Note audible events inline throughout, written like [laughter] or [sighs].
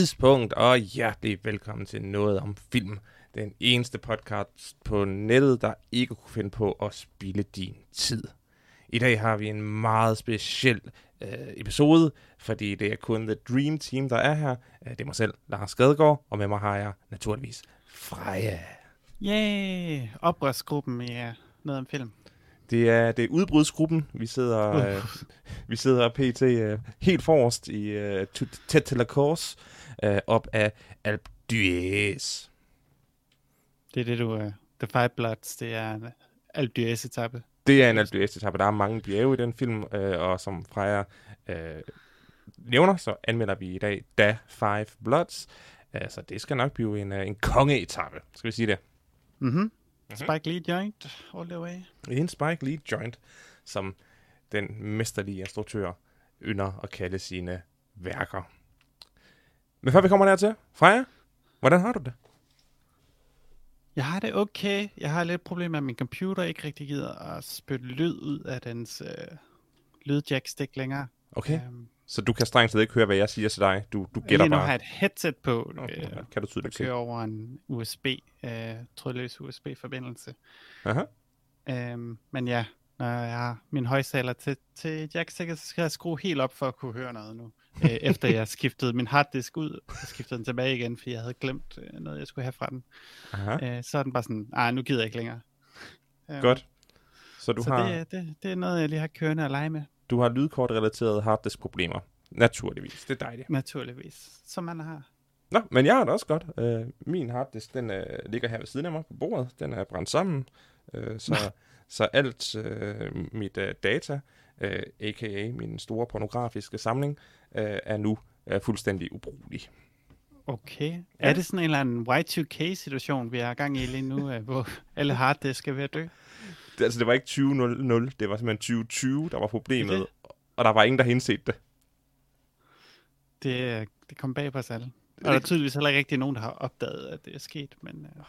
tidspunkt, og hjertelig velkommen til Noget om Film. Den eneste podcast på nettet, der ikke kunne finde på at spille din tid. I dag har vi en meget speciel øh, episode, fordi det er kun The Dream Team, der er her. Øh, Det er mig selv, Lars Skadegaard, og med mig har jeg naturligvis Freja. Yay! Oprørsgruppen i uh, noget om film. Det er, det er udbrudsgruppen. Vi sidder, øh, vi sidder pt. Øh, helt forrest i øh, tæt til la course, øh, op af Alpe d'Huez. Det er det, du... Uh, The Five Bloods, det er en Alpe d'Huez etape. Det er en Alpe d'Huez etape. Der er mange bjerge i den film, øh, og som Freja øh, nævner, så anmelder vi i dag Da Five Bloods. Øh, så det skal nok blive en, øh, en kongeetappe, skal vi sige det. Mhm. Spike Lee joint all the way. En Spike Lee joint, som den mesterlige instruktør ynder at kalde sine værker. Men før vi kommer dertil, Freja, hvordan har du det? Jeg har det okay. Jeg har lidt problemer med, at min computer ikke rigtig gider at spytte lyd ud af dens uh, lydjackstik længere. Okay, Um, så du kan strengt taget ikke høre, hvad jeg siger til dig. Du, du gætter lige nu har bare. jeg et headset på, Okay, øh, kan du der tydeligt se. kører over en USB, uh, trådløs USB-forbindelse. Aha. Øhm, men ja, når jeg har min højtaler til, til jackstikket, så skal jeg skrue helt op for at kunne høre noget nu. øh, [laughs] efter jeg skiftede min harddisk ud, og skiftede den tilbage igen, fordi jeg havde glemt øh, noget, jeg skulle have fra den. Aha. Øh, så er den bare sådan, nej, nu gider jeg ikke længere. Øhm, Godt. Så du så har, det, det, det er noget, jeg lige har kørende at lege med, du har lydkortrelaterede harddisk-problemer. Naturligvis. Det er dejligt. naturligvis. Som man har. Nå, men jeg har det også godt. Øh, min harddisk, den øh, ligger her ved siden af mig på bordet. Den er brændt sammen. Øh, så, [laughs] så alt øh, mit øh, data, øh, a.k.a. min store pornografiske samling, øh, er nu øh, fuldstændig ubrugelig. Okay. Ja. Er det sådan en eller anden Y2K-situation, vi er i gang i lige nu, øh, hvor alle harddisk ved at dø? Det, altså, det var ikke 2000, det var simpelthen 2020, der var problemet. Det Og der var ingen, der havde indset det. Det, det kom bag på os alle. Det- Og der er tydeligvis heller ikke rigtig nogen, der har opdaget, at det er sket, men øh,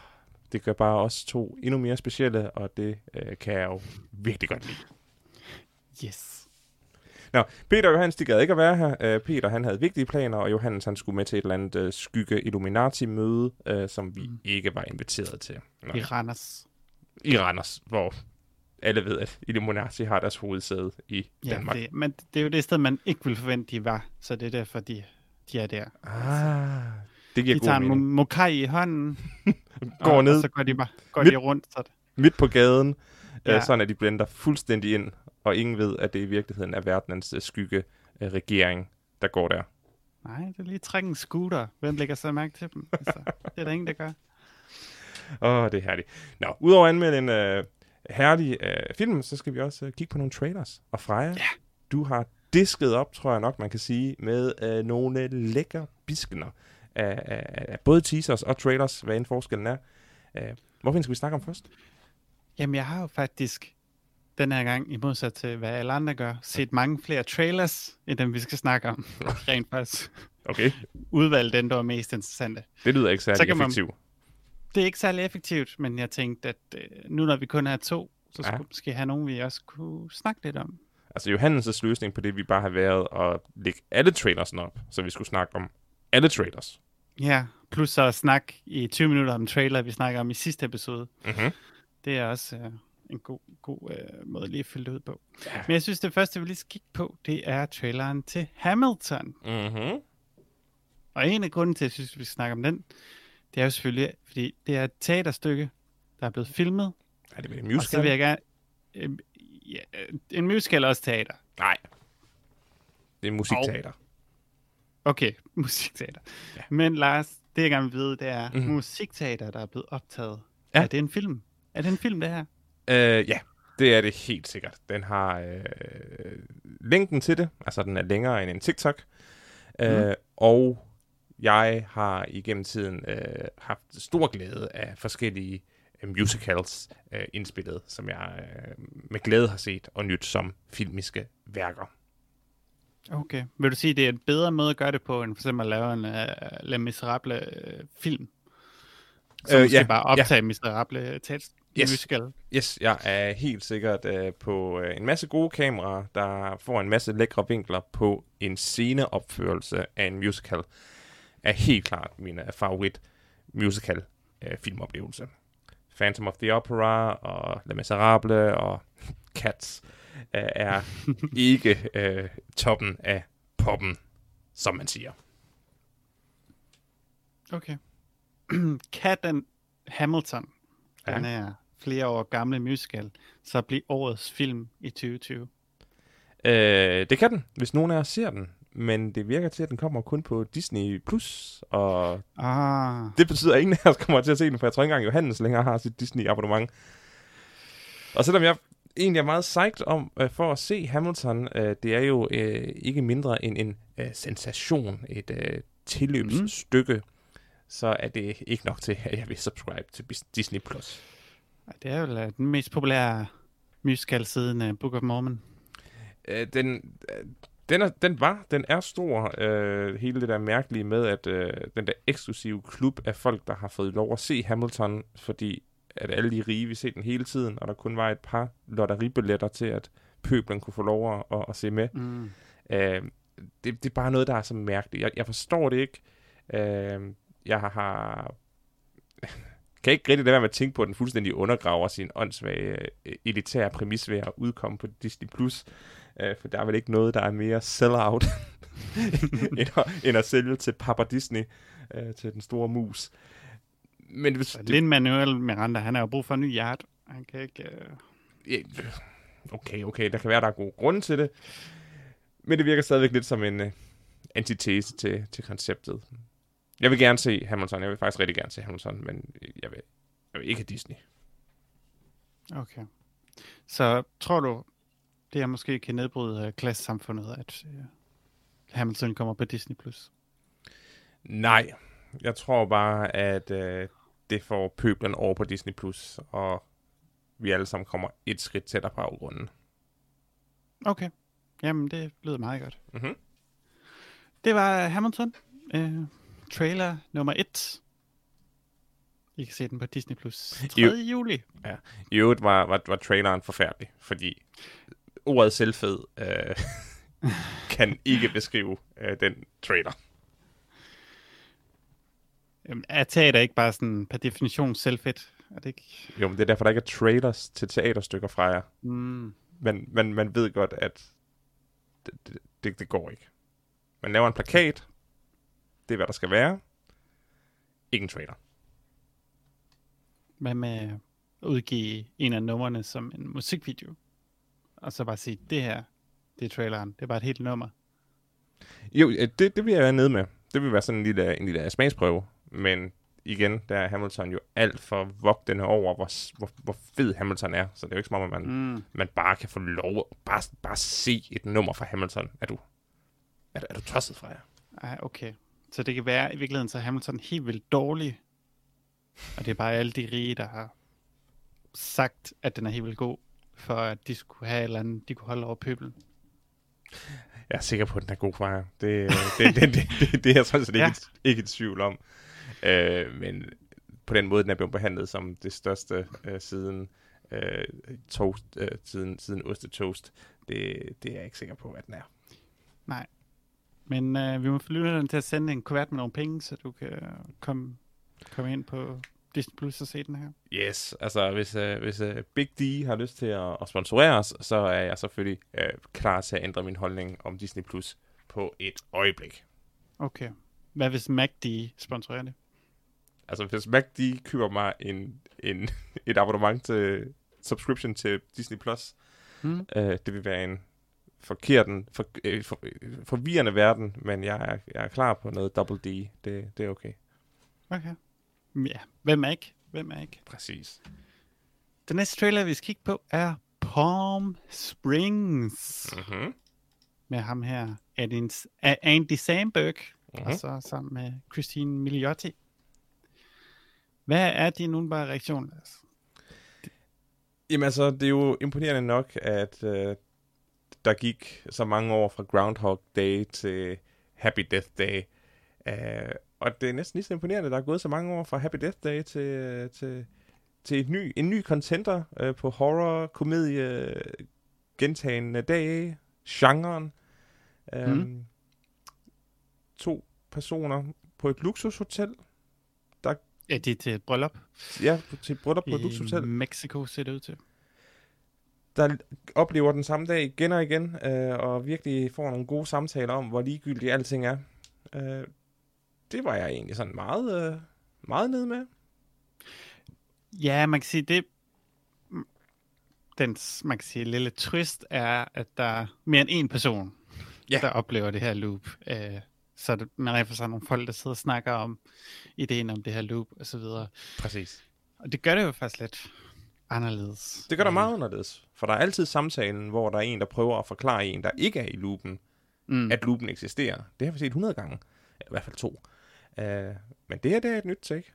Det gør bare os to endnu mere specielle, og det øh, kan jeg jo virkelig godt lide. yes. Nå, Peter og Johannes, de gad ikke at være her. Uh, Peter, han havde vigtige planer, og Johannes, han skulle med til et eller andet uh, skygge Illuminati-møde, uh, som vi mm. Mm. ikke var inviteret til. Nå, I Randers. I Randers, hvor alle ved, at Illuminati har deres hovedsæde i Ja, Danmark. det, men det er jo det sted, man ikke ville forvente, de var. Så det er derfor, de, de er der. Ah, det giver De tager en mening. mo- mokai i hånden, [laughs] Går og, ned og så går de bare går Midt- de rundt. Så det, midt på gaden, ja. Ja. uh, sådan at de blender fuldstændig ind, og ingen ved, at det i virkeligheden er verdens uh, skygge uh, regering, der går der. nej, det er lige trække en scooter. Hvem lægger så mærke til dem? Altså, det er der ingen, der gør. Åh, det er herligt. Nå, udover at anmelde en øh, herlig øh, film, så skal vi også øh, kigge på nogle trailers. Og Freja, Ja. du har disket op, tror jeg nok, man kan sige, med øh, nogle lækre biskener af, af, af både teasers og trailers, hvad end forskellen er. Øh, hvorfor skal vi snakke om først? Jamen, jeg har jo faktisk den her gang, i modsat til hvad alle andre gør, set mange flere trailers, end dem vi skal snakke om. [laughs] Rent faktisk Okay, udvalgt den, der var mest interessante. det lyder ikke særlig man- effektivt. Det er ikke særlig effektivt, men jeg tænkte, at øh, nu når vi kun er to, så Ja. skulle vi måske have nogen, vi også kunne snakke lidt om. Altså Johannes' løsning på det, vi bare har været at lægge alle trailersen op, så vi skulle snakke om alle trailers. Ja, plus så at snakke i 20 minutter om trailer, vi snakker om i sidste episode. Mm-hmm. Det er også øh, en god, god øh, måde lige at fylde det ud på. Ja. Men jeg synes, det første, vi lige skal kigge på, det er traileren til Hamilton. Mm-hmm. Og en af grunden til, at jeg synes, vi skal snakke om den, det er jo selvfølgelig, fordi det er et teaterstykke, der er blevet filmet. Er det en Og så musical? vil jeg gerne... Øh, ja, øh, en musical er også teater. Nej. Det er musikteater. Okay, [laughs] musikteater. Ja. Men Lars, det jeg gerne vil vide, det er mm-hmm. musikteater, der er blevet optaget. Ja. Er det en film? Er det en film, det her? Øh, ja, det er det helt sikkert. Den har øh, længden til det, altså den er længere end en TikTok. Øh, Mhm. og jeg har igennem tiden øh, haft stor glæde af forskellige øh, musicals øh, indspillet, som jeg øh, med glæde har set og nyt som filmiske værker. Okay. Vil du sige, det er en bedre måde at gøre det på, end for eksempel at lave en uh, Le Miserable uh, film? Så Øh, øh, ja, bare optage ja. Miserable tekst Yes. musical. Yes, jeg er helt sikkert øh, på øh, en masse gode kameraer, der får en masse lækre vinkler på en sceneopførelse af en musical. er helt klart min uh, favorit musical uh, filmoplevelse. Phantom of the Opera og Les Miserables og [laughs] Cats uh, er ikke uh, toppen af poppen, som man siger. Okay. [clears throat] kan Hamilton, Ja. den er flere år gamle musical, så blive årets film i 2020? Øh, det kan den, hvis nogen af jer ser den. Men det virker til, at den kommer kun på Disney+. Plus, og Ah, det betyder, at ingen af os kommer til at se den, for jeg tror ikke engang, Johannes længere har sit Disney-abonnement. Og selvom jeg egentlig er meget psyched om øh, for at se Hamilton, øh, det er jo øh, ikke mindre end en øh, sensation, et øh, tilløbsstykke, mm. så er det ikke nok til, at jeg vil subscribe til Disney+. Plus. det er jo øh, den mest populære musical siden uh, Book of Mormon. Øh, den, øh, den, er, den var, den er stor, øh, hele det der mærkelige med, at øh, den der eksklusive klub af folk, der har fået lov at se Hamilton, fordi at alle de rige vil se den hele tiden, og der kun var et par lotteribilletter til, at pøblen kunne få lov at, at, at se med. Mm. Øh, det, det er bare noget, der er så mærkeligt. Jeg, jeg forstår det ikke. Øh, jeg har, har [laughs] kan ikke rigtig lade være med at tænke på, at den fuldstændig undergraver sin åndssvage øh, elitære præmis ved at udkomme på Disney+. Plus. Øh, for der er vel ikke noget, der er mere sell-out, [laughs] end, at, end at sælge til Papa Disney, øh, til den store mus. Men hvis, Det... Lin-Manuel Miranda, han har jo brug for en ny hjert. Han kan ikke... Uh... Okay, okay, der kan være, der er gode grunde til det. Men det virker stadigvæk lidt som en uh, antitese til, til konceptet. Jeg vil gerne se Hamilton. Jeg vil faktisk rigtig gerne se Hamilton, men jeg vil, jeg vil ikke have Disney. Okay. Så tror du, det her måske kan nedbryde uh, klassesamfundet, at uh, Hamilton kommer på Disney+. Plus? Nej, jeg tror bare, at uh, det får pøblen over på Disney+, Plus, og vi alle sammen kommer et skridt tættere på afgrunden. Okay. Jamen, det lyder meget godt. Mm-hmm. Det var Hamilton. Uh, trailer nummer 1. I kan se den på Disney+. Plus 3. Jo. juli. I øvrigt var, var, var traileren forfærdelig, fordi ordet selvfed øh, [laughs] kan ikke beskrive øh, den trailer. Jamen, er teater ikke bare sådan per definition selvfedt? Er det ikke? Jo, men det er derfor, der ikke er trailers til teaterstykker fra jer. Mm. Men man, man ved godt, at det, det, det, det går ikke. Man laver en plakat. Det er, hvad der skal være. Ikke en trailer. Hvad med at udgive en af numrene som en musikvideo? Og så bare sige, det her, det er traileren. Det er bare et helt nummer. Jo, det, det vil jeg være nede med. Det vil være sådan en lille, en lille smagsprøve. Men igen, der er Hamilton jo alt for vogtende over, hvor, hvor, hvor fed Hamilton er. Så det er jo ikke som om, at man, Mm. man bare kan få lov at bare, bare se et nummer fra Hamilton. Er du, er, du- er du tosset fra jer? Ej, okay. Så det kan være, i virkeligheden, så er Hamilton helt vildt dårlig. Og det er bare alle de rige, der har sagt, at den er helt vildt god, for at de skulle have et eller andet, de kunne holde over pøbelen. Jeg er sikker på, at den er god fra jer. Det, det, det, det, det, det er jeg sådan set ikke, Ja. ja. ikke i tvivl om. Øh, men på den måde, den er blevet behandlet som det største øh, siden øh, toast, øh, siden, siden ostetoast, det, det er jeg ikke sikker på, at den er. Men øh, vi må få lytteren til at sende en kuvert med nogle penge, så du kan komme, komme ind på Disney Plus og se den her. Yes, altså hvis, uh, hvis uh, Big D har lyst til at, at sponsorere os, så er jeg selvfølgelig uh, klar til at ændre min holdning om Disney Plus på et øjeblik. Okay. Hvad hvis MACD sponsorerer det? Altså hvis MacD køber mig en, en, [laughs] et abonnement til subscription til Disney Plus, Hmm? uh, det vil være en forkert, for, uh, for, øh, forvirrende verden, men jeg er, jeg er klar på noget double D. Det, det er okay. Okay. Ja, hvem er ikke? Hvem er ikke? Præcis. Den næste trailer, vi skal kigge på, er Palm Springs. Mm-hmm. Med ham her, Andy, Samberg. Mhm. Og så sammen med Christine Milioti. Hvad er din umiddelbare reaktion, Lars? Jamen altså, det er jo imponerende nok, at øh, der gik så mange år fra Groundhog Day til Happy Death Day. Uh, og det er næsten lige så imponerende, at der er gået så mange år fra Happy Death Day til, til, til et ny, en ny contenter uh, på horror, komedie, gentagende dage, genren. Um, Mhm. To personer på et luksushotel. Ja, det er til et bryllup. Ja, til et bryllup på et luksushotel. Mexico ser det ud til. Der oplever den samme dag igen og igen, øh, og virkelig får nogle gode samtaler om, hvor ligegyldigt alting er. Øh, det var jeg egentlig sådan meget, øh, meget nede med. Ja, man kan sige, det den, man kan sige, lille twist er, at der er mere end en person, Ja. der oplever det her loop. Øh, så det, man er for nogle folk, der sidder og snakker om ideen om det her loop og så videre. Præcis. Og det gør det jo faktisk lidt anderledes. Det gør der Øh, meget anderledes. For der er altid samtalen, hvor der er en, der prøver at forklare en, der ikke er i loopen, Mm. at loopen eksisterer. Det har vi set 100 gange. Eller I hvert fald to. Uh, men det her, det er et nyt take.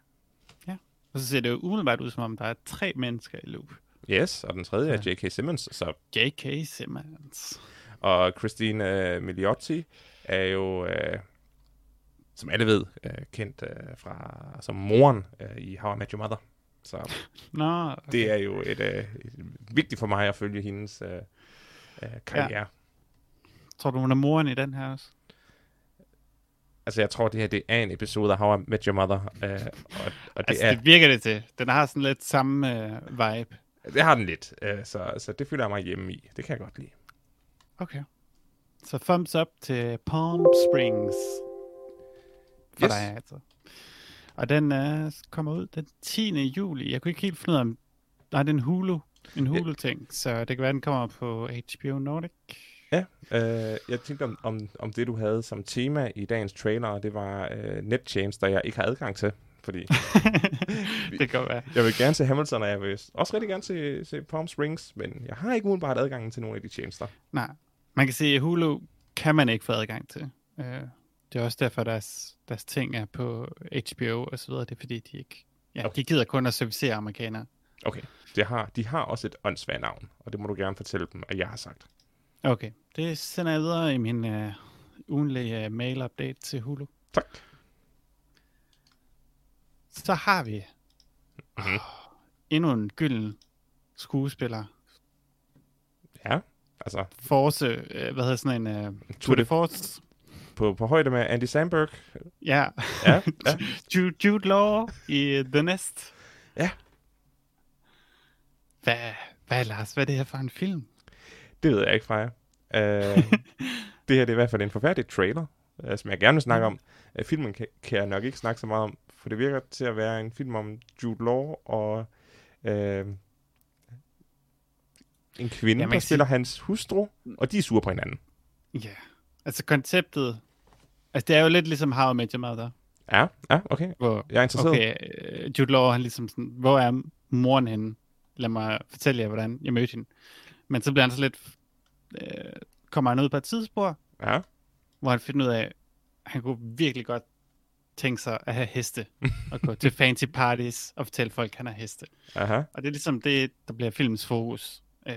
Og så ser det jo umiddelbart ud, som om der er tre mennesker i loop. Yes, og den tredje er Ja. J.K. Simmons. Så, J.K. Simmons. og Christine uh, Milioti er jo, uh, som alle ved, uh, kendt uh, fra som moren uh, i How I Met Your Mother. Så Nå, okay. det er jo et, uh, vigtigt for mig at følge hendes uh, uh, karriere. Ja. Tror du, hun er moren i den her også? Altså, jeg tror, det her det er en episode af How I Met Your Mother. Uh, og, og det, Altså, er, det virker det til. Den har sådan lidt samme øh, vibe. det har den lidt. Uh, så, så det føler jeg mig hjemme i. Det kan jeg godt lide. Okay. Så thumbs up til Palm Springs. For Yes. dig, altså. Og den øh, kommer ud den 10. juli. Jeg kunne ikke helt finde ud af, om... Nej, det er en Hulu. En Hulu-ting. Så det kan være, den kommer på HBO Nordic. Ja, øh, jeg tænkte om, om, om det, du havde som tema i dagens trailer, det var øh, nettjenester, jeg ikke har adgang til. Fordi [laughs] det kan være. jeg vil gerne se Hamilton, og jeg vil også rigtig gerne se, se Palm Springs, men jeg har ikke umiddelbart adgang til nogle af de tjenester. Nej. Man kan sige, at Hulu kan man ikke få adgang til. Øh, det er også derfor, deres, deres ting er på HBO og så videre. Det er fordi, de ikke... Ja, Okay. de gider kun at servicere amerikanere. Okay, det har, de har også et åndssvagt navn, og det må du gerne fortælle dem, at jeg har sagt. Okay, det sender jeg videre i min uh, ugenlige uh, mail-update til Hulu. Tak. Så har vi Mhm. endnu en gylden skuespiller. Ja, altså Force, uh, hvad hedder sådan en... Uh, Tour Tour de de- Force. På, på højde med Andy Samberg. Ja, Ja, [laughs] ja. Jude, Jude Law i The Nest. Ja. Hvad, hvad Lars, hvad er det her for en film? Det ved jeg ikke, Freja. Uh, [laughs] det her det er i hvert fald en forfærdelig trailer, uh, som jeg gerne vil snakke om. Uh, filmen kan, kan jeg nok ikke snakke så meget om, for det virker til at være en film om Jude Law og uh, en kvinde, man der spiller hans hustru, og de er sure på hinanden. Ja, altså konceptet... Altså det er jo lidt ligesom How I Met Your Mother. Ja, ja, okay. Hvor, Jeg er interesseret. okay, øh, Jude Law, han ligesom sådan, hvor er moren henne? Lad mig fortælle jer, hvordan jeg mødte hende. Men så bliver han så lidt, øh, kommer han ud på et tidsspor, Ja, hvor han finder ud af, at han kunne virkelig godt tænke sig at have heste, [laughs] og gå til fancy parties og fortælle folk, at han har heste. aha. Og det er ligesom det, der bliver filmens fokus. Øh,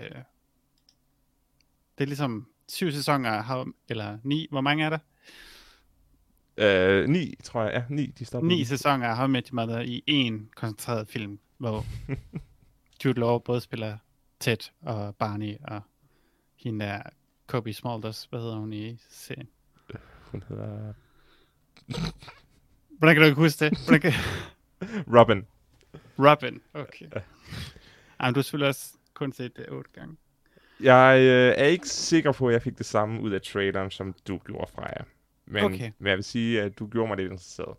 det er ligesom syv sæsoner, har- eller ni, hvor mange er der? Uh, ni, tror jeg. Ja, ni, de på. Ni sæsoner af How I Met Your Mother i en koncentreret film, hvor [laughs] Jude Law både spiller Ted og Barney og hende der Kobe Smulders, hvad hedder hun i serien? Hun hedder Hvordan kan du ikke huske det? Hvordan kan... [laughs] Robin. Robin, okay. Jamen, du har selvfølgelig også kun set det otte gange. Jeg øh, er ikke sikker på, at jeg fik det samme ud af traileren, som du gjorde fra jer. Men, Okay. men jeg vil sige, at du gjorde mig lidt interesseret.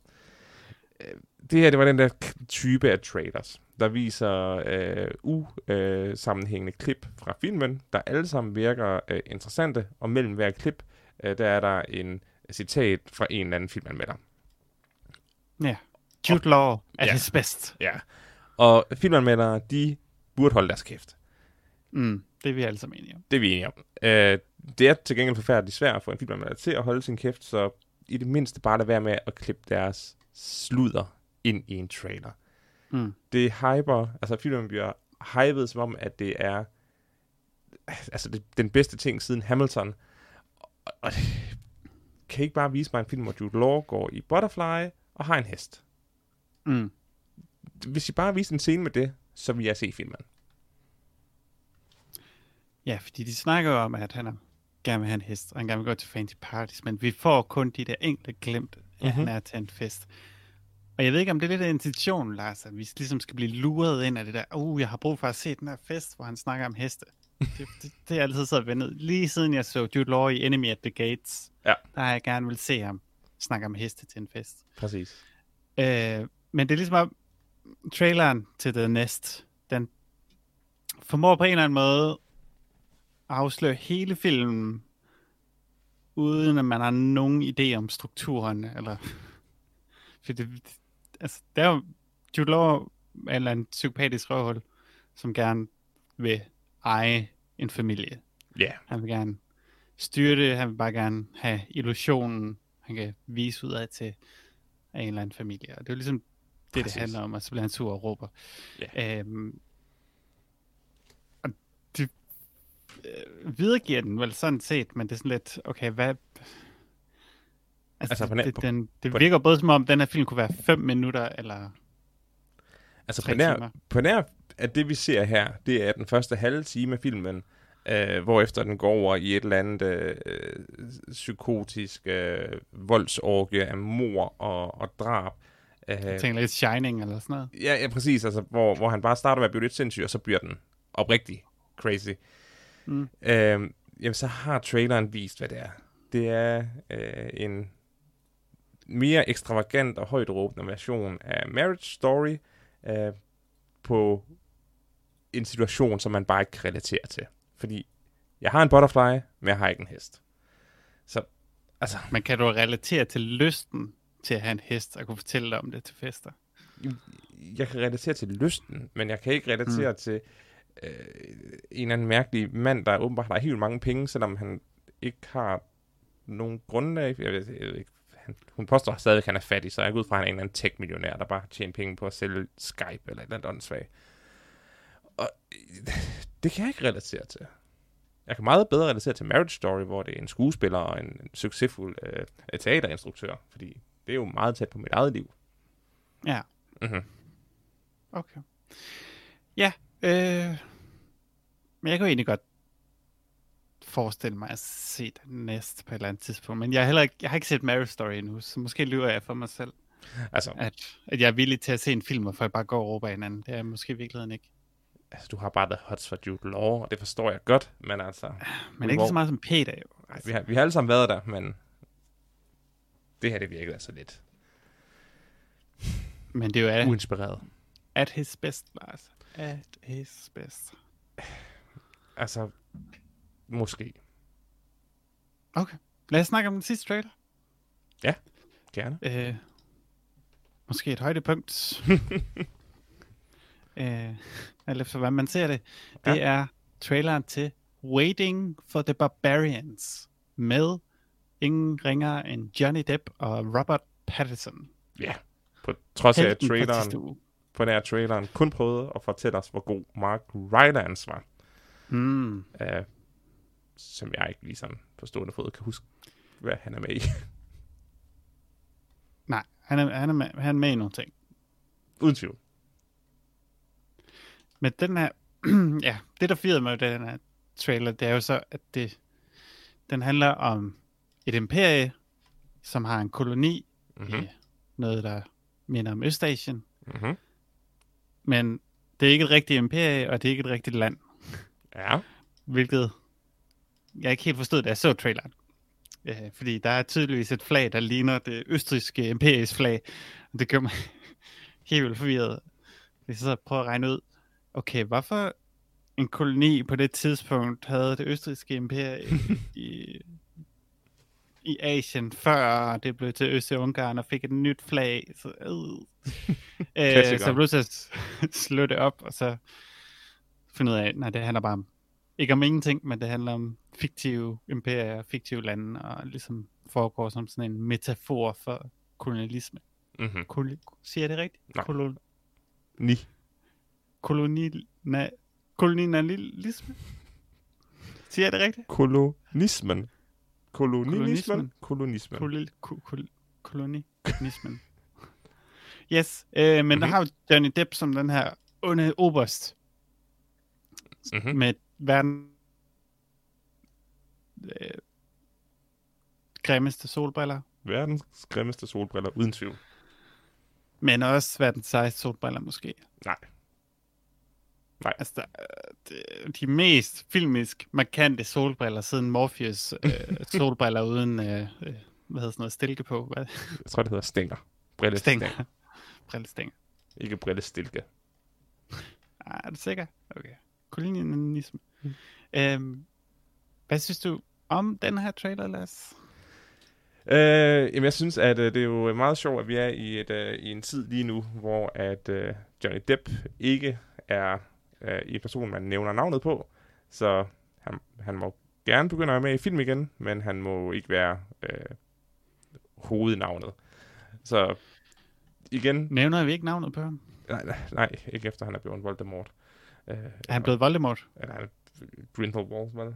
Øh, Det her, det var den der type af trailers, der viser øh, usammenhængende klip fra filmen, der alle sammen virker øh, interessante, og mellem hver klip, øh, der er der en citat fra en eller anden filmanmelder. Ja. Jude Law er Ja. ja. his best. Ja. Og filmanmeldere, de burde holde deres kæft. Mm, det er vi alle sammen enige om. Det er vi enige om. Øh, det er til gengæld forfærdeligt svært få en filmanmelder til at holde sin kæft, så i det mindste bare lade være med at klippe deres sludder ind i en trailer. Mm. Det hyper, altså filmen bliver hypet som om, at det er altså det, den bedste ting siden Hamilton. Og, og kan I ikke bare vise mig en film, hvor Jude Law går i Butterfly og har en hest? Mm. Hvis I bare viser en scene med det, så vil jeg se filmen. Ja, fordi de snakker om, at han er, gerne vil have en hest, og han gerne vil gå til fancy parties, men vi får kun de der enkelte glimt Ja, mm-hmm. han er til en fest. Og jeg ved ikke, om det er lidt af intentionen, Lars, at vi ligesom skal blive luret ind af det der, uh, jeg har brug for at se den her fest, hvor han snakker om heste. [laughs] Det, det, det er altid så vendet. Lige siden jeg så Jude Law i Enemy at the Gates, Ja. der har jeg gerne vil se ham snakke om heste til en fest. Præcis. Øh, men det er ligesom om, traileren til The Nest, den formår på en eller anden måde at afsløre hele filmen, uden at man har nogen idé om strukturen, eller... [laughs] For det, altså, der er jo Jude Law er en eller anden psykopatisk røvhul, som gerne vil eje en familie. Ja. Han vil gerne styre det, han vil bare gerne have illusionen, han kan vise ud af til af en eller anden familie. Og det er jo ligesom det, Præcis. Det handler om, og så bliver han sur og råber. Ja. Øhm, og det øh, videregiver den vel sådan set, men det er sådan lidt, okay, hvad... Altså, Altså, på det, den, det på- virker både som om, den her film kunne være 5 minutter, eller Altså på nær, timer. på nær, at det vi ser her, det er den første halve time af filmen, øh, hvorefter den går over i et eller andet øh, psykotisk øh, voldsorgie af mor og, og drab. Øh, Jeg tænker lidt Shining eller sådan noget. ja, ja, præcis. Altså, hvor, hvor han bare starter med at blive lidt sindssyg, og så bliver den oprigtig crazy. Mm. Øh, jamen, så har traileren vist, hvad det er. Det er øh, en mere ekstravagant og højt råbende version af Marriage Story øh, på en situation, som man bare ikke kan relatere til. Fordi jeg har en butterfly, men jeg har ikke en hest. Så, altså, Men kan du relatere til lysten til at have en hest, og kunne fortælle dig om det til fester? jeg kan relatere til lysten, men jeg kan ikke relatere mm. til øh, en eller anden mærkelig mand, der åbenbart har helt mange penge, selvom han ikke har nogen grundlag. Jeg ved, jeg ved ikke, han, hun påstår stadig, at han er fattig, så jeg går ud fra, at han er en eller anden tech-millionær, der bare har tjent penge på at sælge Skype eller et eller andet åndssvagt. Og øh, det kan jeg ikke relatere til. Jeg kan meget bedre relatere til Marriage Story, hvor det er en skuespiller og en, en succesfuld øh, teaterinstruktør, fordi det er jo meget tæt på mit eget liv. Ja, Mm-hmm. okay. Ja, øh, men jeg kan jo egentlig godt forestille mig at se den næste på et eller andet tidspunkt. Men jeg har heller ikke, jeg har ikke set Marriage Story endnu, så måske lyver jeg for mig selv, Altså, at, at jeg er villig til at se en film, hvor folk bare går og råber hinanden. Det er jeg måske i virkeligheden ikke. altså, du har bare the hots for Jude Law, og det forstår jeg godt, men altså, Men ikke Hvor- så meget som Peter jo. ej, vi, har, vi har alle sammen været der, men det her, det virkede altså lidt Men det er jo at, uinspireret. at his best, Lars. At his best. Altså, måske. Okay, lad os snakke om den sidste trailer. Gerne. Øh, måske et højdepunkt. [laughs] øh, alt efter hvad man ser det. Det Ja. er traileren til Waiting for the Barbarians med ingen ringer end Johnny Depp og Robert Pattinson. Ja. På trods af, at Helten sidste traileren. På nær traileren kun prøvede at fortælle os, hvor god Mark Rylance var. Mm. Uh, som jeg ikke lige sådan på stående fod kan huske, hvad han er med i. [laughs] Nej, han er, han, er med, han er med i nogle ting. Uden tvivl. Men den her, [clears throat] ja, det der firede med den her trailer, det er jo så, at det, den handler om et imperie, som har en koloni Mm-hmm. i noget, der minder om Østasien. Mm-hmm. Men det er ikke et rigtigt imperie, og det er ikke et rigtigt land. Ja. Hvilket jeg ikke helt forstod, da jeg så traileren. Øh, fordi der er tydeligvis et flag, der ligner det østriske imperies flag. Og det gør mig [laughs] helt vildt forvirret. Hvis jeg så prøver at regne ud, okay, hvorfor en koloni på det tidspunkt havde det østriske imperie i, [laughs] i Asien, før det blev til Øst-Ungarn og fik et nyt flag. Så, øh. [laughs] øh, så blev til at s- slå det op, og så finde ud af, nej, det handler bare om, ikke om ingenting, men det handler om fiktive imperier, fiktive lande, og ligesom foregår som sådan en metafor for kolonialisme. Mm-hmm. Kol- siger jeg det rigtigt? Nej. Kolon- Ni. kolonil- na- kolonialisme? Siger jeg det rigtigt? Kolonismen. Kolonismen. Kolonismen. Kolil- ko- kol- kolonismen. [laughs] yes, øh, men mm-hmm. der Mhm. har jo Johnny Depp som den her onde oberst Mm-hmm. med verden øh, grimmeste solbriller, verdens grimmeste solbriller, uden tvivl. Men også verdens sejeste solbriller måske. Nej. Nej. Altså, der, de, de mest filmisk markante solbriller siden Morpheus øh, [laughs] solbriller uden, øh, øh, hvad hedder sådan noget, stilke på. Hvad? Jeg tror, det hedder stænger. Brillestænger. Stænger. Brillestænger. [laughs] Ikke brillestilke. Ah, er du sikker? Okay. Kolonialisme. Mm. Øhm, hvad synes du om den her trailer, Lars? Øh, jamen, jeg synes, at øh, det er jo meget sjovt, at vi er i, et, øh, i en tid lige nu, hvor at øh, Johnny Depp ikke er øh, i person, man nævner navnet på. Så han, han må gerne begynde at være med i film igen, men han må ikke være øh, hovednavnet. Så igen... Nævner vi ikke navnet på ham? Nej, nej, nej ikke efter han er blevet Voldemort. Øh, Er han blevet Voldemort Eller han er Grindelwald, var det?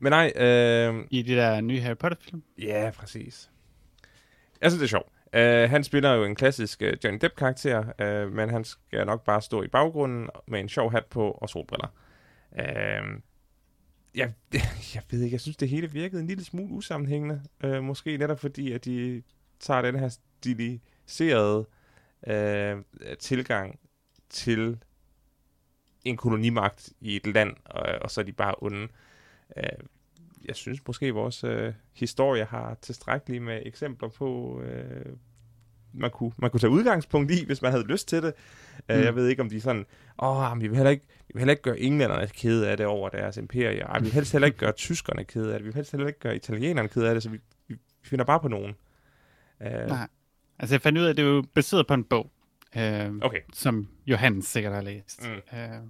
Men nej, øh, i de der nye Harry Potter-film? Ja, præcis. Jeg synes, det er sjovt. Uh, han spiller jo en klassisk uh, Johnny Depp-karakter, uh, men han skal nok bare stå i baggrunden med en sjov hat på og solbriller. Uh, jeg, [laughs] jeg ved ikke, jeg synes, det hele virkede en lille smule usammenhængende. Uh, måske netop fordi, at de tager den her stiliserede uh, tilgang til en kolonimagt i et land, og, og så er de bare onde. Uh, jeg synes måske, vores øh, historie har tilstrækkeligt med eksempler på, øh, man, kunne, man kunne tage udgangspunkt i, hvis man havde lyst til det. Mm. Uh, jeg ved ikke, om de sådan, åh, oh, vi, vil heller ikke, vi vil heller ikke gøre englænderne kede af det over deres imperie. Ej, vi vil helst heller ikke gøre tyskerne kede af det. Vi vil helst heller ikke gøre italienerne kede af det, så vi, vi, vi finder bare på nogen. Uh, Nej. Altså, jeg fandt ud af, at det er jo baseret på en bog, øh, Okay. som Johannes sikkert har læst. Mm. Øh,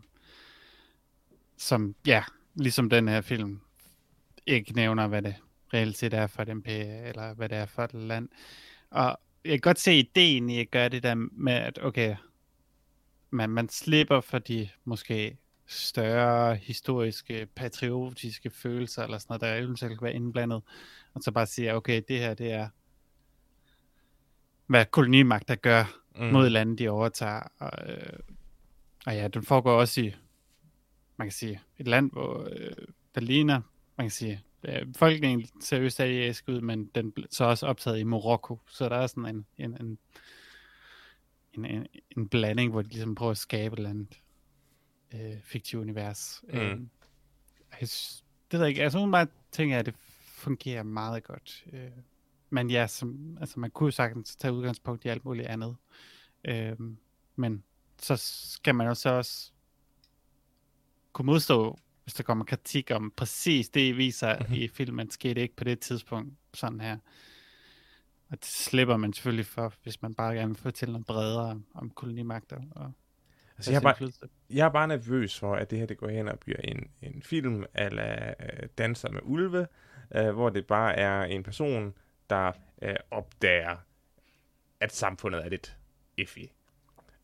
som, ja, ligesom den her film, ikke nævner, hvad det reelt set er for et imperie, eller hvad det er for et land. Og jeg kan godt se ideen i at gøre det der med, at okay, man, man slipper for de måske større historiske, patriotiske følelser, eller sådan noget, der eventuelt kan være indblandet, og så bare sige, okay, det her, det er, hvad kolonimagter gør mm. mm. mod lande, de overtager. Og, øh, og ja, den foregår også i, man kan sige, et land, hvor øh, der ligner, man kan sige, øh, befolkningen ser østasiatisk ud, men den så også optaget i Marokko, så der er sådan en, en, en, en, en, en blanding, hvor de ligesom prøver at skabe et eller andet øh, fiktivt univers. Mm. Øh, jeg, det ved jeg ikke, altså umiddelbart tænker jeg, at det fungerer meget godt. Øh, men ja, som, altså man kunne jo sagtens tage udgangspunkt i alt muligt andet. Øhm, men så skal man jo så også kunne modstå, hvis der kommer kritik om præcis det, I viser Mhm. mm-hmm. i filmen, skete ikke på det tidspunkt, sådan her. Og det slipper man selvfølgelig for, hvis man bare gerne vil fortælle noget bredere om, kolonimagter. Og Altså, jeg, er bare, indflydelse. jeg er bare nervøs for, at det her det går hen og bliver en, en film ala øh, Danser med ulve, øh, hvor det bare er en person, der øh, opdager, at samfundet er lidt iffy.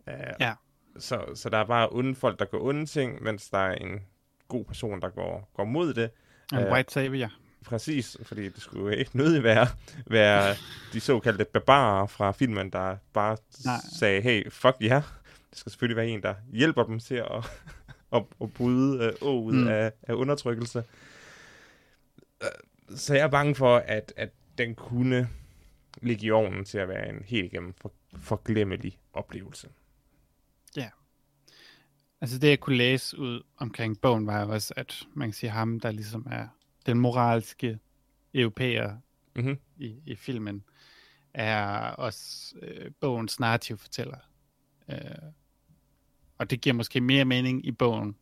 Øh, Ja. så, så der er bare onde folk, der går onde ting, mens der er en god person, der går, går mod det. En Øh, white savior. Præcis, fordi det skulle jo ikke [laughs] nødig være, være de såkaldte barbarer fra filmen, der bare Nej. sagde, hey, fuck ja. Yeah. Det skal selvfølgelig være en, der hjælper dem til at, [laughs] at, at bryde øh, Mm. mm. af, af undertrykkelse. Øh, Så jeg er bange for, at, at den kunne ligge i ovnen til at være en helt igennem for, forglemmelig oplevelse. Altså det, jeg kunne læse ud omkring bogen, var også, at man kan sige ham, der ligesom er den moralske europæer Mm-hmm. i, i filmen, er også øh, bogens narrativ fortæller. Øh, og det giver måske mere mening i bogen,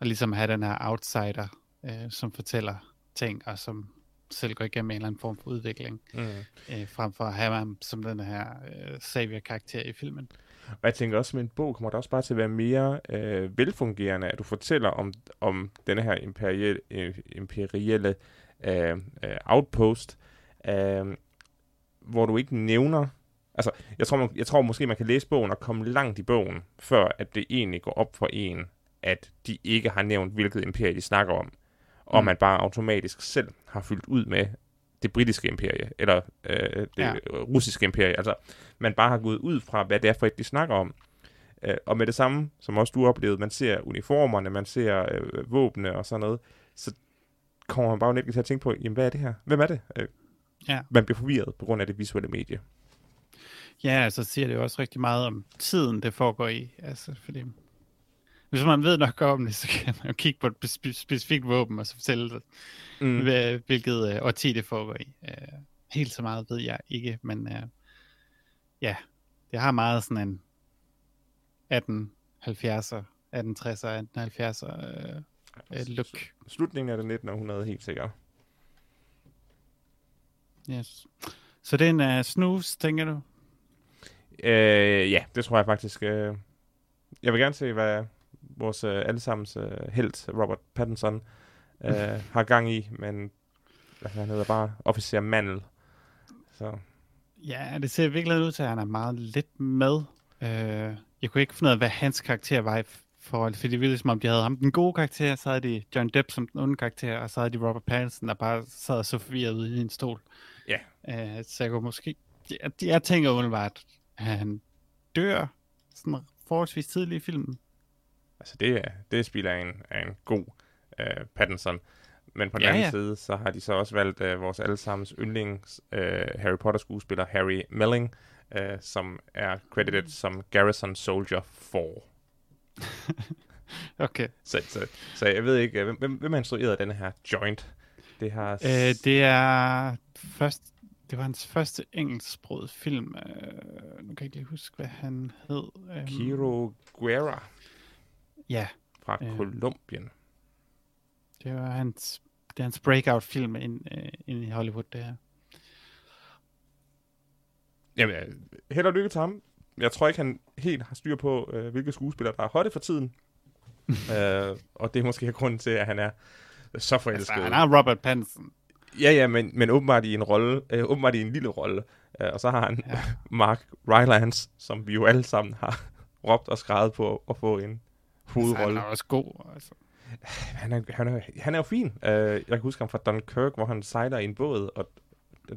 at ligesom have den her outsider, øh, som fortæller ting, og som selv går igennem en eller anden form for udvikling, Mm. øh, frem for at have ham som den her øh, savior-karakter i filmen. Og jeg tænker også, at med en bog kommer det også bare til at være mere øh, velfungerende, at du fortæller om, om denne her imperielle, øh, imperielle øh, øh, outpost, øh, hvor du ikke nævner... Altså, jeg tror, man, jeg tror måske, man kan læse bogen og komme langt i bogen, før at det egentlig går op for en, at de ikke har nævnt, hvilket imperie de snakker om, og Mm. man bare automatisk selv har fyldt ud med det britiske imperie, eller øh, det Ja. russiske imperie. Altså, man bare har gået ud fra, hvad det er for et, de snakker om. Øh, og med det samme, som også du oplevede, man ser uniformerne, man ser øh, våbne og sådan noget, så kommer man bare virkelig til at tænke på, jamen hvad er det her? Hvem er det? Øh, Ja. man bliver forvirret på grund af det visuelle medie. Ja, så siger det jo også rigtig meget om tiden, det foregår i. Altså, fordi hvis man ved nok om det, [laughs] så kan man jo kigge på et spe- specifikt våben, og så fortælle, Mm. mm. hvilket øh, årti det foregår i. Øh, helt så meget ved jeg ikke, men øh, ja, det har meget sådan en 1870'er, 1860'er, 1870'er øh, øh, look. Slutningen af det 19. århundrede, helt sikkert. Yes. Så det er en uh, snus, tænker du? Øh, ja, det tror jeg faktisk. Øh, jeg vil gerne se, hvad vores øh, allesammens øh, held, Robert Pattinson, [laughs] øh, har gang i, men altså, han hedder bare officer Mandel. Så Ja, det ser virkelig ud til, at han er meget lidt med. Øh, jeg kunne ikke finde ud af, hvad hans karakter var i forhold fordi det virkede som om, de havde ham den gode karakter, så havde de John Depp som den onde karakter, og så havde de Robert Pattinson, der bare sad så forvirret ude i en stol. Ja. Øh, så jeg kunne måske... Jeg, jeg tænker umiddelbart, at han dør sådan forholdsvis tidligt i filmen. Altså, det, er, det spiller en, er en god øh, Pattinson. Men på den Ja, anden ja. side, så har de så også valgt øh, vores allesammens yndlings øh, Harry Potter-skuespiller, Harry Melling, øh, som er credited som Garrison Soldier 4. [laughs] Okay. Så, så, så jeg ved ikke, øh, hvem, hvem, har instrueret den her joint? Det har... Øh, det er først, det var hans første engelsksproget film. Øh, nu kan jeg ikke lige huske, hvad han hed. Øhm, Kiro Guerra Ja, fra Øh. Colombien. det var hans, det er hans breakout-film ind, øh, ind i Hollywood, det her. Jamen, held og lykke til ham. Jeg tror ikke, han helt har styr på, øh, hvilke skuespillere, der er hotte for tiden. [laughs] øh, og det er måske grunden til, at han er så forelsket. Altså, han er Robert Pattinson. Ja, ja, men, men åbenbart i en rolle, øh, åbenbart i en lille rolle. Øh, og så har han ja. [laughs] Mark Rylance, som vi jo alle sammen har [laughs] råbt og skrevet på at få en Altså, han hovedrolle. er også god. Altså. [sighs] Han er, han, er, han er jo fin. Uh, jeg kan huske ham fra Dunkirk, hvor han sejler i en båd, og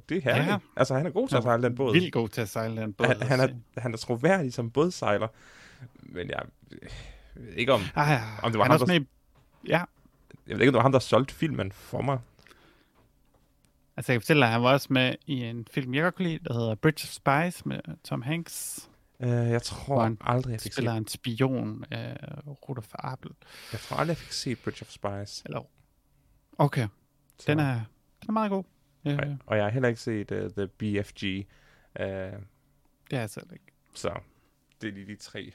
det er herligt. Ja. Altså, han er god til at sejle den båd. Vildt god til at sejle den båd. Han, han, er, han er troværdig som bådsejler. Men jeg ved ikke, om, Ah, ja. om det var han ham, også der- med Ja, jeg ved ikke, om det var ham, der solgte filmen for mig. altså jeg kan fortælle dig, at han var også med i en film, jeg godt kunne lide, der hedder Bridge of Spies med Tom Hanks. Uh, jeg tror han aldrig, jeg fik Spiller set, en spion, uh, Rudolf Abel. jeg tror aldrig, jeg fik set Bridge of Spies. Eller... Okay, Så, den er, den er meget god. Uh, og, og jeg har heller ikke set uh, The BFG. Uh, det er altså ikke. så det er lige de tre.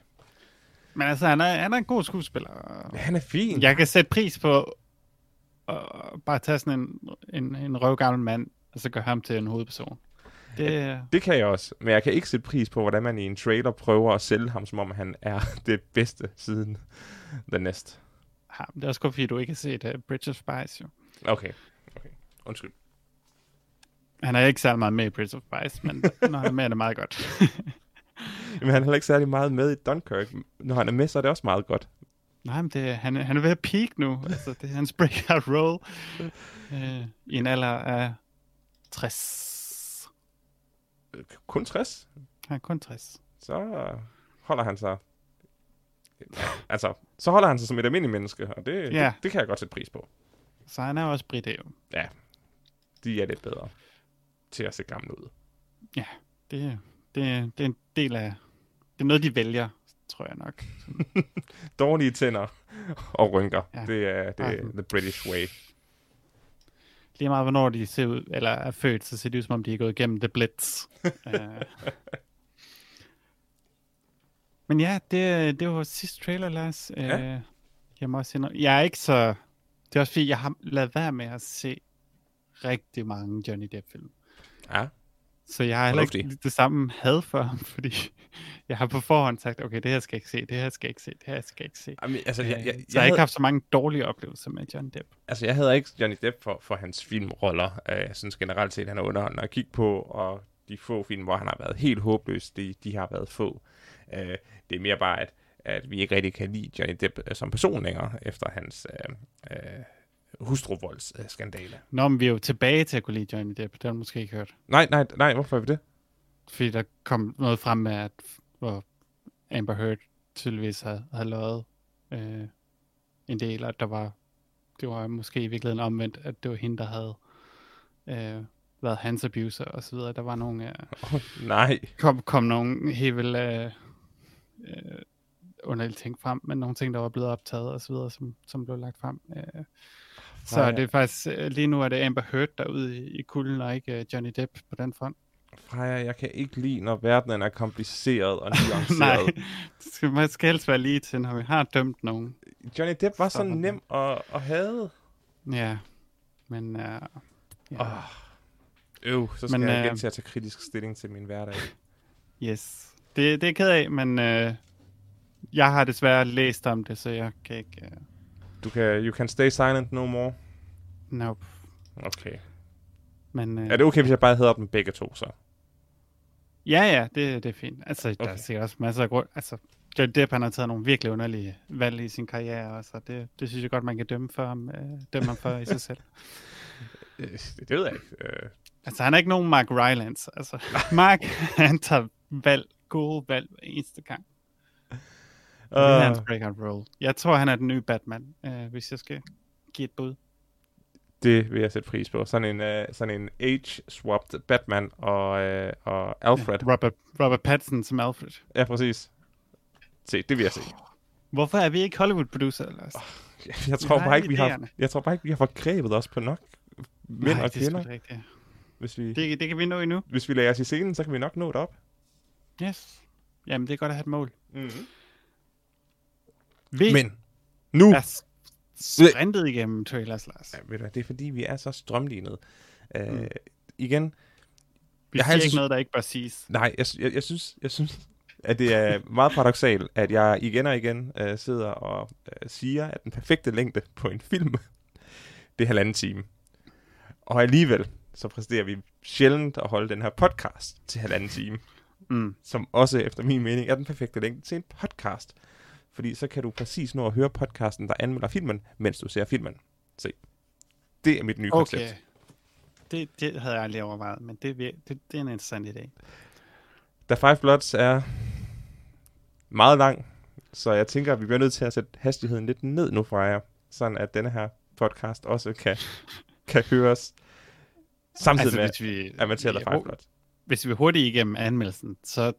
Men altså, han er, han er en god skuespiller. Han er fin. Jeg kan sætte pris på at bare tage sådan en, en, en røvgammel mand, og så gøre ham til en hovedperson. Det, Det kan jeg også, men jeg kan ikke sætte pris på, hvordan man i en trailer prøver at sælge ham, som om han er [laughs] det bedste siden The Nest. ja, det er også fordi du ikke har set uh, Bridge of Spies, jo. Okay, okay. Undskyld. Han er ikke særlig meget med i Bridge of Spies, men [laughs] når han er med, er det meget godt. [laughs] Men han er heller ikke særlig meget med i Dunkirk. Når han er med, så er det også meget godt. Nej, men det, han, han er ved at peak nu. Altså, det er hans breakout role. Uh, I en alder af 60. Kun 60. Han er kun 60. Så holder han sig... Altså, så holder han sig som et almindeligt menneske, og det, Ja. det, det kan jeg godt sætte pris på. Så han er også brite jo. De er lidt bedre til at se gamle ud. Det, det, det er en del af... Det er noget, de vælger, tror jeg nok. [laughs] Dårlige tænder og rynker. Ja. Ja. Det er, det er the British way. Lige meget, hvornår de ser ud, eller er født, så ser det ud, som om de er gået igennem The Blitz. uh, [laughs] men ja, det, det var sidste trailer, Lars. Uh, Ja. jeg må også sige noget. Jeg er ikke så... Det er også fordi, jeg har lavet være med at se rigtig mange Johnny Depp-film. Ja. Så jeg har heller ikke det samme had for ham, [laughs] fordi jeg har på forhånd sagt, okay, det her skal jeg ikke se, det her skal jeg ikke se, det her skal jeg ikke se. Jamen, altså, jeg, Øh, jeg, så jeg, jeg har ikke havde, haft så mange dårlige oplevelser med John Depp. altså, jeg havde ikke Johnny Depp for, for hans filmroller. Jeg synes generelt set, han er underholdende at kigge på, og de få film, hvor han har været helt håbløs, de, de har været få. Uh, det er mere bare, at, at vi ikke rigtig kan lide Johnny Depp som person længere, efter hans uh, uh, hustruvoldsskandale. Nå, men vi er jo tilbage til at kunne lide Johnny Depp, det har du måske ikke hørt. Nej, nej, nej, hvorfor er vi det? Fordi der kom noget frem med, at hvor Amber Heard tydeligvis havde, havde løjet øh, en del, og at der var, det var måske i virkeligheden omvendt, at det var hende, der havde øh, været hans abuser og så videre. Der var nogle, øh, Oh, nej. kom, kom nogle helt vildt øh, øh, underlige ting frem, men nogle ting, der var blevet optaget og så videre, som, som blev lagt frem. Øh. Så Nej. det er faktisk, øh, lige nu er det Amber Heard derude i, i kulden, og ikke øh, Johnny Depp på den front. Freja, jeg kan ikke lide, når verdenen er kompliceret og [laughs] nuanceret. Nej, det skal, man skal helst være lige til, når vi har dømt nogen. Johnny Depp var så Sådan. nem at, at have. Ja, men... Uh, ja. Åh. Øv, så skal Men, jeg igen til at tage kritisk stilling til min hverdag. [laughs] Yes. Det, det er jeg ked af, men uh, jeg har desværre læst om det, så jeg kan ikke... Uh, Du kan, you can stay silent no more. nope. Okay. Men, uh, Er det okay, hvis jeg bare hedder dem begge to, så? Ja, ja, det, det er fint. Altså, okay. der er sikkert også masser af grund. Altså, Johnny Depp, han har taget nogle virkelig underlige valg i sin karriere, og så det, det synes jeg godt, man kan dømme, for ham, øh, dømme ham for i sig selv. [laughs] Øh, Det, det ved jeg ikke. Øh, Altså, han er ikke nogen Mark Rylance. Altså, [laughs] Mark, han tager valg, gode valg eneste gang. Det er hans Uh, breakout role. Jeg tror, han er den nye Batman, øh, hvis jeg skal give et bud. det vil jeg sætte pris på. Sådan en, uh, sådan en age-swapped Batman og, uh, og Alfred. Ja. Robert, Robert Pattinson som Alfred. ja, præcis. Se, det vil jeg se. Hvorfor er vi ikke Hollywood-producer, Lars? Jeg, jeg, tror bare ikke, vi har, jeg tror bare ikke, vi har forgrebet os på nok mænd Nej, og det er kvinder. rigtigt. Hvis vi, Det, det kan vi nå endnu. hvis vi lader os i scenen, så kan vi nok nå det op. Yes. Jamen, det er godt at have et mål. Mm-hmm. Vi Men nu... er sprintet igennem trailers, Lars. Ja, ved du, det er fordi, vi er så strømlignet. Uh, Mm. Igen, Vi jeg har altid- ikke noget, der ikke bør siges. Nej, jeg, jeg, jeg, synes, jeg synes, at det er meget paradoxalt, at jeg igen og igen uh, sidder og uh, siger, at den perfekte længde på en film, det er halvanden time. Og alligevel, så præsterer vi sjældent at holde den her podcast til halvanden time, Mm. som også efter min mening er den perfekte længde til en podcast. Fordi så kan du præcis nå at høre podcasten, der anmelder filmen, mens du ser filmen. Se, det er mit nye koncept. Okay. Det, det havde jeg aldrig overvejet, men det, det, det er en interessant idé. Da Five Bloods er meget lang, så jeg tænker, at vi bliver nødt til at sætte hastigheden lidt ned nu fra jer, sådan at denne her podcast også kan, [laughs] kan høres samtidig altså, med, vi, at man ser The vi- Five Bloods. hvis vi hurtigt igennem anmeldelsen, så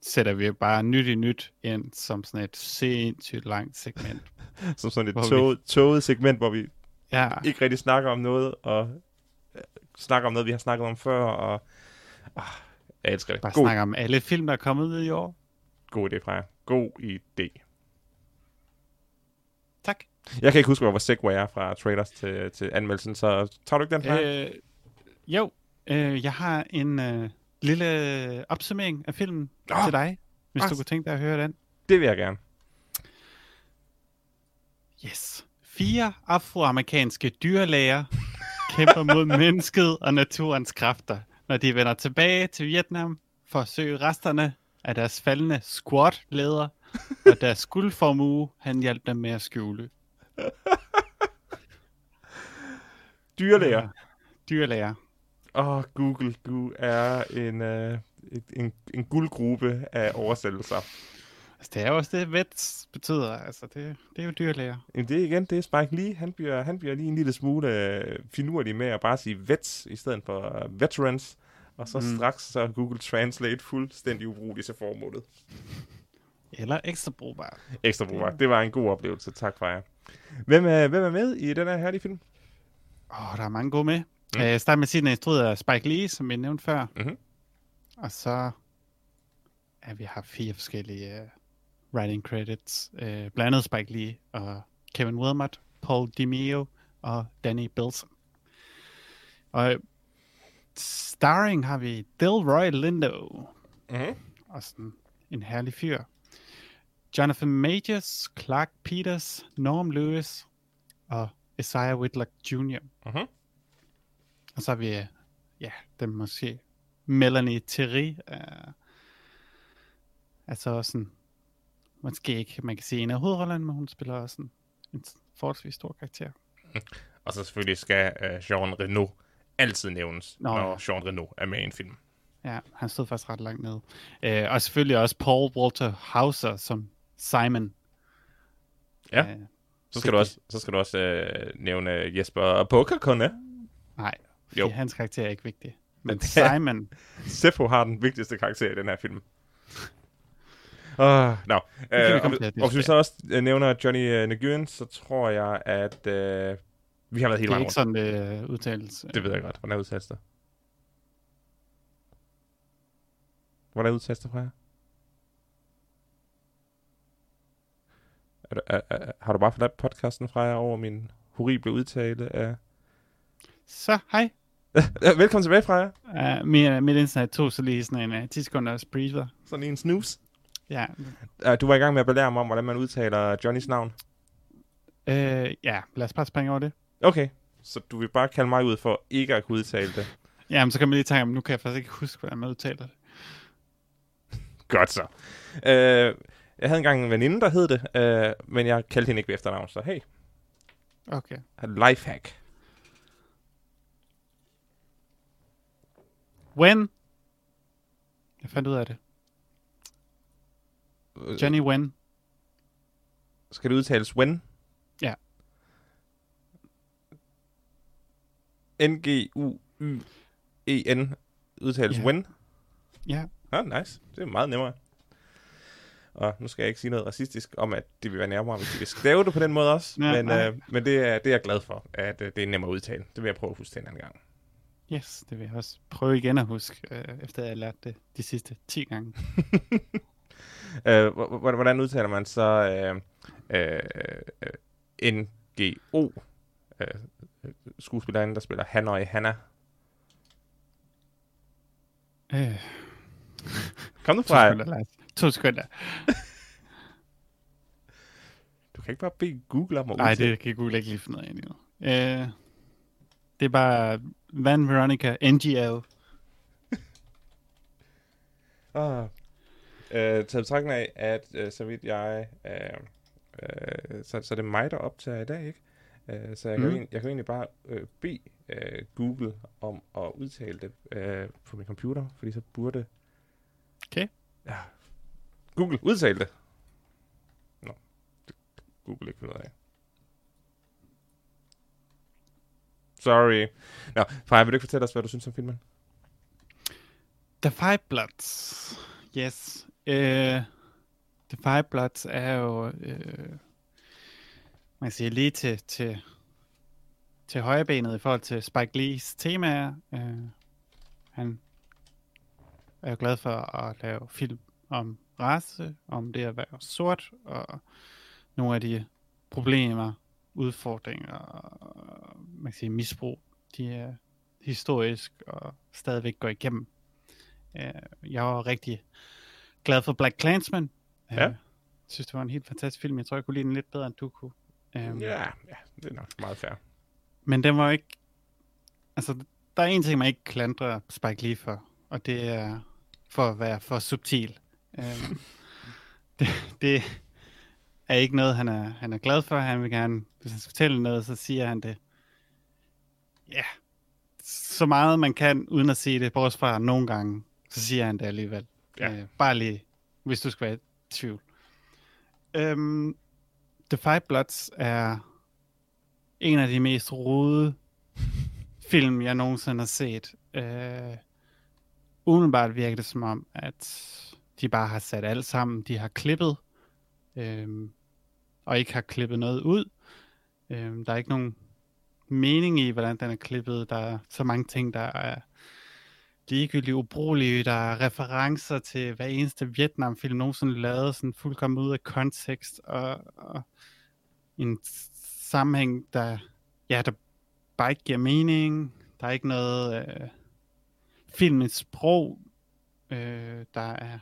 sætter vi bare nyt i nyt ind som sådan et sindssygt langt segment. [laughs] Som sådan et hvor vi- toget, segment, hvor vi Ja, ikke rigtig snakker om noget, og øh, snakker om noget, vi har snakket om før, og ah, jeg elsker det. bare God, snakker om alle film, der er kommet ud i år. god idé fra jer. God idé. Tak. Jeg kan ikke huske, hvor Segway er fra trailers til, til anmeldelsen, så tager du ikke den fra? Øh, jo, øh, jeg har en øh, lille opsummering af filmen Nå. til dig, hvis Ah. du kunne tænke dig at høre den. Det vil jeg gerne. Yes. Fire afroamerikanske dyrlæger kæmper mod [laughs] mennesket og naturens kræfter, når de vender tilbage til Vietnam for at søge resterne af deres faldende squad-leder og deres [laughs] guldformue, han hjalp dem med at skjule. Dyrlæger. Ja, Dyrlæger. Åh, oh, Google, du er en, øh, et, en, en guldgruppe af oversættelser. Altså, det er jo også det, vets betyder. Altså, det, det er jo dyrlæger. Men det er igen, det er Spike Lee. Han bliver, han bliver lige en lille smule øh, finurlig med at bare sige vets i stedet for uh, veterans. Og så Mm. mm. straks så er Google Translate fuldstændig ubrugelig til formålet. Eller ekstra brugbart. Ekstra brugbart. Det var en god oplevelse. Tak for jer. Hvem er, hvem er med i den her herlige film? Åh, oh, der er mange gode med. Mm. Uh, start med at sige, at den er instrueret af Spike Lee, som vi nævnte før. Mhm. Og så ja, vi har fire forskellige uh, writing credits. Uh, blandt andet Spike Lee og Kevin Wilmot, Paul DiMeo og Danny Bilson. Og starring har vi Delroy Lindo, Mm-hmm. og sådan en herlig fyr. Jonathan Majors, Clark Peters, Norm Lewis og Isaiah Whitlock Jr. Mhm. Og så har vi, øh, ja, dem måske, Melanie Thierry, uh, altså også en, måske ikke, man kan sige en af hovedrollerne, men hun spiller også en, en forholdsvis stor karakter. [laughs] Og så selvfølgelig skal uh, Jean Reno altid nævnes, Nå, når Jean Reno er med i en film. Ja, han stod faktisk ret langt nede. Uh, og selvfølgelig også Paul Walter Hauser som Simon. Ja. Øh, Så skal du også, så skal du også uh, nævne Jesper Pokkerkonne. Nej, fordi Jo. hans karakter er ikke vigtig. Men [laughs] Simon... Sepho har den vigtigste karakter i den her film. Uh, no. kan vi uh, komme og, til at og hvis vi så også øh, nævner Johnny uh, Nguyen, så tror jeg, at uh, vi har været Det helt er vejen ikke rundt. sådan, det øh, udtales. Det ved jeg godt. Hvordan udtales det? Hvordan udtales det fra jer? Er, du- er, er, har du bare forladt podcasten fra jer over min horrible udtale af... Så, hej. Velkommen tilbage fra jer. Uh, mit, mit internet tog så lige sådan en uh, 10 sekunders breather. Sådan en snus. Ja, Uh, du var i gang med at belære mig om, hvordan man udtaler Johnnys navn. uh, ja, lad os bare springe over det. Okay, så du vil bare kalde mig ud for ikke at kunne udtale det. Jamen, så kan man lige tænke, om nu kan jeg faktisk ikke huske, hvordan man udtaler det. Godt så. Uh, jeg havde engang en veninde, der hed det, uh, men jeg kaldte hende ikke ved efternavn, så hey, Okay. lifehack. When? Jeg fandt ud af det. Øh, Johnny When. Skal det udtales when? Ja. N-G-U-Y-E-N udtales Ja. when? Ja. Ah, nice. Det er meget nemmere. Og nu skal jeg ikke sige noget racistisk om, at det vil være nærmere, hvis de vil det på den måde også. Ja, men nej. øh, men det, er, det er jeg glad for, at øh, det er nemmere at udtale. Det vil jeg prøve at huske til en anden gang. Yes, det vil jeg også prøve igen at huske, øh, efter jeg har lært det de sidste 10 gange. [laughs] Øh, hvordan udtaler man så øh, øh, øh, NGO, øh, skuespillerinde, der spiller Hanoi Hanna? Øh, Kom nu to fra, sekunder, Lars. To sekunder. du kan ikke bare bede Google om at Nej, det kan Google ikke lige finde ud af endnu. Øh, det er bare Van Veronica NGL. [laughs] Ah. Øh, taget betragtning af, at øh, så vidt jeg... Øh, øh, så, så er det mig, der optager i dag, ikke? Øh, så jeg, kan Mm. jeg kan egentlig bare øh, bede øh, Google om at udtale det øh, på min computer, fordi så burde... Okay. Ja. Google, udtale det! Nå, det Google ikke finde ud af. Sorry. Nå, Freja, vil du ikke fortælle os, hvad du synes om filmen? The Five Bloods. Yes. Uh, The Five Bloods er jo, Uh, man siger lige til, til, til højrebenet i forhold til Spike Lees temaer. Uh, øh, han er jo glad for at lave film om race, om det at være sort, og nogle af de problemer, udfordringer og man kan sige, misbrug, de er historisk og stadigvæk går igennem. Øh, jeg var rigtig glad for Black Clansman. Øh, Ja. synes, det var en helt fantastisk film. Jeg tror, jeg kunne lide den lidt bedre, end du kunne. Øh, Ja, ja, det er nok meget fair. Men den var ikke... Altså, der er en ting, man ikke klandrer Spike Lee for, og det er for at være for subtil. Øhm, [laughs] det, det er ikke noget, han er, han er glad for. Han vil gerne, hvis han skal fortælle noget, så siger han det. Ja, så meget man kan, uden at sige det, bortset fra nogle gange, så siger han det alligevel. Ja. Øh, bare lige, hvis du skal være i tvivl. Øhm, The Five Bloods er en af de mest rode [laughs] film, jeg nogensinde har set. Øh, umiddelbart virker det som om, at de bare har sat alt sammen. De har klippet, øh, og ikke har klippet noget ud. Øh, der er ikke nogen mening i, hvordan den er klippet. Der er så mange ting, der er ligegyldigt ubrugelige. Der er referencer til hver eneste Vietnamfilm nogensinde lavet, sådan fuldkommen ud af kontekst, og, og en sammenhæng, der, ja, der bare ikke giver mening. Der er ikke noget øh, filmens sprog, øh, der er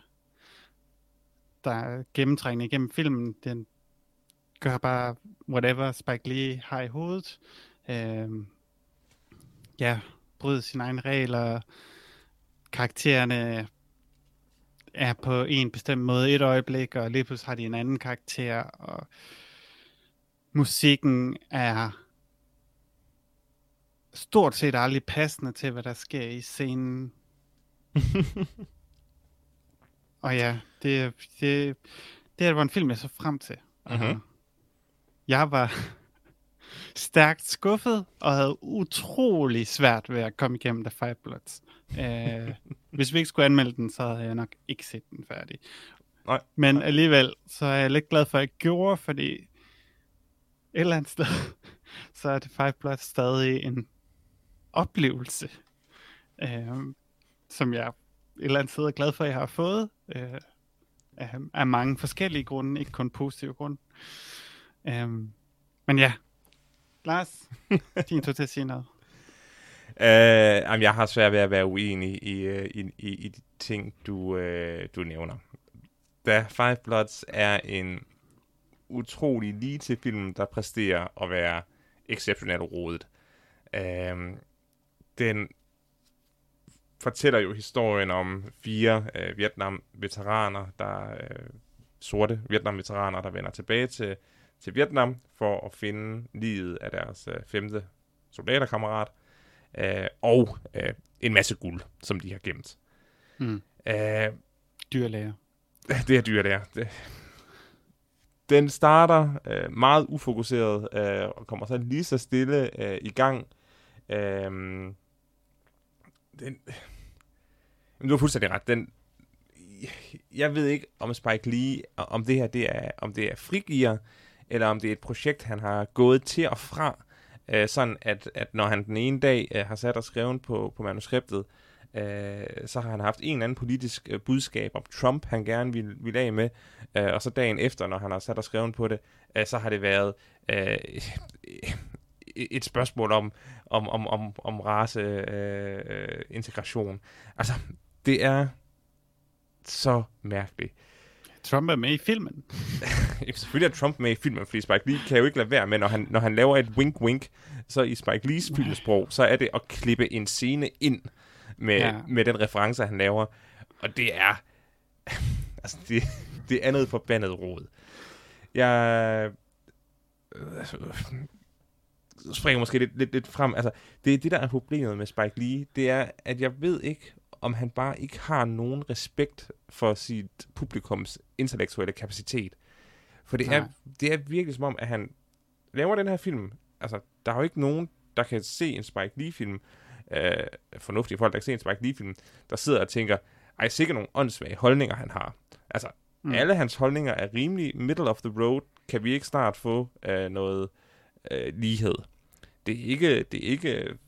der er gennemtrængende igennem filmen. Den gør bare whatever Spike Lee har i hovedet. Øh, ja, bryder sine egne regler. Karaktererne er på en bestemt måde et øjeblik, og lige pludselig har de en anden karakter, og musikken er stort set aldrig passende til, hvad der sker i scenen. og ja, det, det, det var en film, jeg så frem til. Mhm. Jeg var [laughs] stærkt skuffet, og havde utrolig svært ved at komme igennem The Five Bloods. Øh, [laughs] hvis vi ikke skulle anmelde den, så havde jeg nok ikke set den færdig. Nej. Men alligevel, så er jeg lidt glad for, at jeg gjorde, fordi et eller andet sted, [laughs] så er det Five Bloods stadig en oplevelse, øh, som jeg et eller andet sted er glad for, at jeg har fået, øh, af, af mange forskellige grunde, ikke kun positive grunde. Øh, men ja, Lars, [laughs] din tur til at sige noget. Uh, jamen, jeg har svært ved at være uenig i, uh, i, i, i de ting, du, uh, du nævner. Da Five Bloods er en utrolig lige til film, der præsterer at være exceptionelt rodet. Uh, den fortæller jo historien om fire uh, Vietnam-veteraner, der uh, sorte Vietnam-veteraner, der vender tilbage til, til Vietnam for at finde livet af deres uh, femte soldaterkammerat øh, og øh, en masse guld, som de har gemt. Mm. Øh, Dyrlæger. [laughs] det er dyrt, der. Det. Den starter øh, meget ufokuseret øh, og kommer så lige så stille øh, i gang. Øh, den, men du har fuldstændig ret. Den, jeg ved ikke om Spike Lee, om det her det er, om det er frigiver, eller om det er et projekt, han har gået til og fra, øh, sådan at, at når han den ene dag øh, har sat og skrevet på, på manuskriptet, øh, så har han haft en eller anden politisk øh, budskab om Trump, han gerne ville, ville af med, øh, og så dagen efter, når han har sat og skrevet på det, øh, så har det været øh, et spørgsmål om, om, om, om, om race øh, øh integration. Altså, det er så mærkeligt. Trump er med i filmen. [laughs] Selvfølgelig er Trump med i filmen, fordi Spike Lee kan jo ikke lade være med, når han, når han laver et wink-wink, så i Spike Lees filmsprog, så er det at klippe en scene ind med, ja. med den reference, han laver. Og det er... [laughs] altså, det, det er noget forbandet råd. Jeg springer måske lidt, lidt, lidt frem. Altså, det er det, der er problemet med Spike Lee. Det er, at jeg ved ikke, om han bare ikke har nogen respekt for sit publikums intellektuelle kapacitet. For det er, det er virkelig som om, at han laver den her film. Altså, der er jo ikke nogen, der kan se en Spike Lee-film, øh, fornuftige folk, der kan se en Spike Lee-film, der sidder og tænker, ej, sikkert nogle åndssvage holdninger, han har. Altså, mm. alle hans holdninger er rimelig middle of the road. Kan vi ikke snart få øh, noget øh, lighed? Det er ikke, det er ikke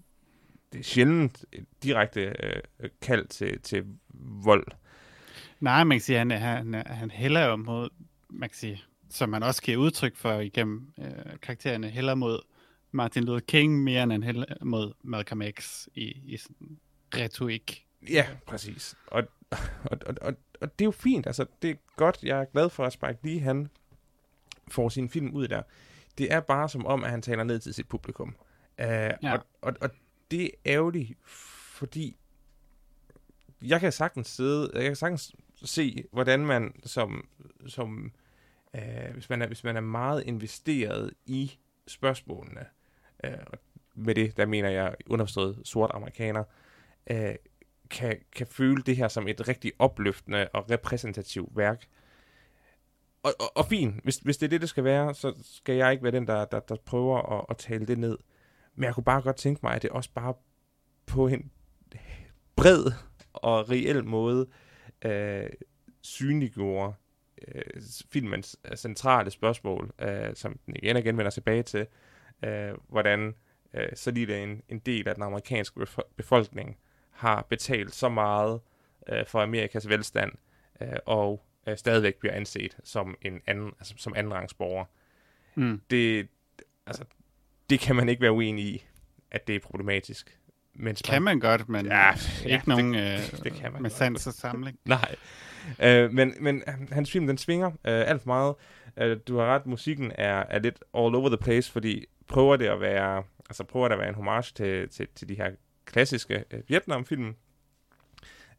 det er sjældent direkte øh, kald til, til vold. Nej, man kan sige, han, han, han hælder jo mod, man kan sige, som man også giver udtryk for igennem øh, karaktererne, hælder mod Martin Luther King mere end han hælder mod Malcolm X i, i sådan retorik. Ja, præcis. Og, og, og, og, og det er jo fint, altså det er godt, jeg er glad for at Spike Lee, han får sin film ud der. Det er bare som om, at han taler ned til sit publikum. Uh, ja. og, og, og det er ærgerligt, fordi jeg kan sagtens sidde, jeg kan sagtens se, hvordan man som, som øh, hvis, man er, hvis man er meget investeret i spørgsmålene, øh, og med det, der mener jeg underforstået sort amerikaner, øh, kan, kan føle det her som et rigtig opløftende og repræsentativt værk. Og, og, og fint, hvis, hvis det er det, det skal være, så skal jeg ikke være den, der, der, der prøver at, at tale det ned. Men jeg kunne bare godt tænke mig, at det også bare på en bred og reel måde øh, synliggjorde øh, filmens øh, centrale spørgsmål, øh, som den igen og igen vender tilbage til, øh, hvordan øh, så lige en, en del af den amerikanske befolkning har betalt så meget øh, for Amerikas velstand, øh, og øh, stadigvæk bliver anset som en anden, altså, som andenrangsborger. Mm. Det, altså, det kan man ikke være uenig i, at det er problematisk. Men kan man godt, men ja, ikke ja, nogen det, øh, [laughs] det kan man med sans og samling. [laughs] Nej, øh, men, men hans film, den svinger øh, alt for meget. Øh, du har ret, musikken er, er lidt all over the place, fordi prøver det at være, altså prøver det at være en homage til, til, til de her klassiske øh, Vietnam-film.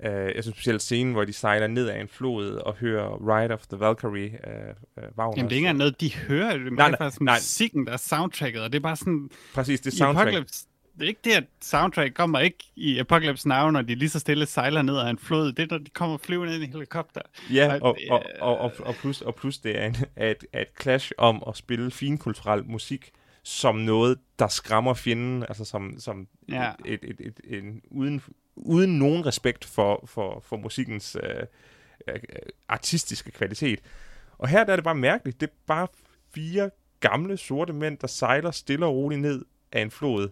Uh, jeg synes specielt scenen, hvor de sejler ned ad en flod og hører Ride of the Valkyrie uh, uh, Jamen, det er ikke engang noget, de hører. Det er nej, faktisk nej. musikken, der er soundtracket, og det er bare sådan... Præcis, det er soundtrack. Apocalypse, det er ikke det, at soundtrack kommer ikke i Apocalypse Now, når de lige så stille sejler ned ad en flod. Det er, når de kommer flyvende ind i en helikopter. Ja, og, og, og, og, og, plus, og plus det er, en, er et clash om at spille finkulturel musik som noget, der skræmmer fjenden, altså som, som ja. et, et, et, et, en uden, uden nogen respekt for, for, for musikkens øh, øh, artistiske kvalitet. Og her der er det bare mærkeligt. Det er bare fire gamle sorte mænd, der sejler stille og roligt ned af en flod,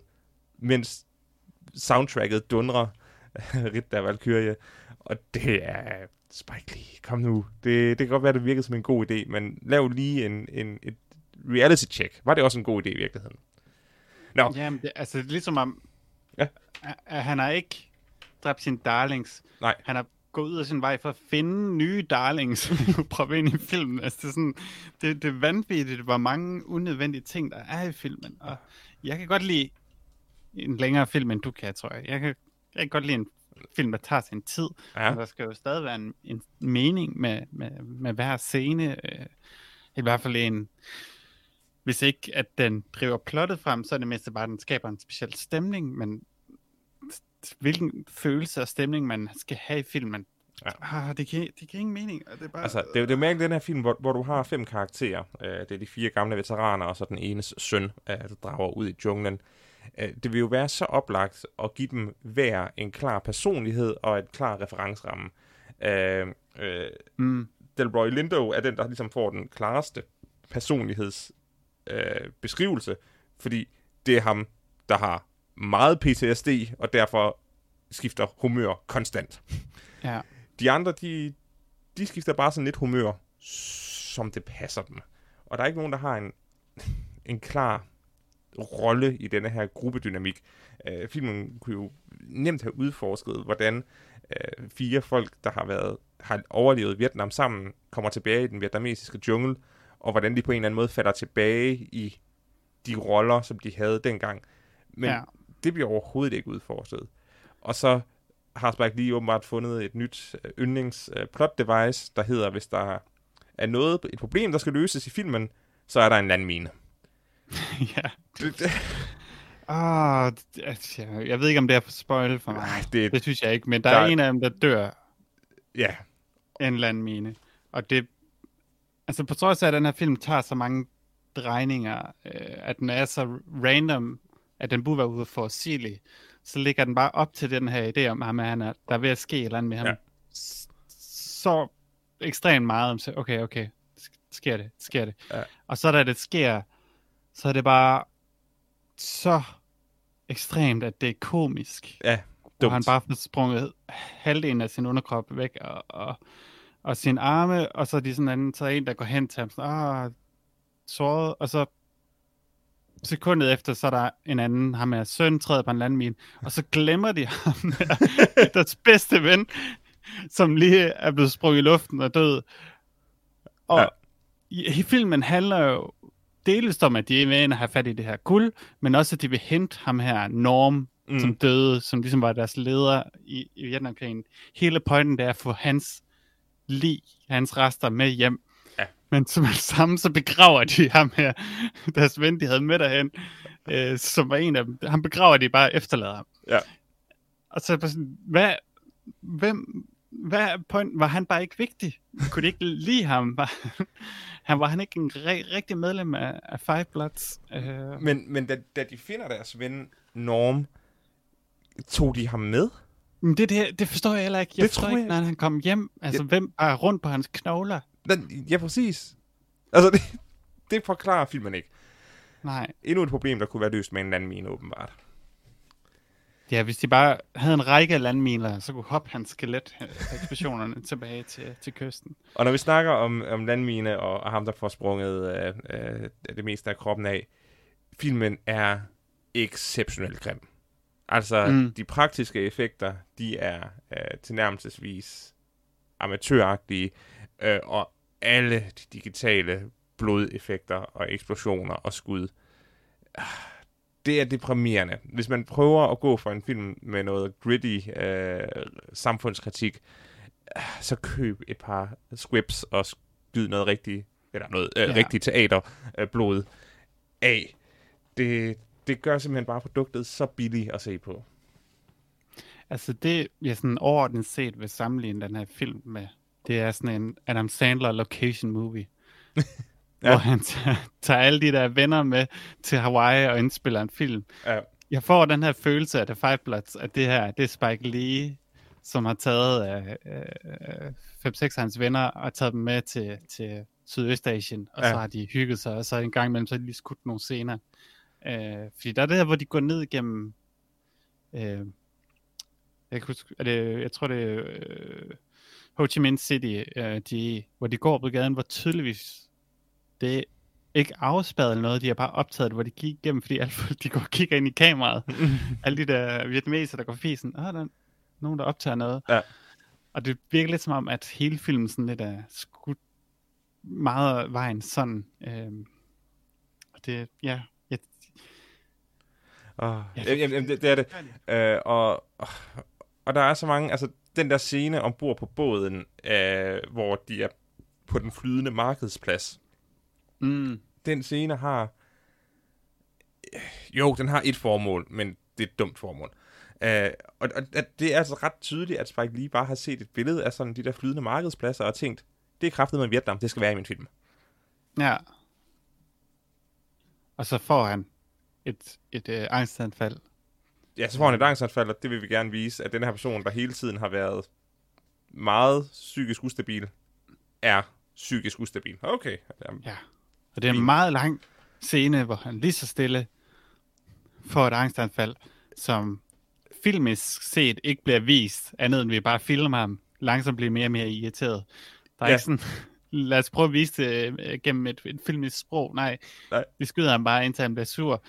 mens soundtracket dundrer [laughs] Ritter Valkyrie. Og det er Spike Lee, kom nu. Det, det kan godt være, det virkede som en god idé, men lav lige en, en, et reality check. Var det også en god idé i virkeligheden? Nå. Jamen, det, altså det er ligesom om, ja. at han har ikke dræbt sine darlings. Nej. Han har gået ud af sin vej for at finde nye darlings, [laughs] prøve ind i filmen. Altså, det er, sådan, det, det er vanvittigt, hvor mange unødvendige ting, der er i filmen. Og jeg kan godt lide en længere film, end du kan, tror jeg. Jeg kan, jeg kan godt lide en film, der tager sin tid. Ja. Men der skal jo stadig være en, en mening med, med, med hver scene. Øh, I hvert fald en... Hvis ikke, at den driver plottet frem, så er det mest bare, at den skaber en speciel stemning, men hvilken følelse og stemning, man skal have i filmen, Ja. Ah, det, giver, det giver ingen mening. Det er bare... Altså, det, det er mærkeligt den her film, hvor, hvor du har fem karakterer. Uh, det er de fire gamle veteraner, og så den enes søn, uh, der drager ud i junglen. Uh, det vil jo være så oplagt at give dem hver en klar personlighed og et klar referenceramme. Uh, uh, mm. Delroy Lindo er den, der ligesom får den klareste personlighedsbeskrivelse, uh, fordi det er ham, der har meget PTSD, og derfor skifter humør konstant. Ja. De andre, de, de skifter bare sådan lidt humør, som det passer dem. Og der er ikke nogen, der har en, en klar rolle i denne her gruppedynamik. Øh, filmen kunne jo nemt have udforsket, hvordan øh, fire folk, der har været har overlevet Vietnam sammen, kommer tilbage i den vietnamesiske jungle, og hvordan de på en eller anden måde falder tilbage i de roller, som de havde dengang. Men ja. Det bliver overhovedet ikke udforsket. Og så har Spike lige åbenbart fundet et nyt øh, yndlings uh, plot device, der hedder, hvis der er noget, et problem, der skal løses i filmen, så er der en landmine. [laughs] ja. Ah, altså, jeg ved ikke, om det er for spoil for mig. Nej, det, det synes jeg ikke, men der, der er en af dem, der dør. Ja. En landmine. Og det... Altså, på trods af, at den her film tager så mange drejninger, øh, at den er så random, at den burde være ude for Silly, så ligger den bare op til den her idé om ham, at han er, der er ved at ske et eller andet med ham. Ja. Så ekstremt meget om, så okay, okay, sker det, sker det. Ja. Og så da det sker, så er det bare så ekstremt, at det er komisk. Ja, dumt. Og han bare får sprunget halvdelen af sin underkrop væk, og, og, og sin arme, og så er de sådan en, så er en, der går hen til ham, sådan, ah, såret, og så sekundet efter, så er der en anden, ham er søn, træder på en landmine, og så glemmer de ham, der, deres bedste ven, som lige er blevet sprunget i luften og død. Og ja. i, filmen handler jo delvis om, at de er at have fat i det her guld, men også, at de vil hente ham her, Norm, mm. som døde, som ligesom var deres leder i, i Vietnamkrigen. Hele pointen, det er at få hans lig, hans rester med hjem. Men som [laughs] det samme, så begraver de ham her, deres ven, de havde med derhen, øh, som var en af dem. Han begraver de bare efterlader ham. Ja. Og så er sådan, hvad, hvem, hvad point, var han bare ikke vigtig? Kunne de ikke lide ham? Var, [laughs] han var han ikke en re- rigtig medlem af, af Five Bloods? Uh... Men, men da, da de finder deres ven Norm, tog de ham med? Men det, det, det forstår jeg heller ikke. Jeg det forstår ikke, jeg... når han kom hjem. Altså, ja. hvem er rundt på hans knogler? Den, ja, præcis. Altså, det, [laughs] det forklarer filmen ikke. Nej. Endnu et problem, der kunne være løst med en landmine, åbenbart. Ja, hvis de bare havde en række landminer, så kunne hoppe hans skelet ekspeditionerne [laughs] tilbage til, til kysten. Og når vi snakker om, om landmine og, og ham, der får sprunget øh, øh, det meste af kroppen af, filmen er exceptionelt grim. Altså, mm. de praktiske effekter, de er øh, tilnærmelsesvis amatøragtige øh, og alle de digitale blodeffekter og eksplosioner og skud. Det er deprimerende. Hvis man prøver at gå for en film med noget gritty øh, samfundskritik, så køb et par scripts og skyd noget rigtigt, eller noget øh, ja. rigtigt teaterblod øh, af. Det, det gør simpelthen bare produktet så billigt at se på. Altså det, jeg sådan overordnet set vil sammenligne den her film med, det er sådan en Adam Sandler location movie. [laughs] ja. Hvor han tager, tager alle de der venner med til Hawaii og indspiller en film. Ja. jeg får den her følelse af The Five Bloods, at det her, det er Spike Lee, som har taget øh, øh, fem-seks af hans venner og taget dem med til, til Sydøstasien, og ja. så har de hygget sig, og så en gang imellem, så har de lige skudt nogle scener. Øh, fordi der er det her, hvor de går ned gennem, øh, jeg, kan huske, er det, jeg tror det er øh, Ho Chi Minh City, øh, de, hvor de går på gaden, hvor tydeligvis det ikke eller noget, de har bare optaget det, hvor de gik igennem, fordi alle folk, de går og kigger ind i kameraet. [laughs] alle de der vietnameser, der går forbi, sådan, der er nogen, der optager noget. Ja. Og det virker lidt som om, at hele filmen sådan lidt er skudt meget vejen sådan. Øhm, og det, ja, jeg, Oh, ja, jamen, det, det er det. Øh, og, og der er så mange, altså den der scene ombord på båden, øh, hvor de er på den flydende markedsplads. mm, Den scene har, jo, den har et formål, men det er et dumt formål. Øh, og, og at det er altså ret tydeligt, at Spike Lee bare har set et billede af sådan de der flydende markedspladser og tænkt, det er kraftet med Vietnam, det skal være i min film. ja. Og så får han et, et øh, angstanfald. Ja, så får han et angstanfald, og det vil vi gerne vise, at den her person, der hele tiden har været meget psykisk ustabil, er psykisk ustabil. Okay. Jamen, Ja. Og det er en meget lang scene, hvor han lige så stille får et angstanfald, som filmisk set ikke bliver vist, andet end vi bare filmer ham, langsomt bliver mere og mere irriteret. Der er Ja. ikke sådan, lad os prøve at vise det øh, gennem et, et filmisk sprog. Nej, Nej. vi skyder ham bare, indtil han bliver sur.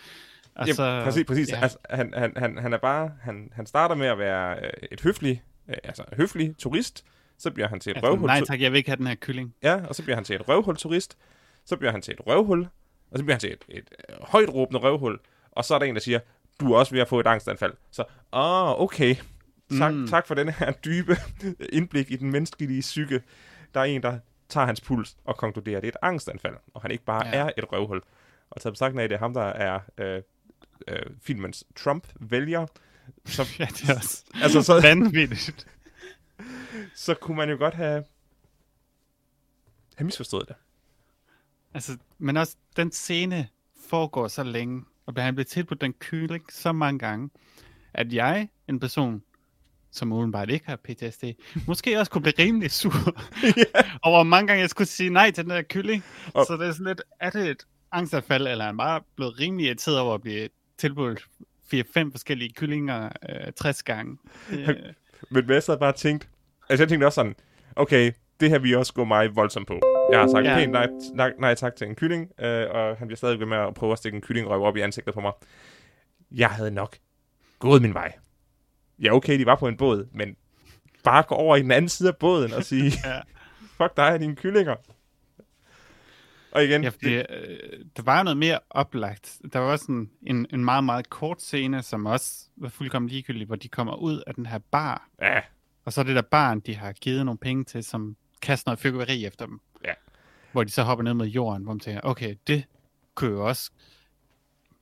Og Jamen, præcis, præcis. Ja. Altså, han, han, han, han er bare, han, han starter med at være øh, et høflig, øh, altså høflig turist, så bliver han til et altså, røvhul. nej tak, jeg vil ikke have den her kylling. Ja, og så bliver han til et røvhul turist, så bliver han til et røvhul, og så bliver han til et, et øh, højt råbende røvhul, og så er der en, der siger, du er også ved at få et angstanfald. Så, ah, okay. Tak, Mm. tak for den her dybe indblik i den menneskelige psyke. Der er en, der tager hans puls og konkluderer, at det er et angstanfald, og han ikke bare Ja. er et røvhul. Og betragtning af, at det er ham, der er øh, øh, filmens Trump-vælger, så, [laughs] Ja, det er også altså, så, vanvittigt. [laughs] så kunne man jo godt have, have misforstået det. Altså, men også den scene foregår så længe, og han bliver tilbudt den kylling så mange gange, at jeg, en person, som udenbart ikke har PTSD, måske også kunne blive rimelig sur [laughs] over hvor mange gange jeg skulle sige nej til den der kylling. Og- Så det er sådan lidt, er det et angstanfald, eller er han bare blevet rimelig irriteret over at blive tilbudt 4-5 forskellige kyllinger øh, 60 gange? Det, [laughs] Men jeg sad bare og tænkte, altså jeg tænkte også sådan, okay, det her jeg også gå mig voldsomt på. Jeg har sagt ja. pænt nej, nej, nej tak til en kylling, øh, og han bliver stadig ved med at prøve at stikke en kyllingrøv op i ansigtet på mig. Jeg havde nok gået min vej. Ja, okay, de var på en båd, men bare gå over i den anden side af båden og sige, [laughs] Ja. fuck dig og dine kyllinger. Og igen, Ja, fordi, øh, der var jo noget mere oplagt. Der var også en, en, en meget, meget kort scene, som også var fuldkommen ligegyldig, hvor de kommer ud af den her bar, ja, og så er det der barn, de har givet nogle penge til, som kaster noget fyrværkeri efter dem. Ja. Hvor de så hopper ned mod jorden, hvor man tænker, okay, det kunne jo også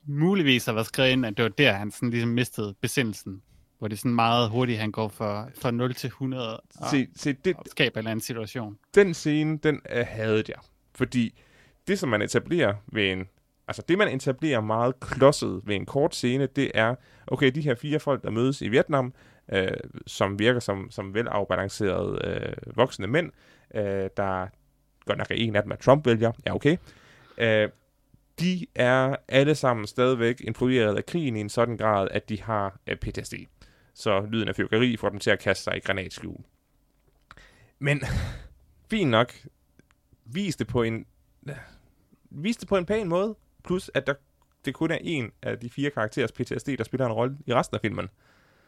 muligvis have været skrevet ind, at det var der, han sådan ligesom mistede besindelsen. Hvor det er sådan meget hurtigt, han går fra, fra 0 til 100 og, se, se det, og skaber en eller anden situation. den scene, den uh, havde jeg. Fordi det, som man etablerer ved en... Altså det, man etablerer meget klodset ved en kort scene, det er, okay, de her fire folk, der mødes i Vietnam, øh, som virker som, som velafbalancerede øh, voksne mænd, øh, der godt nok er en af dem er Trump-vælger, ja okay, øh, de er alle sammen stadigvæk influeret af krigen i en sådan grad, at de har øh, PTSD. Så lyden af fyrkeri får dem til at kaste sig i granatskjul. Men fint nok, vis det på en vis det på en pæn måde, plus at der, det kun er en af de fire karakterers PTSD, der spiller en rolle i resten af filmen.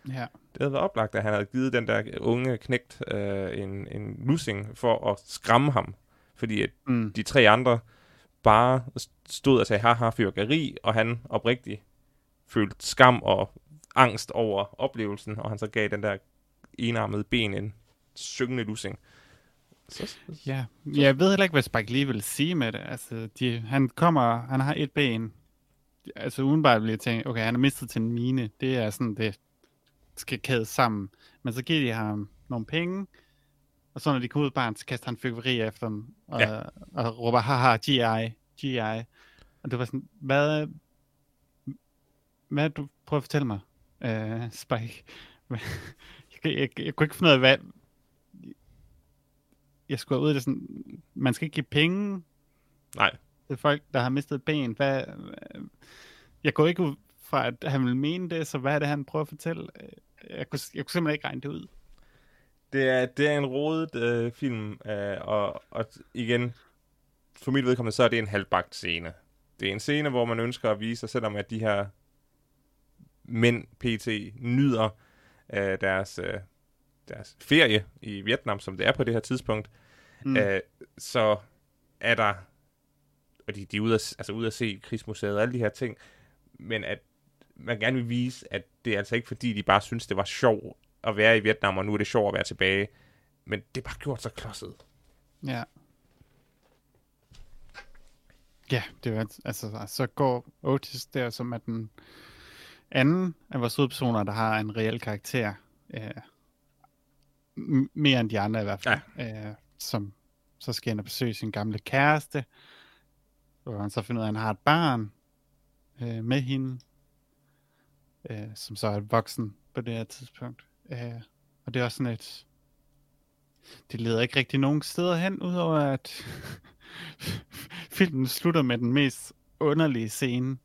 Ja. Det havde været oplagt, at han havde givet den der unge knægt øh, en, en lussing for at skræmme ham, fordi at Mm. de tre andre bare stod og sagde, haha, fyrkeri, og han oprigtigt følte skam og angst over oplevelsen, og han så gav den der enarmede ben en syngende lussing. Så, Ja, jeg ved heller ikke, hvad Spike Lee vil sige med det. Altså, de, han kommer, han har et ben. Altså udenbart vil jeg tænke, okay, han er mistet til en mine. Det er sådan, det skal kædes sammen. Men så giver de ham nogle penge, og så når de kommer ud af barn, så kaster han fyrværkeri efter dem, og. Ja. og råber, haha, GI, GI. Og det var sådan, hvad... hvad du prøver at fortælle mig, uh, Spike? [laughs] jeg, jeg, jeg, jeg kunne ikke finde ud af, hvad... Jeg skulle ud af det sådan... Man skal ikke give penge Nej. til folk, der har mistet ben. Hvad, jeg går ikke ud fra, at han vil mene det, så hvad er det, han prøver at fortælle? Jeg kunne, jeg kunne simpelthen ikke regne det ud. Det er, det er en rodet øh, film, øh, og, og igen, for mit vedkommende, så er det en halvbagt scene. Det er en scene, hvor man ønsker at vise, selvom at de her mænd, PT, nyder øh, deres, øh, deres ferie i Vietnam, som det er på det her tidspunkt, mm. øh, så er der, og de, de er ude at, altså ude at se krigsmuseet og alle de her ting, men at man gerne vil vise, at det er altså ikke fordi, de bare synes, det var sjovt at være i Vietnam, og nu er det sjovt at være tilbage. Men det er bare gjort så klodset. Ja. Ja, det er altså, så går Otis der, som er den anden af vores hovedpersoner, der har en reel karakter. Øh, mere end de andre i hvert fald. Ja. Øh, som så skal han og besøge sin gamle kæreste, hvor han så finder ud af, at han har et barn øh, med hende, øh, som så er voksen på det her tidspunkt. Øh, og det er også sådan et... Det leder ikke rigtig nogen steder hen, udover at [laughs] filmen slutter med den mest underlige scene,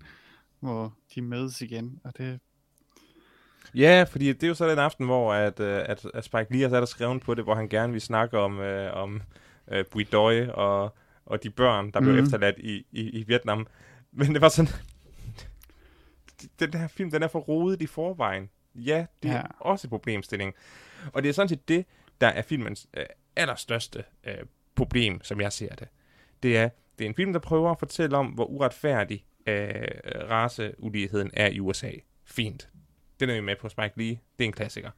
hvor de mødes igen, og det... Ja, fordi det er jo så den aften, hvor at, øh, at, at Spike Lee sat og skrevet på det, hvor han gerne vil snakke om, øh, om øh, Bui Doi og, og de børn, der mm. blev mhm. efterladt i, i, i Vietnam. Men det var sådan... [laughs] den her film, den er for rodet i forvejen. Ja, det ja. er også et problemstilling. Og det er sådan set det, der er filmens øh, allerstørste øh, problem, som jeg ser det. Det er, det er en film, der prøver at fortælle om, hvor uretfærdig øh, raceuligheden er i USA. Fint. Den er vi med på Spike Lee. Det er en klassiker.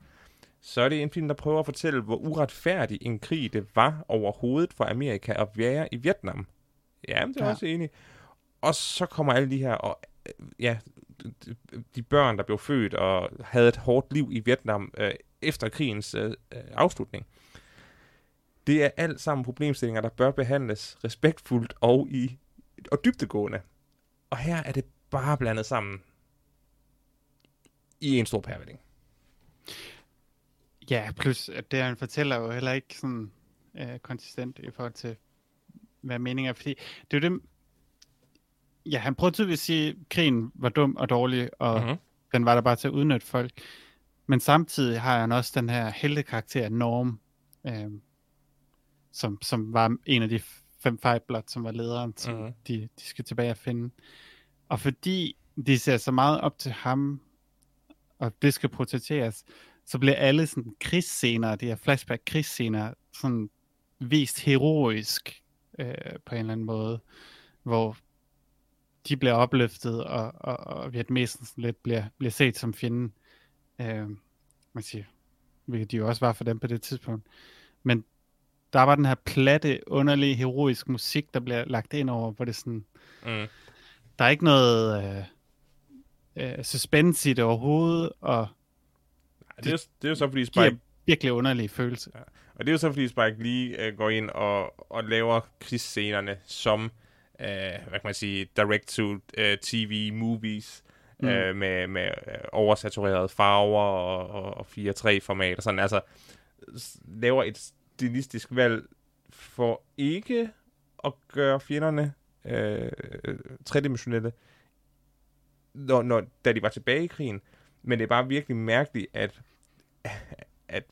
Så er det en film, der prøver at fortælle, hvor uretfærdig en krig det var overhovedet for Amerika at være i Vietnam. Ja, det er ja. også enig. Og så kommer alle de her, og øh, ja, de børn, der blev født og havde et hårdt liv i Vietnam øh, efter krigens øh, øh, afslutning. Det er alt sammen problemstillinger, der bør behandles respektfuldt og i og dybtegående. Og her er det bare blandet sammen i en stor pærvælding. Ja, plus at det han fortæller jo heller ikke sådan øh, konsistent i forhold til, hvad meningen er, fordi det er jo det, ja, han prøvede tydeligvis at sige, at krigen var dum og dårlig, og mm-hmm. den var der bare til at udnytte folk. Men samtidig har han også den her heldekarakter, Norm, øh, som, som var en af de fem Five som var lederen, som mm-hmm. de, de skal tilbage og finde. Og fordi de ser så meget op til ham, og det skal protegeres, så bliver alle sådan krigsscener, de her flashback krigsscener, sådan vist heroisk øh, på en eller anden måde, hvor de bliver opløftet, og, og, og vietnamesen lidt bliver, bliver set som fjenden. Øh, man siger, hvilket de jo også var for dem på det tidspunkt. Men der var den her platte, underlige, heroisk musik, der bliver lagt ind over, hvor det sådan... Mm. Der er ikke noget øh, øh, suspense i det overhovedet, og... Det, det, er, det er jo så, fordi Spike... virkelig underlig følelse. Ja. Og det er jo så, fordi Spike lige øh, går ind og, og laver krigsscenerne som øh, hvad kan man sige, direct-to-TV movies, mm. øh, med, med øh, oversaturerede farver og, og, og 4-3-format og sådan, altså laver et stilistisk valg for ikke at gøre fjenderne øh, tredimensionelle, når, når, da de var tilbage i krigen. Men det er bare virkelig mærkeligt, at, at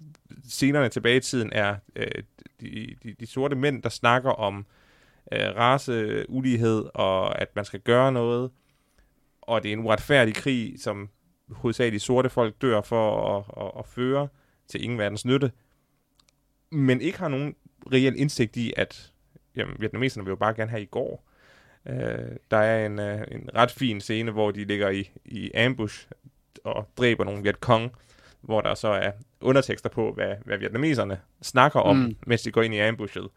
scenerne tilbage i tiden er øh, de, de, de sorte mænd, der snakker om øh, raceulighed, og at man skal gøre noget, og det er en uretfærdig krig, som hovedsageligt sorte folk dør for at, at, at føre til ingen verdens nytte, men ikke har nogen reel indsigt i, at jamen, vietnameserne vil jo bare gerne have i går. Øh, der er en, øh, en ret fin scene, hvor de ligger i, i ambush og dræber nogle Vietcong, hvor der så er undertekster på, hvad, hvad vietnameserne snakker om, mm. mens de går ind i ambushet.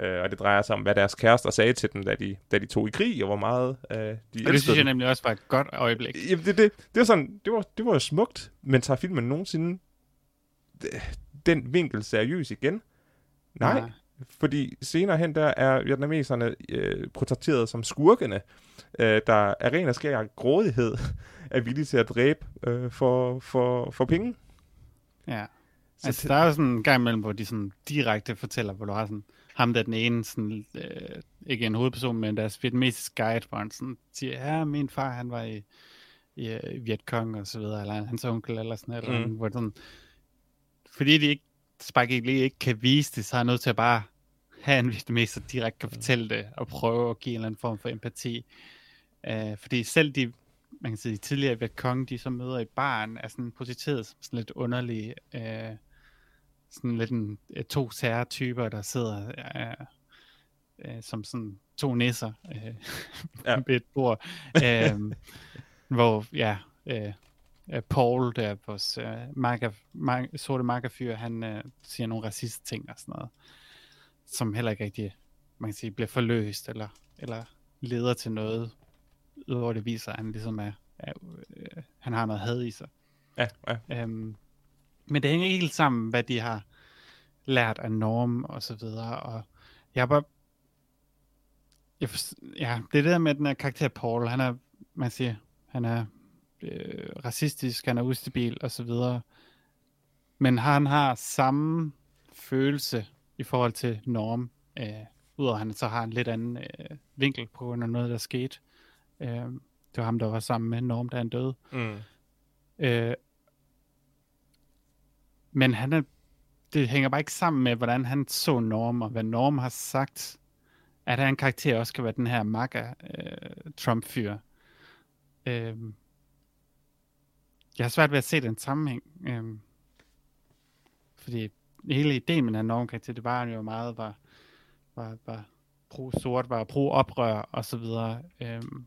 Øh, og det drejer sig om, hvad deres kærester sagde til dem, da de, da de tog i krig, og hvor meget øh, de Og det synes jeg nemlig også var et godt øjeblik. Jamen, det, det, det, var sådan, det, var, det var jo smukt, men tager filmen nogensinde den vinkel seriøs igen? Nej. Nej. Fordi senere hen der er vietnameserne øh, portrætteret som skurkene, øh, der er ren og skær grådighed, [laughs] er villige til at dræbe øh, for, for, for penge. Ja. Så altså, der er jo sådan en gang imellem, hvor de sådan direkte fortæller, hvor du har sådan, ham der den ene, sådan, øh, ikke en hovedperson, men deres vietnamesiske guide, hvor han sådan siger, ja, min far, han var i, i, i Vietcong og så videre, eller hans onkel, eller sådan noget, mm. eller, hvor sådan, fordi de ikke, Spike Lee ikke kan vise det, så er han nødt til at bare have en vietnameser direkte kan fortælle det, og prøve at give en eller anden form for empati. Uh, fordi selv de, man kan sige, de tidligere Vietcong, de som møder i baren, er sådan positeret som sådan lidt underlige, uh, sådan lidt en, to særtyper, der sidder uh, uh, som sådan to nisser uh, ja. [laughs] ved et bord. Uh, hvor, ja, uh, Paul, der vores uh, marker, marker, sorte markerfyr, han uh, siger nogle racist ting og sådan noget, som heller ikke rigtig, man kan sige, bliver forløst, eller, eller leder til noget, udover det viser, at han ligesom er, er uh, han har noget had i sig. Ja, ja. Um, men det hænger ikke helt sammen, hvad de har lært af norm og så videre, og jeg har bare, jeg ja, det der med den her karakter Paul, han er, man siger, han er øh, racistisk, han er ustabil og så videre. Men han har samme følelse i forhold til Norm, øh, udover han så har en lidt anden øh, vinkel på grund af noget, der skete. Øh, det var ham, der var sammen med Norm, da han døde. Mm. Øh, men han er, det hænger bare ikke sammen med, hvordan han så Norm, og hvad Norm har sagt, at han en karakter også kan være den her MAGA øh, Trump-fyr. Øh, jeg har svært ved at se den sammenhæng. Øhm, fordi hele ideen med den her karakter, det var jo meget, var, var, var pro-sort, var pro-oprør og så videre. Øhm,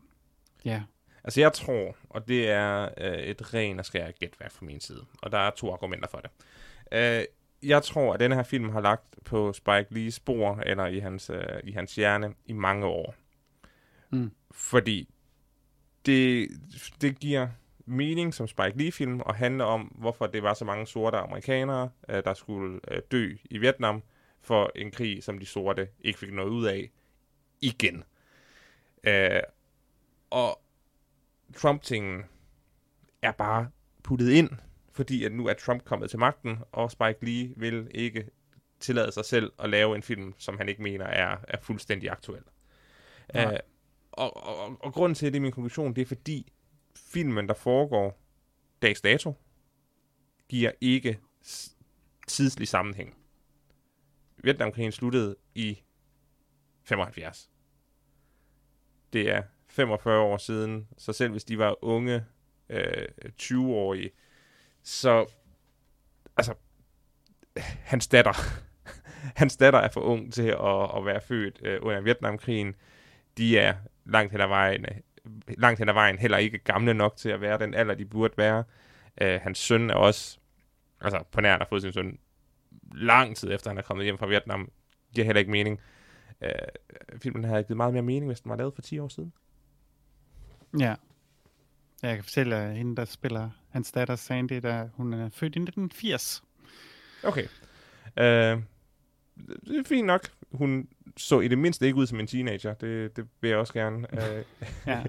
ja. Altså jeg tror, og det er øh, et ren og skær gætværk fra min side, og der er to argumenter for det. Øh, jeg tror, at denne her film har lagt på Spike Lee's spor, eller i hans, øh, i hans hjerne, i mange år. Mm. Fordi det, det giver mening som Spike Lee-film og handle om, hvorfor det var så mange sorte amerikanere, øh, der skulle øh, dø i Vietnam for en krig, som de sorte ikke fik noget ud af igen. Øh, og Trump-tingen er bare puttet ind, fordi at nu er Trump kommet til magten, og Spike Lee vil ikke tillade sig selv at lave en film, som han ikke mener er, er fuldstændig aktuel. Ja. Øh, og, og, og, og grunden til, at det er min konklusion, det er fordi, filmen, der foregår dags dato, giver ikke tidslig sammenhæng. Vietnamkrigen sluttede i 75. Det er 45 år siden, så selv hvis de var unge øh, 20-årige, så altså hans datter [laughs] hans datter er for ung til at, at være født øh, under Vietnamkrigen. De er langt hen ad vejen langt hen ad vejen heller ikke gamle nok til at være den alder, de burde være. Uh, hans søn er også, altså på nær, har fået sin søn lang tid efter, han er kommet hjem fra Vietnam. Giver heller ikke mening. Uh, filmen havde givet meget mere mening, hvis den var lavet for 10 år siden. Ja. Jeg kan fortælle, at hende, der spiller hans datter Sandy, der, hun er født i 1980. Okay. Uh, det er fint nok. Hun så i det mindste ikke ud som en teenager. Det, det vil jeg også gerne øh, ja.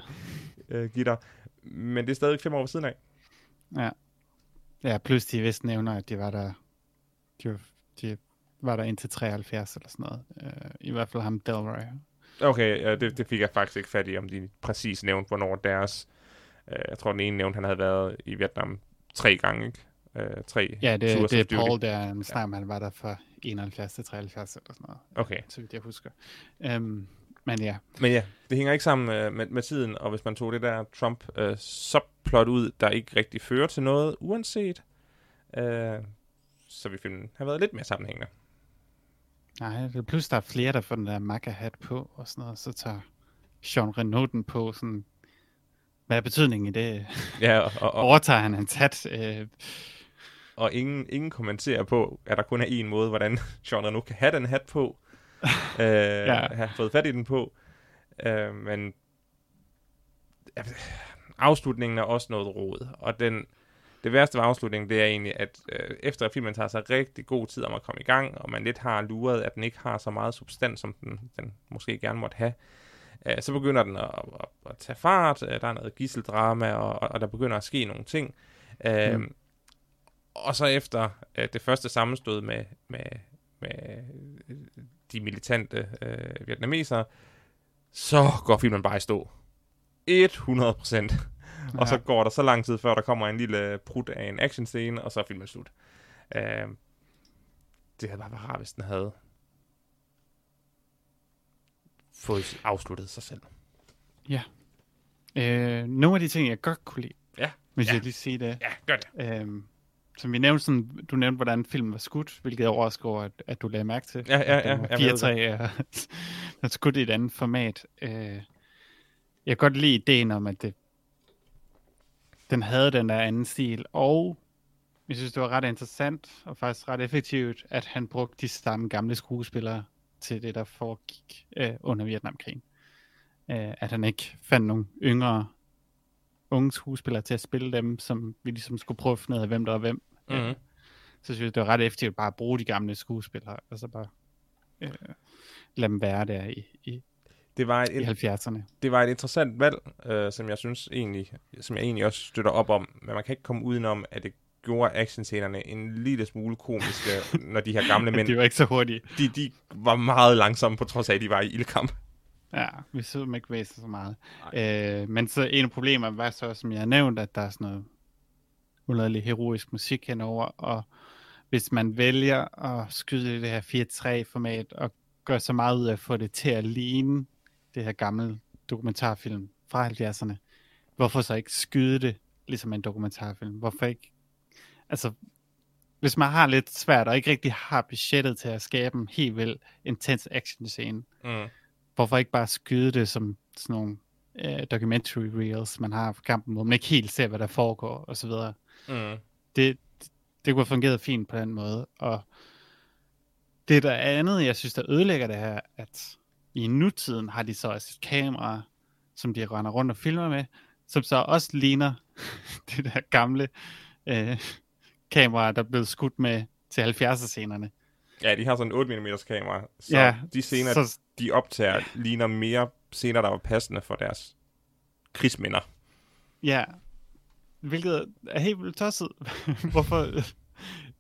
[laughs] øh, give dig. Men det er stadig fem år siden af. Ja. Ja, plus de vist nævner, at de var der, de var, de var der indtil 73 eller sådan noget. Øh, I hvert fald ham Delroy. Okay, ja, det, det fik jeg faktisk ikke fat i, om de præcis nævnte, hvornår deres... Øh, jeg tror, den ene nævnte, han havde været i Vietnam tre gange, ikke? Øh, tre ja, det, det er Paul, der snakker, ja. han var der for 71 til 73 eller sådan noget. Okay. Så vidt jeg husker. Um, men ja. Men ja, det hænger ikke sammen uh, med, med tiden, og hvis man tog det der Trump uh, subplot ud, der ikke rigtig fører til noget, uanset, uh, så vil filmen have været lidt mere sammenhængende. Nej, det er plus der er flere, der får den der MAGA-hat på, og sådan noget, så tager Jean Renaud den på, sådan, hvad er betydningen i det? Ja, og, og, Overtager han hans hat? Øh, og ingen, ingen kommenterer på, at der kun er en måde, hvordan [laughs] Sean nu kan have den hat på, [laughs] øh, ja. have fået fat i den på. Øh, men afslutningen er også noget råd, og den, det værste ved afslutningen, det er egentlig, at øh, efter at filmen tager sig rigtig god tid om at komme i gang, og man lidt har luret, at den ikke har så meget substans, som den, den måske gerne måtte have, øh, så begynder den at, at, at tage fart, øh, der er noget gisseldrama, og, og der begynder at ske nogle ting. Øh, mm. Og så efter øh, det første sammenstød med, med, med øh, de militante øh, vietnamesere, så går filmen bare i stå. 100 procent. Ja. [laughs] Og så går der så lang tid, før der kommer en lille prut af en actionscene, og så er filmen slut. Uh, det havde bare været rart, hvis den havde fået afsluttet sig selv. Ja. Øh, nogle af de ting, jeg godt kunne lide, ja. hvis ja. jeg lige sige det. Ja, gør det. Øh, som vi nævnte, sådan, du nævnte, hvordan filmen var skudt, hvilket jeg overrasker over, at, at du lagde mærke til. Ja, ja, ja. ja [laughs] 4 er, skudt i et andet format. Øh, jeg kan godt lide ideen om, at det, den havde den der anden stil, og jeg synes, det var ret interessant og faktisk ret effektivt, at han brugte de samme gamle skuespillere til det, der foregik øh, under Vietnamkrigen. Øh, at han ikke fandt nogle yngre unge skuespillere til at spille dem, som vi ligesom skulle prøve at finde ud af, hvem der var hvem. Mm-hmm. Så synes jeg, det var ret effektivt bare at bruge de gamle skuespillere, og så bare øh, lade dem være der i, i, det var et, i 70'erne. Det var et interessant valg, øh, som jeg synes egentlig, som jeg egentlig også støtter op om, men man kan ikke komme udenom, at det gjorde actionscenerne en lille smule komiske, [laughs] når de her gamle mænd... de var ikke så hurtige. De, de var meget langsomme, på trods af, at de var i ildkamp. Ja, vi så dem ikke væse så meget. Øh, men så en af problemerne var så, som jeg har nævnt, at der er sådan noget underlig heroisk musik henover, og hvis man vælger at skyde i det her 4-3-format, og gør så meget ud af at få det til at ligne det her gamle dokumentarfilm fra 70'erne, hvorfor så ikke skyde det ligesom en dokumentarfilm? Hvorfor ikke? Altså, hvis man har lidt svært og ikke rigtig har budgettet til at skabe en helt vildt intens action scene, mm hvorfor ikke bare skyde det som sådan nogle uh, documentary reels, man har for kampen, hvor man ikke helt ser, hvad der foregår, og så videre. Mm. Det, det kunne have fungeret fint på den måde, og det der andet, jeg synes, der ødelægger det her, at i nutiden har de så også et kamera, som de render rundt og filmer med, som så også ligner [laughs] det der gamle uh, kamera, der blev skudt med til 70'er-scenerne. Ja, de har sådan en 8 mm kamera, så ja, de scener, så, de optager, ligner mere scener, der var passende for deres krigsminder. Ja, hvilket er helt vildt tosset. [laughs] Hvorfor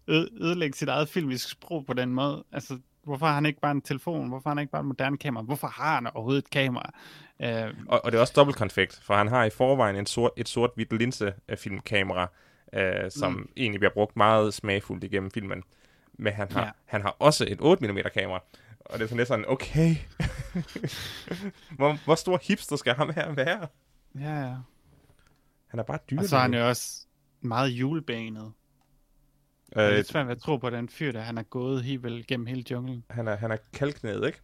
ødelægge sit eget filmisk sprog på den måde? Altså, hvorfor har han ikke bare en telefon? Hvorfor har han ikke bare en moderne kamera? Hvorfor har han overhovedet et kamera? Uh, og, og det er også dobbelt konfekt, for han har i forvejen en sort, et sort-hvidt linse-filmkamera, uh, som mm. egentlig bliver brugt meget smagfuldt igennem filmen men han har, ja. han har også et 8 mm kamera. Og det er sådan lidt sådan, okay, [laughs] hvor, hvor stor hipster skal ham her være? Ja, ja. Han er bare dyr. Og så er han jo også meget julebanet. Øh, det er lidt svært at tro på den fyr, der han er gået helt vel gennem hele junglen. Han er, han er kalknædet, ikke?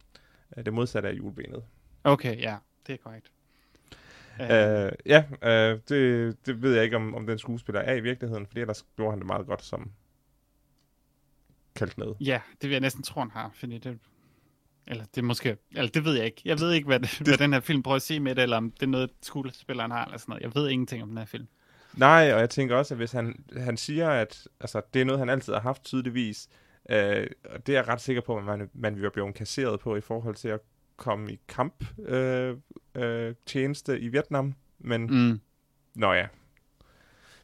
Øh, det modsatte af julebenet. Okay, ja, det er korrekt. Uh, uh, ja, uh, det, det ved jeg ikke, om, om den skuespiller er i virkeligheden, fordi ellers gjorde han det meget godt som, kaldt med. Ja, det vil jeg næsten tro, han har, fordi det, eller det måske, eller det ved jeg ikke. Jeg ved ikke, hvad, det, hvad den her film prøver at sige med det, eller om det er noget, skuespilleren har, eller sådan noget. Jeg ved ingenting om den her film. Nej, og jeg tænker også, at hvis han, han siger, at altså, det er noget, han altid har haft tydeligvis, øh, og det er jeg ret sikker på, at man, man vil blive kasseret på i forhold til at komme i kamp øh, øh, tjeneste i Vietnam, men mm. nå ja,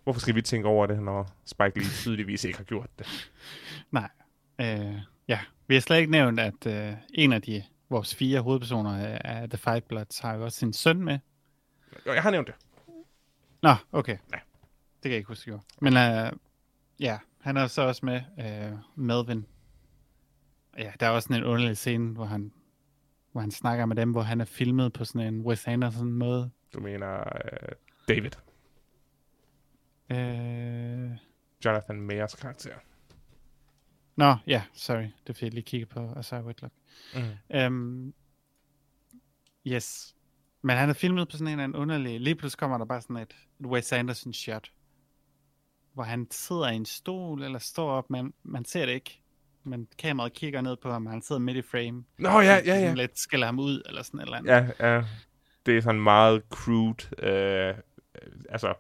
hvorfor skal vi tænke over det, når Spike Lee tydeligvis ikke har gjort det? [laughs] Nej. Øh, ja, vi har slet ikke nævnt, at øh, en af de vores fire hovedpersoner af The Five Bloods har jo også sin søn med. Jo, jeg har nævnt det. Nå, okay. Ja. Det kan jeg ikke huske, jo. Men øh, ja, han er så også med, øh, Melvin. Ja, der er også sådan en underlig scene, hvor han, hvor han snakker med dem, hvor han er filmet på sådan en Wes Anderson måde. Du mener øh, David? Øh... Jonathan Mayers karakter. Nå, ja, sorry. Det er fordi, jeg lige kigge på Asai Whitlock. Mm. Um, yes. Men han er filmet på sådan en eller anden underlig... Lige pludselig kommer der bare sådan et, et Wes Anderson shot, hvor han sidder i en stol eller står op, men man ser det ikke. Men kameraet kigger ned på ham, og han sidder midt i frame. Nå, ja, ja, ja. Lidt skælder ham ud, eller sådan et eller andet. Ja, ja. Det er sådan meget crude. Øh, altså,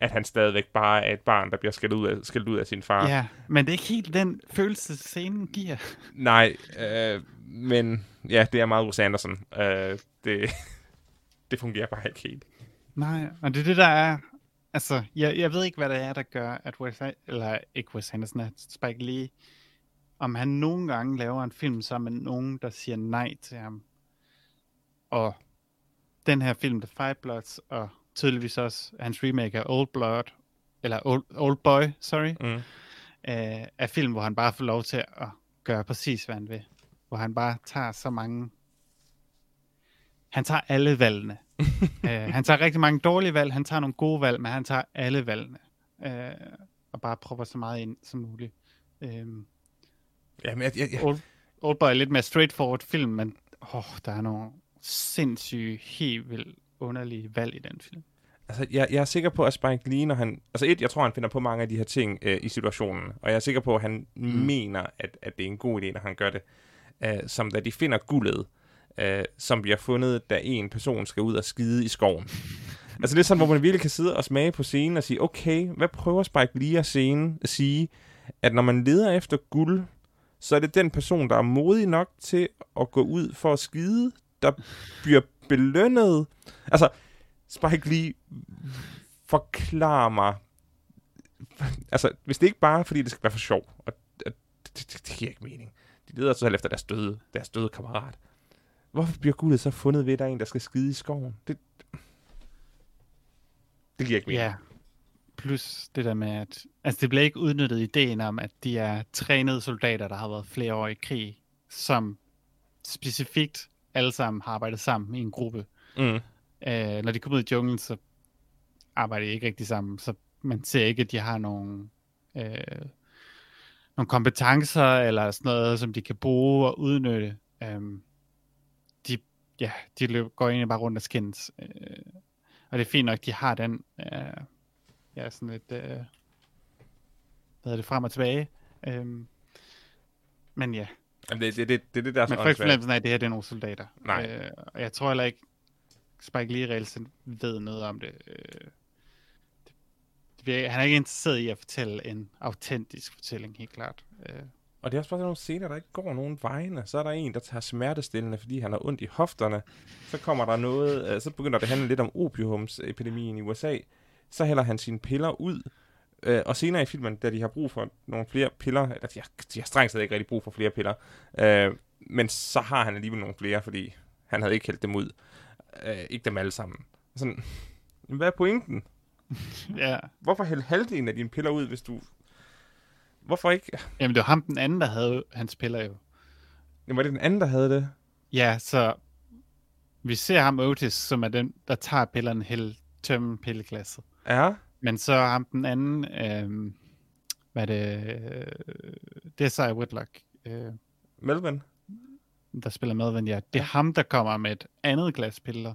at han stadigvæk bare er et barn, der bliver skældt ud af, skældt ud af sin far. Ja, men det er ikke helt den følelse, scenen giver. Nej, øh, men ja, det er meget Wes Anderson. Øh, det, [laughs] det fungerer bare ikke helt. Nej, og det er det, der er... Altså, jeg, jeg ved ikke, hvad det er, der gør, at Wes, eller ikke Wes Anderson, at Spike Lee, om han nogle gange laver en film sammen med nogen, der siger nej til ham. Og den her film, The Five Bloods, og tydeligvis også hans remake af Old Blood, eller Old, Old Boy, sorry, Mm. øh, er film, hvor han bare får lov til at gøre præcis, hvad han vil. Hvor han bare tager så mange... Han tager alle valgene. [laughs] øh, han tager rigtig mange dårlige valg, han tager nogle gode valg, men han tager alle valgene. Øh, og bare prøver så meget ind som muligt. Øh, Jamen, jeg, jeg, jeg, Old, Oldboy er lidt mere straightforward film, men åh, der er nogle sindssyge, helt vildt underlige valg i den film. altså, jeg, jeg er sikker på, at Spike Lee, når han... Altså et, jeg tror, han finder på mange af de her ting øh, i situationen. Og jeg er sikker på, at han mm. mener, at, at det er en god idé, når han gør det. Øh, som da de finder guldet, øh, som bliver fundet, da en person skal ud og skide i skoven. [laughs] altså det er sådan, hvor man virkelig kan sidde og smage på scenen og sige, okay, hvad prøver Spike Lee at scene, at sige, at når man leder efter guld, så er det den person, der er modig nok til at gå ud for at skide, der bliver belønnet. Altså, Spike Lee forklar mig, altså, hvis det ikke bare er, fordi det skal være for sjov, og, og det, det, det, giver ikke mening. De leder så selv efter deres døde, deres døde kammerat. Hvorfor bliver guldet så fundet ved, at der er en, der skal skide i skoven? Det, det giver ikke mening. Ja. Plus det der med, at altså det bliver ikke udnyttet ideen om, at de er trænede soldater, der har været flere år i krig, som specifikt alle sammen har arbejdet sammen i en gruppe. Mm. Øh, når de kommer ud i junglen, så arbejder de ikke rigtig sammen, så man ser ikke, at de har nogle, øh, nogle kompetencer eller sådan noget, som de kan bruge og udnytte. Um, de, ja, de løb, går egentlig bare rundt og skændes. Øh, og det er fint nok, de har den, øh, ja, sådan lidt, øh, hvad hedder det, frem og tilbage. Um, men ja, Jamen, det, det, det, det, det, der er så åndssvagt. fornemmelsen af, at det her det er nogle soldater. Nej. Øh, og jeg tror heller ikke, Spike Lee reelt ved noget om det. Øh, det, det han er ikke interesseret i at fortælle en autentisk fortælling, helt klart. Øh, Og det er også bare nogle scener, der ikke går nogen vegne. Så er der en, der tager smertestillende, fordi han har ondt i hofterne. Så kommer der noget, øh, så begynder det at handle lidt om opiumsepidemien i USA. Så hælder han sine piller ud. Øh, og senere i filmen, da de har brug for nogle flere piller, eller de har, de har strengt taget ikke rigtig brug for flere piller, øh, men så har han alligevel nogle flere, fordi han havde ikke hældt dem ud. Øh, ikke dem alle sammen. Sådan, hvad er pointen? [laughs] ja. Hvorfor hælde halvdelen af dine piller ud, hvis du... Hvorfor ikke? Jamen, det var ham den anden, der havde hans piller jo. Jamen, var det den anden, der havde det? Ja, så vi ser ham Otis, som er den, der tager pillerne helt tømme pilleglasset. Ja. Men så ham den anden, øh, hvad er det, øh, det er Cy Whitlock, øh, Melvin? der spiller Melvin, ja. Det er ham, der kommer med et andet glas piller,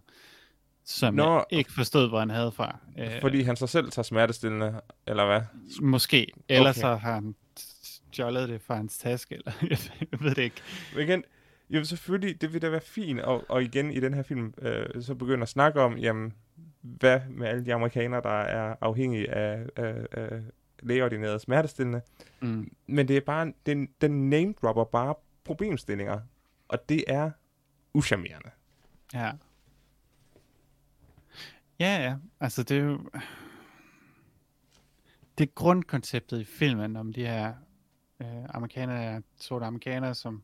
som Nå. jeg ikke forstod, hvor han havde fra. Øh, Fordi han så selv tager smertestillende, eller hvad? Måske. Ellers Okay. så har han stjålet det fra hans taske, eller [laughs] jeg ved det ikke. Men igen, jo selvfølgelig, det vil da være fint, og, og igen i den her film, øh, så begynder at snakke om, jamen, hvad med alle de amerikanere, der er afhængige af, af, af lægeordineret smertestillende. Mm. Men det er bare, den, den name dropper bare problemstillinger, og det er uschammerende. Ja. Ja, ja. Altså, det er jo... Det er grundkonceptet i filmen om de her øh, amerikanere, sorte amerikanere, som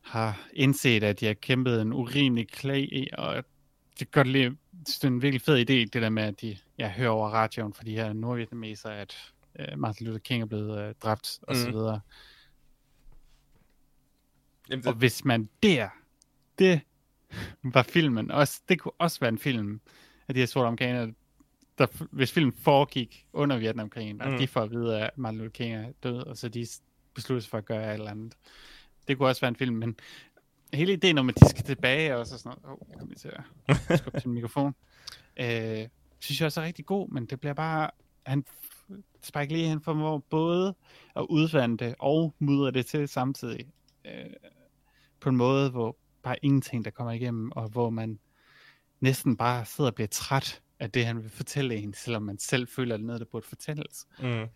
har indset, at de har kæmpet en urimelig klag, og det kan godt lide, det er en virkelig fed idé, det der med, at de ja, hører over radioen for de her nordvietnameser, at øh, Martin Luther King er blevet øh, dræbt, og så Mm. videre. Jamen, Og hvis man der, det var filmen, også, det kunne også være en film af de her sorte amerikanere, der, hvis filmen foregik under Vietnamkrigen, og Mm. de får at vide, at Martin Luther King er død, og så de beslutter sig for at gøre et eller andet. Det kunne også være en film, men hele ideen om, at de skal tilbage, og så sådan noget, åh, oh, kom lige til at skubbe til mikrofon, [laughs] øh, synes jeg også er rigtig god, men det bliver bare, han, Spike Lee, han formår både at udvande det og mudre det til samtidig. Øh, på en måde, hvor bare ingenting, der kommer igennem, og hvor man næsten bare sidder og bliver træt af det, han vil fortælle en, selvom man selv føler, at det er noget, der burde fortælles. Mm.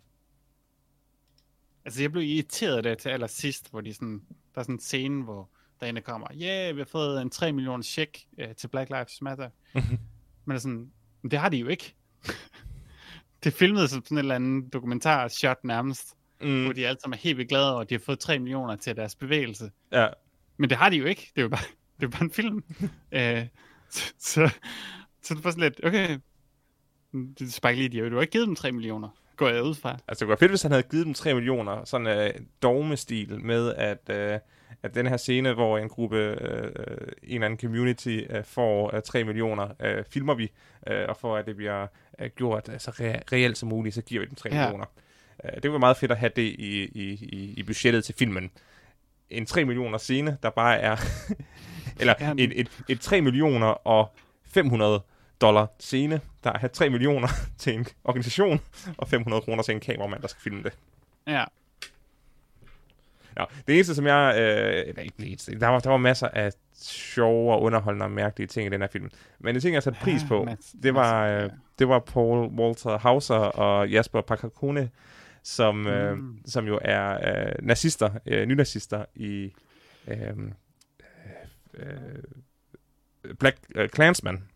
Altså, jeg blev irriteret det til allersidst, hvor de sådan, der er sådan en scene, hvor der ene kommer, yeah, vi har fået en 3 millioner check uh, til Black Lives Matter. [laughs] Men det er sådan, det har de jo ikke. [laughs] det filmet som sådan et eller andet dokumentar-shot nærmest, mm. hvor de alle sammen er helt vildt glade over, at de har fået 3 millioner til deres bevægelse. Ja. Men det har de jo ikke. Det er jo bare, [laughs] det er bare en film. uh, så, så, så det var sådan lidt, okay, det er Spike Lee, de har jo ikke givet dem 3 millioner, går jeg ud fra. Altså, det kunne være fedt, hvis han havde givet dem 3 millioner, sådan en uh, dogmestil med, at, uh, at den her scene, hvor en gruppe, uh, en eller anden community uh, får uh, 3 millioner, uh, filmer vi, uh, og for at det bliver uh, gjort så altså, re- reelt som muligt, så giver vi dem 3 ja. millioner. Uh, det var meget fedt at have det i, i, i, i budgettet til filmen. En 3 millioner scene, der bare er... [laughs] eller ja, et, et, et 3 millioner og 500 dollar scene, der er 3 millioner [laughs] til en organisation, og 500 kroner til en kameramand, der skal filme det. Ja. Ja, det eneste, som jeg... Øh, eller ikke det eneste. Der var, der var masser af sjove og underholdende og mærkelige ting i den her film. Men det ting, jeg satte pris på, det var, øh, det var Paul Walter Hauser og Jasper Pakakone, som, øh, mm. som jo er øh, nazister, øh, nynazister i øh, øh, Black øh, Klansman.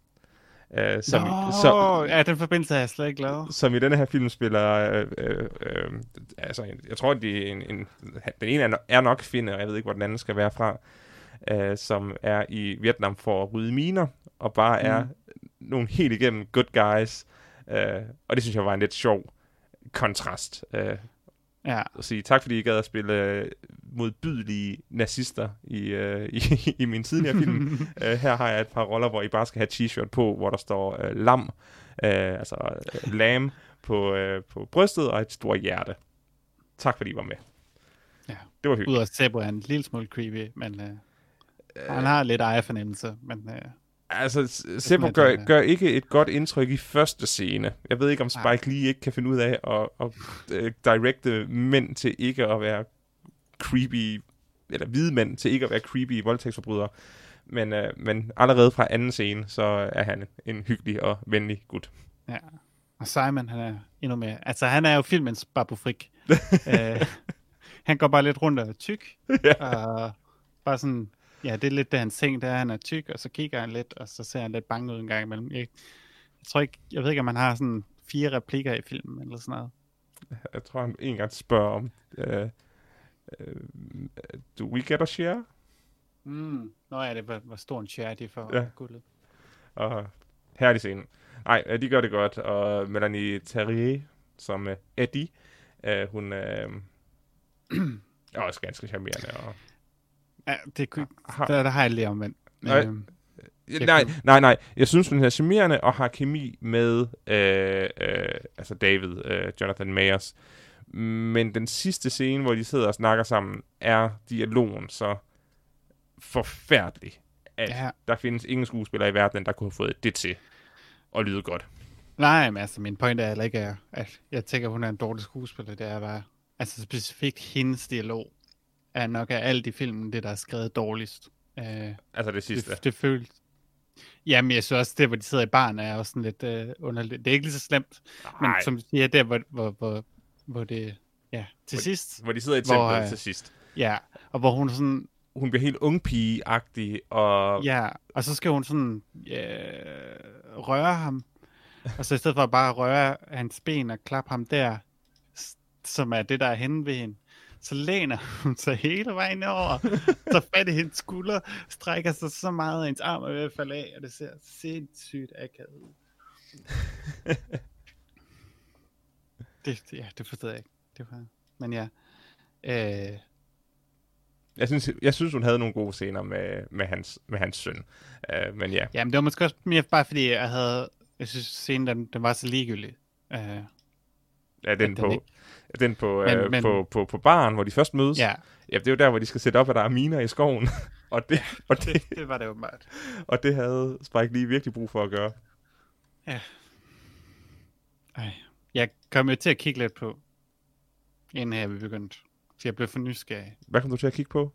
Øh, som, Nå, så, ja, den forbindelse er jeg slet ikke glad. Som i denne her film spiller, øh, øh, øh, altså jeg tror, det er en, en, den ene er, er nok finde, og jeg ved ikke, hvor den anden skal være fra, øh, som er i Vietnam for at rydde miner, og bare er mm. nogle helt igennem good guys. Øh, og det synes jeg var en lidt sjov kontrast. Øh, ja. At sige tak, fordi I gad at spille øh, modbydelige nazister i, uh, [laughs] i, i min tidligere film. uh, [laughs] her har jeg et par roller, hvor I bare skal have t-shirt på, hvor der står uh, lam, uh, altså uh, lam på, uh, på brystet og et stort hjerte. Tak fordi I var med. Ja. Det var hyggeligt. Udover Sebo er en lille smule creepy, men uh, uh, han har lidt ejerfornemmelse, men... Uh, Altså, Seppo gør, gør ikke et godt indtryk i første scene. Jeg ved ikke, om Spike Lee ikke kan finde ud af at, at, at directe mænd til ikke at være creepy, eller hvide mænd til ikke at være creepy voldtægtsforbrydere. Men, øh, men allerede fra anden scene, så er han en hyggelig og venlig gut. Ja, og Simon, han er endnu mere... Altså, han er jo filmens Babu Frik. [laughs] øh, han går bare lidt rundt og tyk. ja. Og bare sådan... Ja, det er lidt det, han ting, det er, han er tyk, og så kigger han lidt, og så ser han lidt bange ud en gang imellem. Jeg, jeg tror ikke, jeg ved ikke, om han har sådan fire replikker i filmen, eller sådan noget. Jeg tror, han en gang spørger om, øh, Uh, do we get a share? Mm. Nå ja, det var, var stor en share, de får ja. guldet. Og herlig scene. Nej, de gør det godt, og Melanie Terrier, som uh, Eddie, uh, hun uh, [clears throat] er også ganske charmerende. Og ja, det kunne, har, der, der har jeg lige omvendt. Nej, øhm, nej, nej, nej. Jeg synes, hun er charmerende og har kemi med uh, uh, altså David, uh, Jonathan Mayers. Men den sidste scene, hvor de sidder og snakker sammen, er dialogen så forfærdelig, at ja. der findes ingen skuespiller i verden, der kunne have fået det til at lyde godt. Nej, men altså, min point er heller ikke, at jeg tænker, at hun er en dårlig skuespiller. Det er bare, altså specifikt hendes dialog, er nok af alt i filmen, det der er skrevet dårligst. Uh, altså det sidste? Det, det føles. Jamen, jeg synes også, det, hvor de sidder i barn, er også sådan lidt uh, underligt. Det er ikke lige så slemt, Nej. men som du siger, der, hvor, hvor, hvor, hvor det, ja, til hvor, sidst. Hvor de sidder i templet hvor, øh, til sidst. Ja, og hvor hun sådan... Hun bliver helt ungpige-agtig, og... Ja, og så skal hun sådan ja, røre ham, og så i stedet for bare at røre hans ben og klappe ham der, som er det, der er henne ved hende, så læner hun sig hele vejen over, så fat i hendes skulder, strækker sig så meget, at hendes arm er ved at falde af, og det ser sindssygt akavet ud. [laughs] Det, ja, det forstod jeg ikke. Det var, men ja. Øh, jeg synes, jeg synes, hun havde nogle gode scener med, med, hans, med hans søn. Uh, men ja. Jamen, det var måske også mere bare fordi, jeg havde... Jeg synes, scenen, den, den var så ligegyldig. Uh, ja, den på, den, den på, men, uh, men, på, på, på baren, hvor de først mødes. Ja. Ja, det er jo der, hvor de skal sætte op, at der er miner i skoven. [laughs] og det, og det, det, det var det jo meget. [laughs] Og det havde Spike lige virkelig brug for at gøre. Ja. Ej. Jeg kom jo til at kigge lidt på, inden her vi begyndte. Så jeg blev for nysgerrig. Hvad kom du til at kigge på?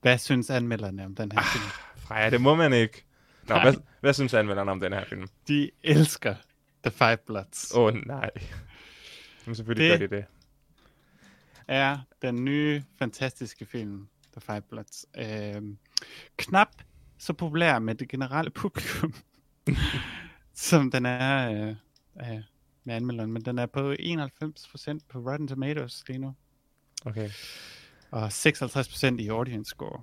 Hvad synes anmelderne om den her ah, film? Freja, det må man ikke. Nå, Nej. hvad, hvad synes anmelderne om den her film? De elsker The Five Bloods. Åh, oh, nej. Men selvfølgelig Det- gør de det. er den nye, fantastiske film, The Five Bloods. Øhm, knap så populær med det generelle [laughs] publikum, som den er øh, øh, med anmelderen, men den er på 91% på Rotten Tomatoes lige nu, Okay. og 56% i audience score.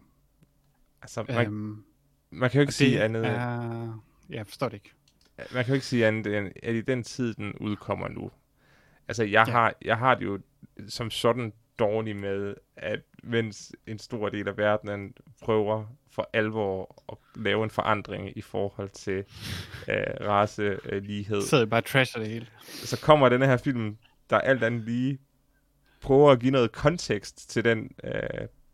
Altså, man, Øhm, man kan jo ikke sige det andet... er... Jeg forstår det ikke. Man kan jo ikke sige andet, end at i den tid, den udkommer nu. Altså, jeg, Ja. har, jeg har det jo som sådan dårligt med, at mens en stor del af verdenen prøver for alvor at lave en forandring i forhold til øh, racelighed, Så er det bare trasher det hele. så kommer denne her film, der alt andet lige prøver at give noget kontekst til den øh,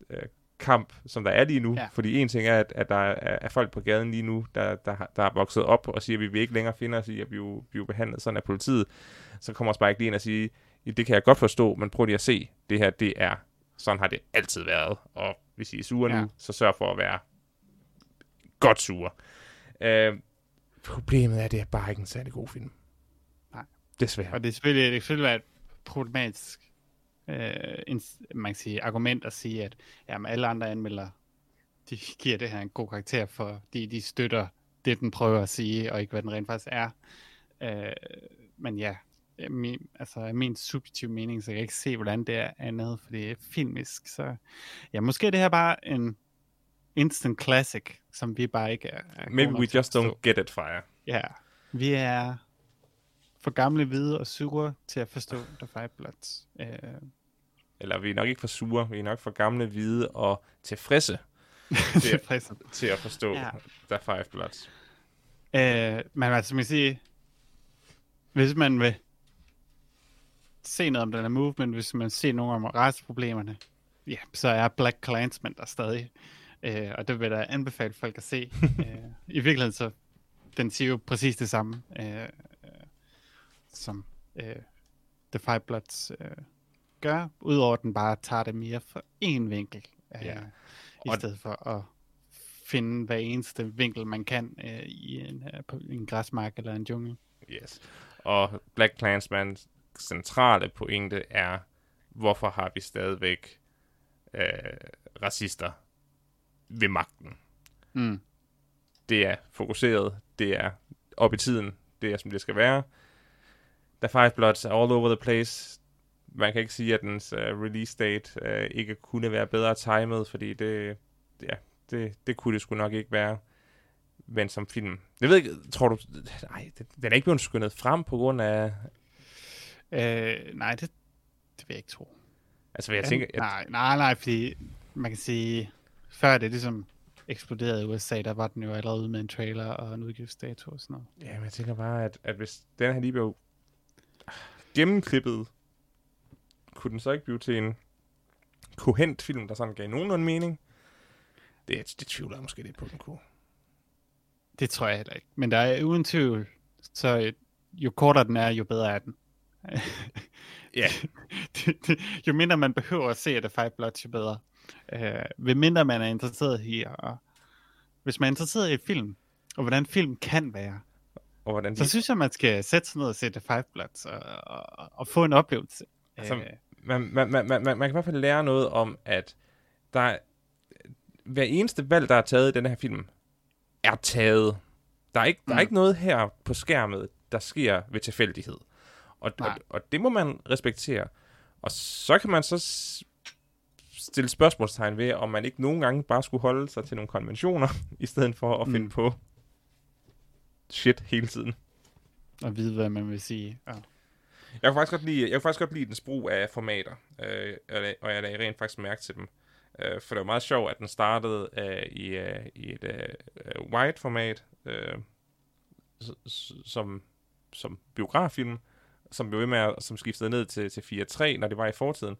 øh, kamp, som der er lige nu. Ja. Fordi en ting er, at, at der er, er folk på gaden lige nu, der, der, har- der er vokset op og siger, at vi vil ikke længere finde os i at blive, blive behandlet sådan af politiet. Så kommer også bare ikke lige ind og sige, det kan jeg godt forstå, men prøv lige at se, det her, det er, sådan har det altid været. Og hvis I er sure Ja. nu, så sørg for at være godt sure. Øh, problemet er, at det er bare ikke en særlig god film. Nej. Desværre. Og det er selvfølgelig, det kan selvfølgelig et problematisk øh, en, man kan sige, argument at sige, at jamen, alle andre anmeldere, de giver det her en god karakter, fordi de støtter det, den prøver at sige, og ikke hvad den rent faktisk er. Øh, men ja, min, altså min subjektive mening, så kan jeg ikke se, hvordan det er andet, for det er filmisk. Så ja, måske er det her bare en instant classic, som vi bare ikke er, er Maybe we just don't get it, Fire. Ja, vi er for gamle, hvide og sure til at forstå The Five Bloods. Øh, Eller vi er nok ikke for sure, vi er nok for gamle, hvide og tilfredse [laughs] tilfredse. til at forstå Ja. The Five Bloods. øh, men altså, man kan sige, hvis man vil se noget om den her movement, hvis man ser nogle om retsproblemerne, ja, så er Black Clansman der stadig. Øh, og det vil jeg anbefale folk at se. [laughs] øh, I virkeligheden så, den siger jo præcis det samme, øh, som øh, The Five Bloods øh, gør, udover at den bare tager det mere fra én vinkel, øh, Ja. i Og- stedet for at finde hver eneste vinkel, man kan øh, i en, øh, på en græsmark eller en jungle. Yes. Og Black Clansmans centrale pointe er, hvorfor har vi stadigvæk øh, racister ved magten? Mm. Det er fokuseret, det er op i tiden, det er som det skal være. The Five Bloods er all over the place. Man kan ikke sige, at dens uh, release date uh, ikke kunne være bedre timet, fordi det, ja, det, det kunne det sgu nok ikke være. Men som film... Jeg ved ikke, tror du... Nej, den er ikke blevet skyndet frem på grund af... Øh, nej, det, det vil jeg ikke tro. Altså, jeg tænker... Jeg, Nej, nej, nej, fordi man kan sige, før det ligesom eksploderede i USA, der var den jo allerede ude med en trailer og en udgiftsdato og sådan noget. ja, men jeg tænker bare, at, at hvis den her lige blev gennemklippet, kunne den så ikke blive til en kohent film, der sådan gav nogenlunde mening? Det, det tvivler jeg måske lidt på, den kunne. Det tror jeg heller ikke. Men der er uden tvivl, så jo kortere den er, jo bedre er den. Ja. [laughs] det, det, jo mindre man behøver at se The Five Bloods, jo bedre. Øh, ved mindre man er interesseret i, og hvis man er interesseret i et film, og hvordan film kan være, Og hvordan de, så synes jeg, man skal sætte sig ned og se The Five Bloods, og, og, og få en oplevelse. Altså, Øh, man, man, man, man, man kan i hvert fald lære noget om, at der er, hver eneste valg, der er taget i den her film, er taget. Der er ikke, der er Mm. ikke noget her på skærmet, der sker ved tilfældighed. Og, og, Nej. og det må man respektere. Og så kan man så stille spørgsmålstegn ved, om man ikke nogle gange bare skulle holde sig til nogle konventioner, [laughs] i stedet for at Mm. finde på shit hele tiden. og vide, hvad man vil sige. Ja. Jeg kan faktisk godt lide, jeg kan faktisk godt lide dens brug af formater, øh, og jeg- lagde rent faktisk mærke til dem. Øh, for det var meget sjovt, at den startede øh, i, øh, i et øh, wide-format, øh, s- s- som, som biograffilm, som blev ved med at, som skiftede ned til, til 4.3, når det var i fortiden.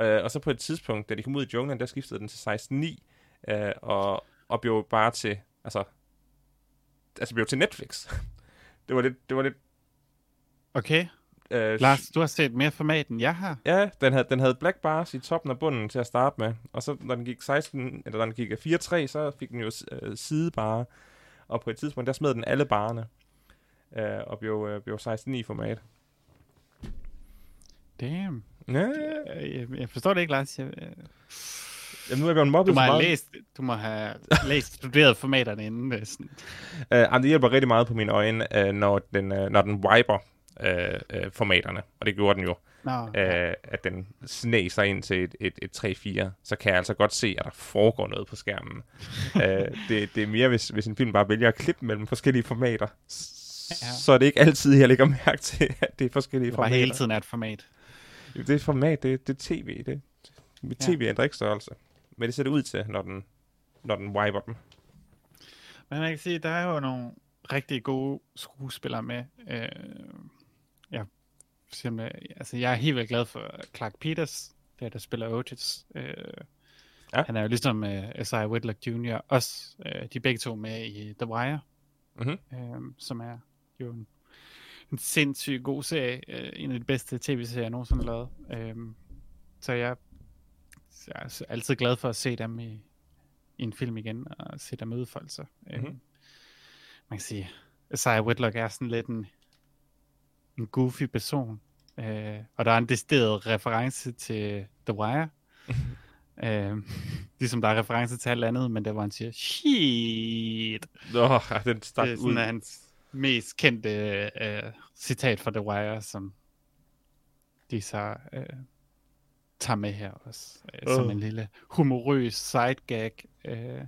Øh, og så på et tidspunkt, da de kom ud i junglen, der skiftede den til 16.9, øh, og, og blev bare til, altså, altså blev til Netflix. [laughs] det var lidt, det var lidt Okay, øh, Lars, du har set mere format, end jeg har. Ja, den havde, den havde black bars i toppen og bunden til at starte med. Og så når den gik 16, eller når den gik af 4-3, så fik den jo øh, sidebarer. og på et tidspunkt, der smed den alle barerne, øh, og blev, øh, blev 16.9 format. Damn. Ja, Jeg, jeg, jeg forstår det ikke, Lars. Jeg, øh, Jamen, nu er jeg blevet mobbet du, må have meget. læst, du må have læst studeret formaterne inden. øh, Sådan. Øh, jamen, det hjælper rigtig meget på mine øjne, øh, når, den, øh, når den wiper øh, øh, formaterne, og det gjorde den jo, Nå, øh, at den sneg sig ind til et, et, et 3-4, så kan jeg altså godt se, at der foregår noget på skærmen. [laughs] øh, det, det er mere, hvis, hvis en film bare vælger at klippe mellem forskellige formater, Ja. så er det ikke altid, jeg lægger mærke til, at det er forskellige det formater. hele tiden er et format. Det er format, det, det er tv. Det, mit Ja. tv ændrer ikke størrelse. Men det ser det ud til, når den, når den wiper dem. Men man kan sige, der er jo nogle rigtig gode skuespillere med. Øh, ja, simpelthen, altså jeg er helt vildt glad for Clark Peters, der der spiller Otis. Øh, Ja. Han er jo ligesom uh, S.I. Whitlock Jr. Også øh, de er begge to med i The Wire, Mhm. øh, som er jo en, en sindssygt god serie. Øh, en af de bedste tv-serier, jeg nogensinde har lavet. Øh, så jeg, jeg er så altid glad for at se dem i, i en film igen, og se dem udfolde sig. Mhm. Mm-hmm. Man kan sige, Isaiah Whitlock er sådan lidt en, en goofy person. Øh, og der er en decideret reference til The Wire. [laughs] øh, ligesom der er reference til alt andet, men der hvor han siger, shit. Oh, den stak Det er ud. sådan hans mest kendte øh, citat fra The Wire, som de så øh, tager med her også. Øh, uh. Som en lille humorøs side gag, øh,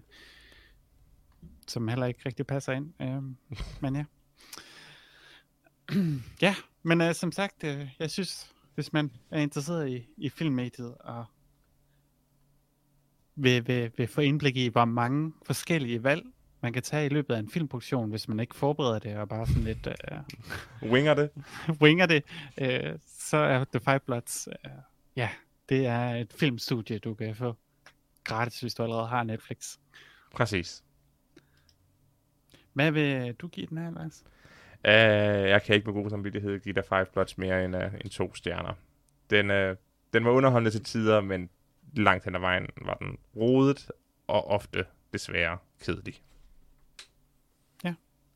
som heller ikke rigtig passer ind. Øh, [laughs] men ja. [clears throat] ja, men øh, som sagt, øh, jeg synes, hvis man er interesseret i, i filmmediet og vil, vil, vil få indblik i, hvor mange forskellige valg man kan tage i løbet af en filmproduktion, hvis man ikke forbereder det og bare sådan lidt øh, Winger det. [laughs] winger det, øh, så er The Five Bloods, øh, ja, det er et filmstudie, du kan få gratis, hvis du allerede har Netflix. Præcis. Hvad vil du give den her, Lars? Uh, jeg kan ikke med god samvittighed give dig Five Bloods mere end, uh, end to stjerner. Den, uh, den var underholdende til tider, men langt hen ad vejen var den rodet og ofte desværre kedelig.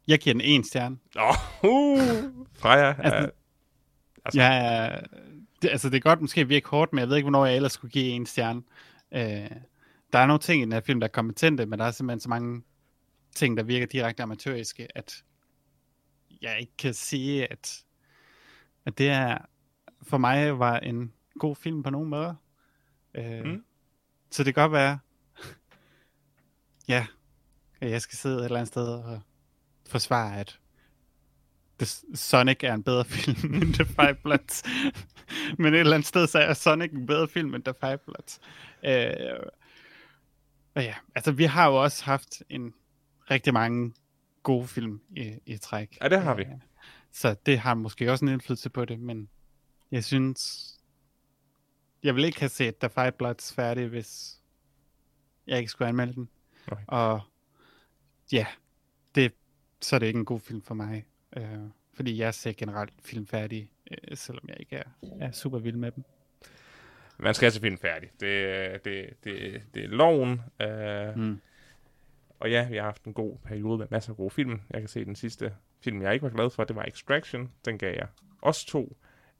Jeg giver den en stjerne. Åh, oh, uh, Freja. Altså, Altså, Altså, ja, det, altså det er godt måske virke hårdt, men jeg ved ikke, hvornår jeg ellers skulle give en stjerne. Øh, der er nogle ting i den her film, der er kompetente, men der er simpelthen så mange ting, der virker direkte amatøriske, at jeg ikke kan sige, at, at det er for mig var en god film på nogen måde. Øh, mm. Så det kan godt være, [laughs] ja, at jeg skal sidde et eller andet sted og forsvare, at The Sonic er en bedre [laughs] film end The Five Bloods. [laughs] [laughs] Men et eller andet sted, så er Sonic en bedre film end The Five Bloods. Øh, og ja, altså vi har jo også haft en rigtig mange gode film i, i træk. Ja, det har vi. Øh, så det har måske også en indflydelse på det, men jeg synes, jeg vil ikke have set The Five Bloods færdig, hvis jeg ikke skulle anmelde den. Okay. Og ja, det, så er det ikke en god film for mig. Øh, fordi jeg ser generelt film færdig, øh, selvom jeg ikke er, er super vild med dem. man skal se film færdig. Det, det, det, det er loven. Uh, Mm. Og ja, vi har haft en god periode med masser af gode film. Jeg kan se den sidste film, jeg ikke var glad for, det var Extraction. Den gav jeg også to.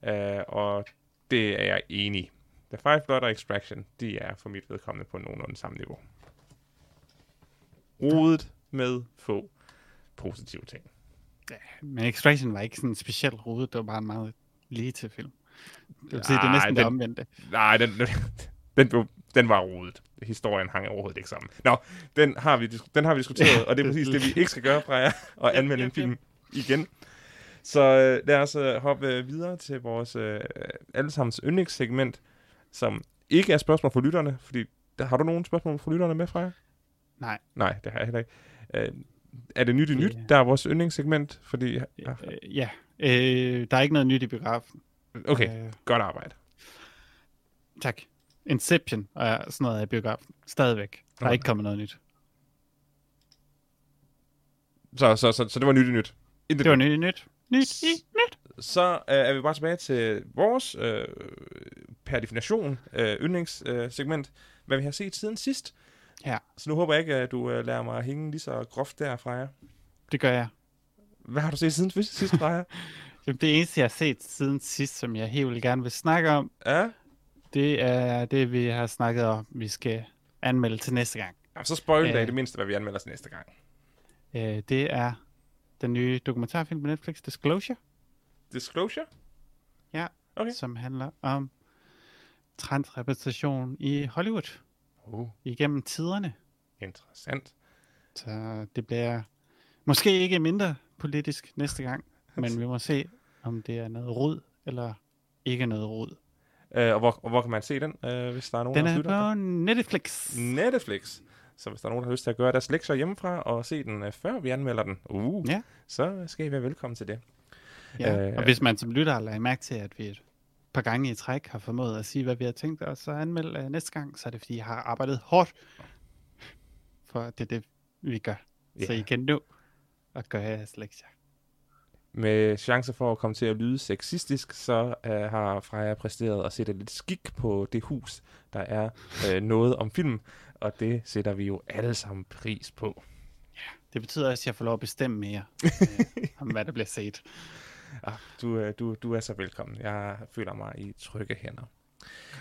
Uh, og det er jeg enig. The Five Blood og Extraction, de er for mit vedkommende på nogenlunde samme niveau. Rodet med få positive ting. Men Extraction var ikke sådan specielt rodet, det var bare en meget lige til film. Det vil sige, det er næsten det den- omvendte. Nej, den, den, [laughs] den, blev- den var rodet. Historien hang overhovedet ikke sammen. Nå, den har vi, den har vi diskuteret, og det er præcis det, vi ikke skal gøre, Freja, [laughs] og anmelde en film igen. Så øh, lad os øh, hoppe øh, videre til vores øh, allesammens yndlingssegment, som ikke er spørgsmål for lytterne, fordi der, har du nogle spørgsmål for lytterne med, Freja? Nej. Nej, det har jeg heller ikke. Øh, er det nyt i nyt, Det- der er vores yndlingssegment? Fordi, Øh, ja, øh, der er ikke noget nyt i biografen. okay, Øh, godt arbejde. tak. Inception og sådan noget af biografen. Stadigvæk. Der er Okay. ikke kommet noget nyt. Så, så, så, så det var nyt i nyt. Intet Det var nyt i nyt. Nyt i nyt. så øh, er vi bare tilbage til vores, øh, per definition, øh, yndlingssegment, øh, segment, hvad vi har set siden sidst. Ja. Så nu håber jeg ikke, at du øh, lader mig hænge lige så groft der, Freja. det gør jeg. Hvad har du set siden sidst, Freja? [laughs] Jamen, det eneste, jeg har set siden sidst, som jeg helt vildt gerne vil snakke om, ja? det er det, vi har snakket om, vi skal anmelde til næste gang. Jamen, så spoil da i Øh. det mindste, hvad vi anmelder til næste gang. Øh, det er den nye dokumentarfilm på Netflix, Disclosure, Disclosure? ja, Okay. som handler om transrepræsentation i Hollywood Uh, igennem tiderne. interessant. Så det bliver måske ikke mindre politisk næste gang, [laughs] men vi må se, om det er noget rod eller ikke noget rod. Uh, og, hvor, og hvor kan man se den, uh, hvis der er nogen, Den der er lytter? på Netflix. Netflix. Så hvis der er nogen, der har lyst til at gøre deres lektier hjemmefra og se den, uh, før vi anmelder den, uh, Ja. så skal I være velkommen til det. Ja. Øh, Og hvis man som lytter har lagt mærke til, at vi par gange i træk har formået at sige, hvad vi har tænkt os at anmelde uh, næste gang, så er det fordi, jeg har arbejdet hårdt for det er det, vi gør. Så Ja. I kan nå at gøre jeres lektier. Med chance for at komme til at lyde sexistisk, så uh, har Freja præsteret at sætte lidt skik på det hus, der er uh, noget om film, og det sætter vi jo alle sammen pris på. Det betyder også, at jeg får lov at bestemme mere [laughs] øh, om, hvad der bliver set. Ah, du, uh, du, du er så velkommen. Jeg føler mig i trygge hænder.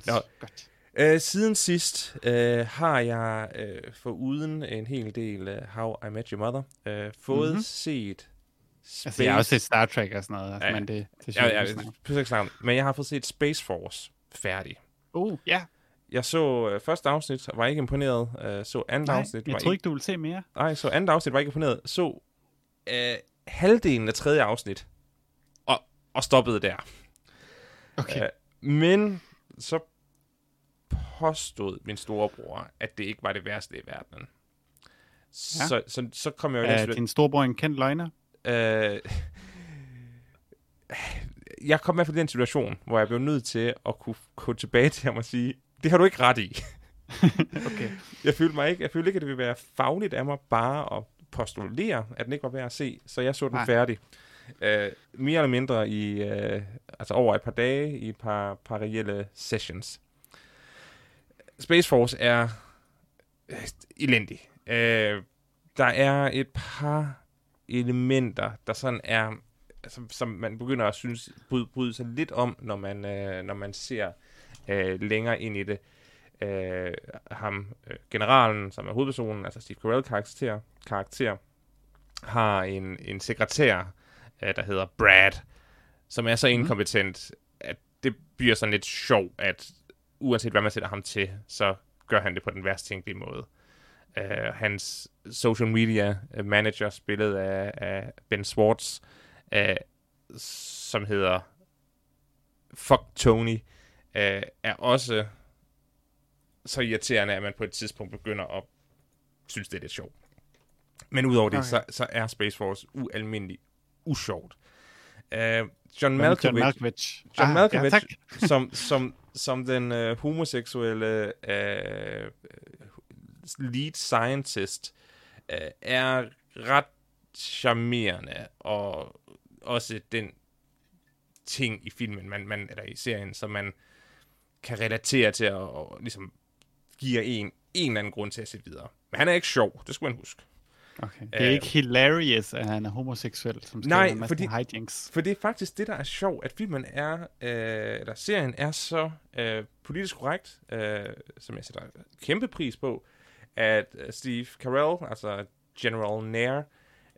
Nå. Godt. Uh, siden sidst uh, har jeg uh, foruden en hel del uh, How I Met Your Mother uh, fået Mhm. mm-hmm. set Space... Altså, jeg har også set Star Trek og sådan noget, altså, Ja. men det, det Ja, er ja, sjovt. ja, om. Men jeg har fået set Space Force færdig. Uh, ja. Jeg så uh, første afsnit, og var ikke imponeret. Uh, så andet Nej, afsnit, jeg var troede ikke, du ville se mere. Nej, så andet afsnit var ikke imponeret. Så uh, halvdelen af tredje afsnit, og, stoppede der. Okay. Øh, men så påstod min storebror, at det ikke var det værste i verdenen. Ja. Så, så, så kom jeg jo er din storebror en kendt løgner? Øh, jeg kom i hvert fald i den situation, hvor jeg blev nødt til at kunne gå tilbage til ham og sige, det har du ikke ret i. [laughs] Okay. Jeg følte, mig ikke, jeg følte ikke, at det ville være fagligt af mig bare at postulere, at den ikke var værd at se, så jeg så den Nej. færdig. Øh, mere eller mindre i, øh, altså over et par dage, i et par, par reelle sessions. Space Force er øh, elendig. Øh, der er et par elementer, der sådan er, som, som man begynder at synes, bryde, bryde sig lidt om, når man, øh, når man ser øh, længere ind i det. Øh, ham, øh, generalen, som er hovedpersonen, altså Steve Carell karakter, karakter har en, en sekretær, øh, der hedder Brad, som er så inkompetent, at det bliver sådan lidt sjov, at uanset hvad man sætter ham til, så gør han det på den værst tænkelige måde. Uh, hans social media øh, manager, spillet af, af Ben Swartz, uh, som hedder Fuck Tony, uh, er også så irriterende, at man på et tidspunkt begynder at synes, det er lidt sjovt. Men udover det, Okay. så, så er Space Force ualmindeligt usjovt. Uh, John John Malkovich, Malkovich. John Ah, Malkovich Ja, [laughs] som, som, som den øh, homoseksuelle øh, lead scientist øh, er ret charmerende, og også den ting i filmen, man, man, eller i serien, som man kan relatere til, og, og ligesom giver en en eller anden grund til at se videre. Men han er ikke sjov, det skal man huske. Okay. Det er Øh, ikke hilarious, at han er homoseksuel, som skal Nej, være en masse fordi- hijinks. For det er faktisk det, der er sjovt, at filmen er, øh, eller serien er så øh, politisk korrekt, øh, som jeg sætter kæmpe pris på, at øh, Steve Carell, altså General Nair,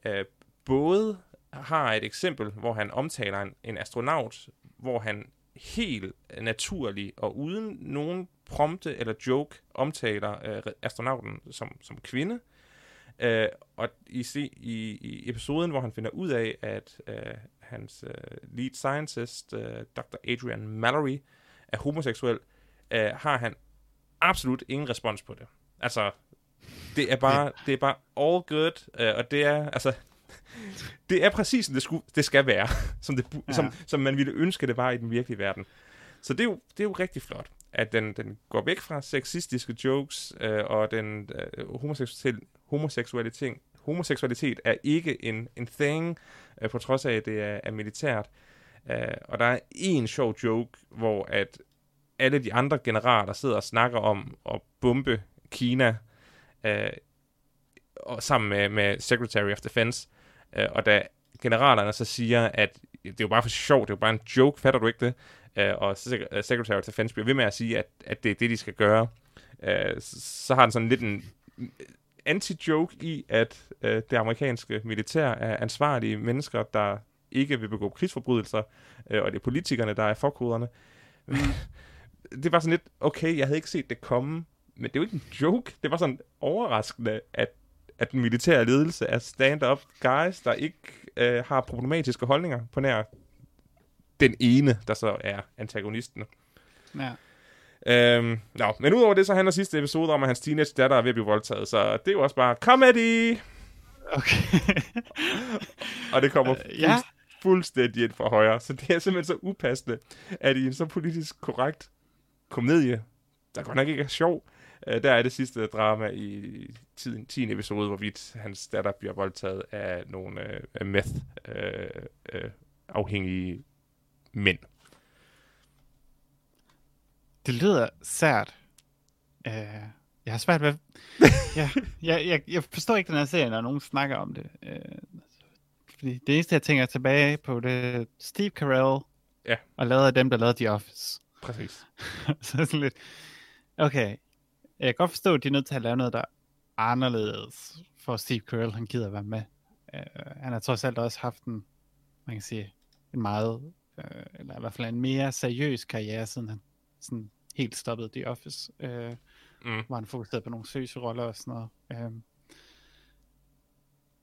øh, både har et eksempel, hvor han omtaler en, en astronaut, hvor han helt naturligt og uden nogen prompte eller joke omtaler øh, astronauten som, som kvinde, Øh, og i, se, i, i episoden, hvor han finder ud af, at øh, hans øh, lead scientist, øh, Dr. Adrian Mallory, er homoseksuel, øh, har han absolut ingen respons på det. Altså, det er bare, [laughs] det er bare all good, øh, og det er, altså, [laughs] det er præcis, som det, skulle, det skal være, [laughs] som, det, Ja. som, som man ville ønske, det var i den virkelige verden. Så det er jo, det er jo rigtig flot, at den, den går væk fra sexistiske jokes, øh, og den øh, homoseksuel, homoseksualitet, homoseksualitet er ikke en, en thing, øh, på trods af, at det er, er militært. Øh, og der er en sjov joke, hvor at alle de andre generaler sidder og snakker om at bombe Kina, øh, og sammen med, med Secretary of Defense, Øh, og da generalerne så siger, at det er jo bare for sjov, det er jo bare en joke, fatter du ikke det? Øh, og øh, Secretary of Defense bliver ved med at sige, at, at det er det, de skal gøre. Øh, så, så har den sådan lidt en anti-joke i, at øh, det amerikanske militær er ansvarlige mennesker, der ikke vil begå krigsforbrydelser, øh, og det er politikerne, der er forkoderne. [laughs] det var sådan lidt, okay, jeg havde ikke set det komme, men det er jo ikke en joke. Det var sådan overraskende, at, at den militære ledelse er stand-up guys, der ikke øh, har problematiske holdninger på nær den ene, der så er antagonisten. Ja. Øhm, nå, men udover det, så handler sidste episode om, at hans teenage datter er ved at blive voldtaget, så det er jo også bare comedy! Okay. [laughs] Og det kommer Øh, ja. fuldst- fuldstændig ind fra højre, så det er simpelthen så upassende, at i en så politisk korrekt komedie, der godt nok ikke er sjov, øh, der er det sidste drama i tiden, 10. episode, hvorvidt hans datter bliver voldtaget af nogle øh, meth øh, øh, afhængige mænd. Det lyder sært. Uh, jeg har svært ved... [laughs] ja, jeg, jeg, jeg forstår ikke den her serie, når nogen snakker om det. Uh, fordi det eneste, jeg tænker tilbage på, det er Steve Carell, Ja. og lavet af dem, der lavede The Office. Præcis. [laughs] så sådan lidt... Okay, jeg kan godt forstå, at de er nødt til at lave noget, der er anderledes, for Steve Carell, han gider være med. Uh, han har trods alt også haft en, man kan sige, en meget, uh, eller i hvert fald en mere seriøs karriere, siden han sådan helt stoppede The Office, uh, Mm. hvor han fokuserede på nogle seriøse roller og sådan noget. Um,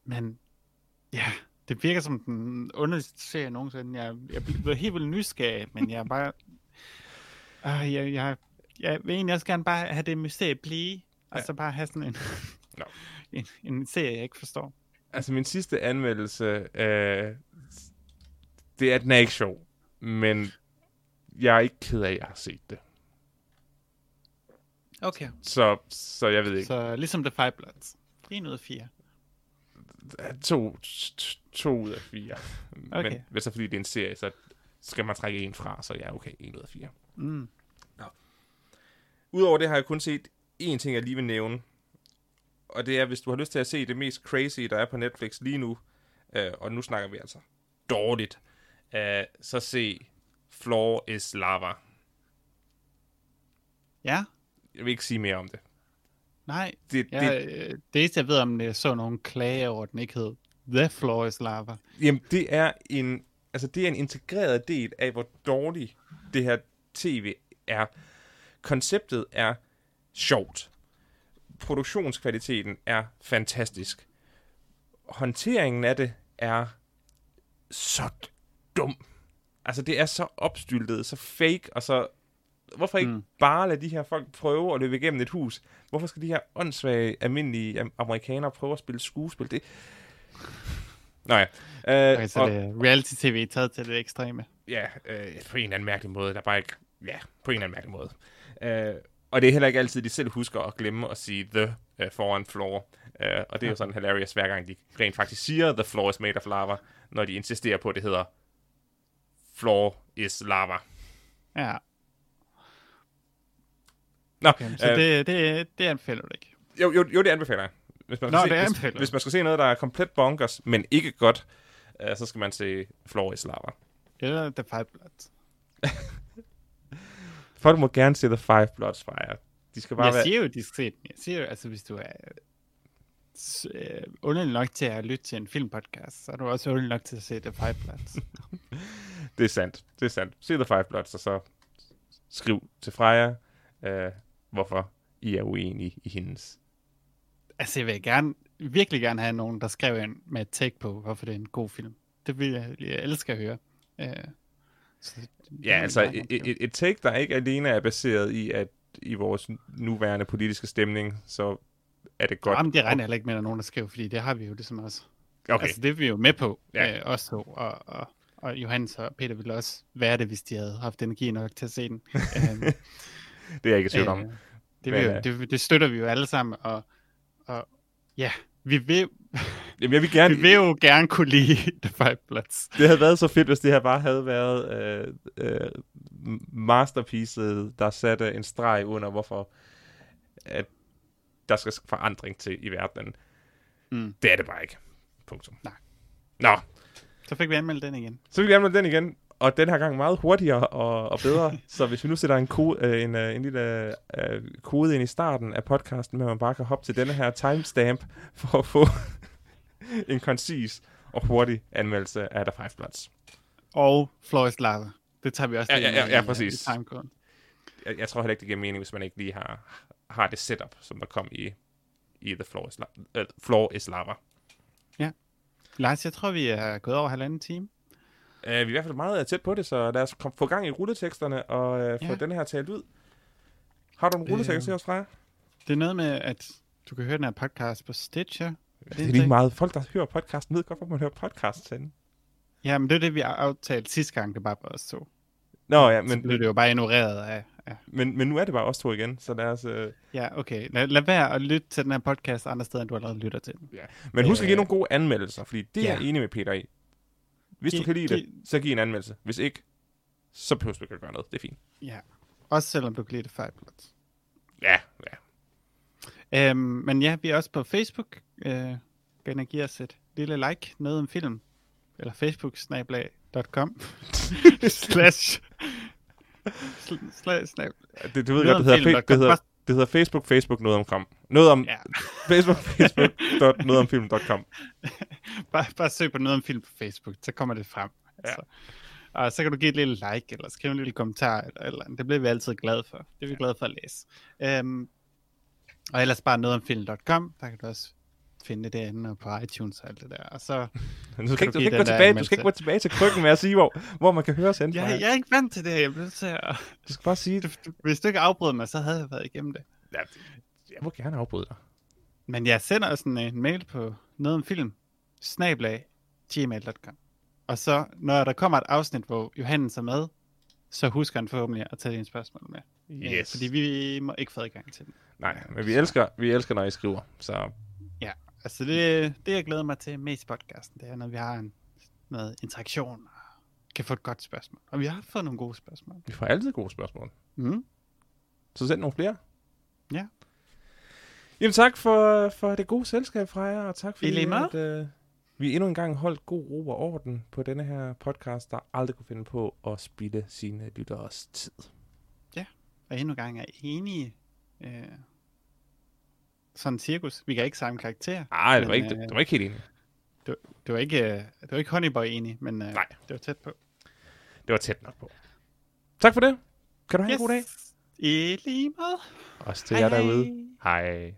men ja, det virker som den underligste serie nogensinde. Jeg, jeg blev helt vildt nysgerrig, men jeg er bare... [laughs] Uh, jeg, jeg, jeg vil egentlig også gerne bare have det mysterie blive, og Ja. så bare have sådan en, Nå. [laughs] en, en serie, jeg ikke forstår. Altså, min sidste anmeldelse, øh, det er, den er ikke sjov, men jeg er ikke ked af, at jeg har set det. Okay. Så, så jeg ved ikke. Så ligesom The Five Bloods. 1 ud af 4. To, to ud af fire. Okay. Men hvis så fordi det er en serie, så skal man trække en fra, så ja, okay, en ud af fire. Mm. Udover det har jeg kun set én ting, jeg lige vil nævne. Og det er, hvis du har lyst til at se det mest crazy, der er på Netflix lige nu, øh, og nu snakker vi altså dårligt, øh, så se Floor is Lava. Ja, Jeg vil ikke sige mere om det. nej. Det, Ja, det, øh, det eneste, jeg ved om, det så nogle klage over, at den ikke hed The Floor is Lava. Jamen, det er en, altså, det er en integreret del af, hvor dårligt det her tv er. Konceptet er sjovt. Produktionskvaliteten er fantastisk. Håndteringen af det er så dum. Altså, det er så opstyltet, så fake, og så... Hvorfor ikke Mm. bare lade de her folk prøve at løbe igennem et hus? Hvorfor skal de her åndssvage, almindelige am- amerikanere prøve at spille skuespil? Det... Nå ja. Øh, Okay, så og- det er reality-tv taget til det ekstreme. Ja, øh, på en eller anden mærkelig måde. Der er bare ikke... Ja, på en eller anden mærkelig måde. Øh, og det er heller ikke altid, de selv husker at glemme at sige the øh, foran floor. Øh, og det er jo sådan hilarious, hver gang de rent faktisk siger, the floor is made of lava, når de insisterer på, at det hedder floor is lava. Ja, Nå, okay, så øh, det, det, det anbefaler du ikke. jo, jo, jo, det anbefaler jeg. Hvis man, Nå, skal det se, hvis, hvis man skal se noget, der er komplet bonkers, men ikke godt, øh, så skal man se floor is lava. Eller The Five Bloods. [laughs] Folk må gerne se The Five Bloods Fire. De skal bare Jeg være... siger jo, de skal se den. Jeg siger jo, altså hvis du er øh, underlig nok til at lytte til en filmpodcast, så er du også underlig nok til at se The Five Bloods. [laughs] Det er sandt. Det er sandt. Se The Five Bloods, og så skriv til Freja, øh, hvorfor I er uenige i hendes. altså jeg vil gerne, virkelig gerne have nogen, der skrev ind med et take på, hvorfor det er en god film. Det vil jeg, jeg elsker at høre. Øh, så det- Ja, altså et, et, et take, der ikke alene er baseret i, at i vores nuværende politiske stemning, så er det godt. Jamen, det regner heller ikke med, at der er nogen, der skriver, fordi det har vi jo ligesom også. Okay, Altså, det er vi jo med på, ja. øh, os to, og, og, og Johannes og Peter ville også være det, hvis de havde haft energi nok til at se den. [laughs] øhm, det er jeg ikke i tvivl om. øh, det, Men, vil, jo- øh, det, det støtter vi jo alle sammen, og, og ja, vi vil, [laughs] Jamen, jeg vil gerne... vi vil jo gerne kunne lide [laughs] The Five Bloods. Det havde været så fedt, hvis det her bare havde været øh, øh, masterpiecet, der satte en streg under, hvorfor at der skal forandring til i verdenen. Mm. Det er det bare ikke. Punktum. Nej. Nå, Så fik vi anmeldt den igen. så vil vi anmelde den igen. Og den her gang meget hurtigere og, og bedre. så hvis vi nu sætter en, kode, øh, en, øh, en lille øh, kode ind i starten af podcasten, med at man bare kan hoppe til denne her timestamp, for at få [laughs] en koncis og hurtig anmeldelse af The Five Bloods. Og Flores Lava. Det tager vi også Ja, ja, ja, ja, præcis. Jeg, jeg tror heller ikke, det giver mening, hvis man ikke lige har, har det setup, som der kom i, i The Floor is, La- uh, Floor is Lava. Lars, jeg tror, vi er gået over halvanden time. Uh, vi er i hvert fald meget tæt på det, så lad os kom, få gang i rulleteksterne og uh, få Ja. den her talt ud. Har du en rulletekst Øh, til os, Freja? Det er noget med, at du kan høre den her podcast på Stitcher. Det er lige meget. Folk, der hører podcasten, ved godt, hvor man hører podcast henne. Ja, men det er det, vi har aftalt sidste gang, det bare var os to. Nå ja, Men, så blev det jo bare ignoreret af... af men, men nu er det bare os to igen, så lad os... Uh... ja, okay. Lad, lad være at lytte til den her podcast andre steder, end du allerede lytter til den. Men husk at give Øh, nogle gode anmeldelser, fordi det er ja. jeg enig med Peter i. Hvis du Giv- kan lide det, giv- så giv en anmeldelse. Hvis ikke, så behøver du ikke at gøre noget. Det er fint. Ja. Også selvom du kan lide det Bloods. Ja, ja. Øhm, men ja, vi er også på Facebook. Øh, ind og give os et lille like, noget om film. Eller facebook-snablag.com [laughs] slash sl- slash snab. Det, du ved godt, det hedder, film, fe- det, kan hedder, det hedder Facebook, Facebook, noget om kom. Noget om Ja, [laughs] Facebook, Facebook, dot, noget om film.com. [laughs] bare, bare søg på noget om film på Facebook, så kommer det frem. Ja. Altså. Og så kan du give et lille like, eller skrive en lille kommentar, eller, eller. Det bliver vi altid glade for. Det er vi glade for at læse. Øhm, og ellers bare noget om film.com, der kan du også finde det derinde og på iTunes og alt det der. Og så, [laughs] Du skal, ikke, du, skal gå tilbage, du skal ikke gå tilbage til krykken med at sige, hvor, hvor man kan høre os jeg, jeg er ikke vant til det, jeg bliver til at... Du skal bare sige, Du, du, hvis du ikke afbryder mig, så havde jeg været igennem det. ja, jeg må gerne afbryde dig. Men jeg sender også en, mail på noget om film, snablag, gmail.com. Og så, når der kommer et afsnit, hvor Johannes er med, så husker han forhåbentlig at tage dine spørgsmål med. Yes. Fordi vi må ikke få adgang til dem. Nej, men vi elsker, vi elsker, når I skriver. Så Altså det, det, jeg glæder mig til mest i podcasten, det er, når vi har en, noget interaktion og kan få et godt spørgsmål. Og vi har fået nogle gode spørgsmål. vi får altid gode spørgsmål. Mm. Så send nogle flere. Ja. Jamen tak for, for det gode selskab fra jer, og tak måde. at, øh, vi endnu en gang holdt god ro og orden på denne her podcast, der aldrig kunne finde på at spilde sine lytteres tid. Og endnu en gang er enige. Øh, sådan en cirkus. Vi kan ikke samme karakter. Nej, det, var ikke, øh, det var ikke helt enig. Det var ikke, øh, det var ikke Honeyboy enig, men øh, Nej. det var tæt på. Det var tæt nok på. Tak for det. Kan du have en god dag? I lige måde. Også til jer derude. Hej.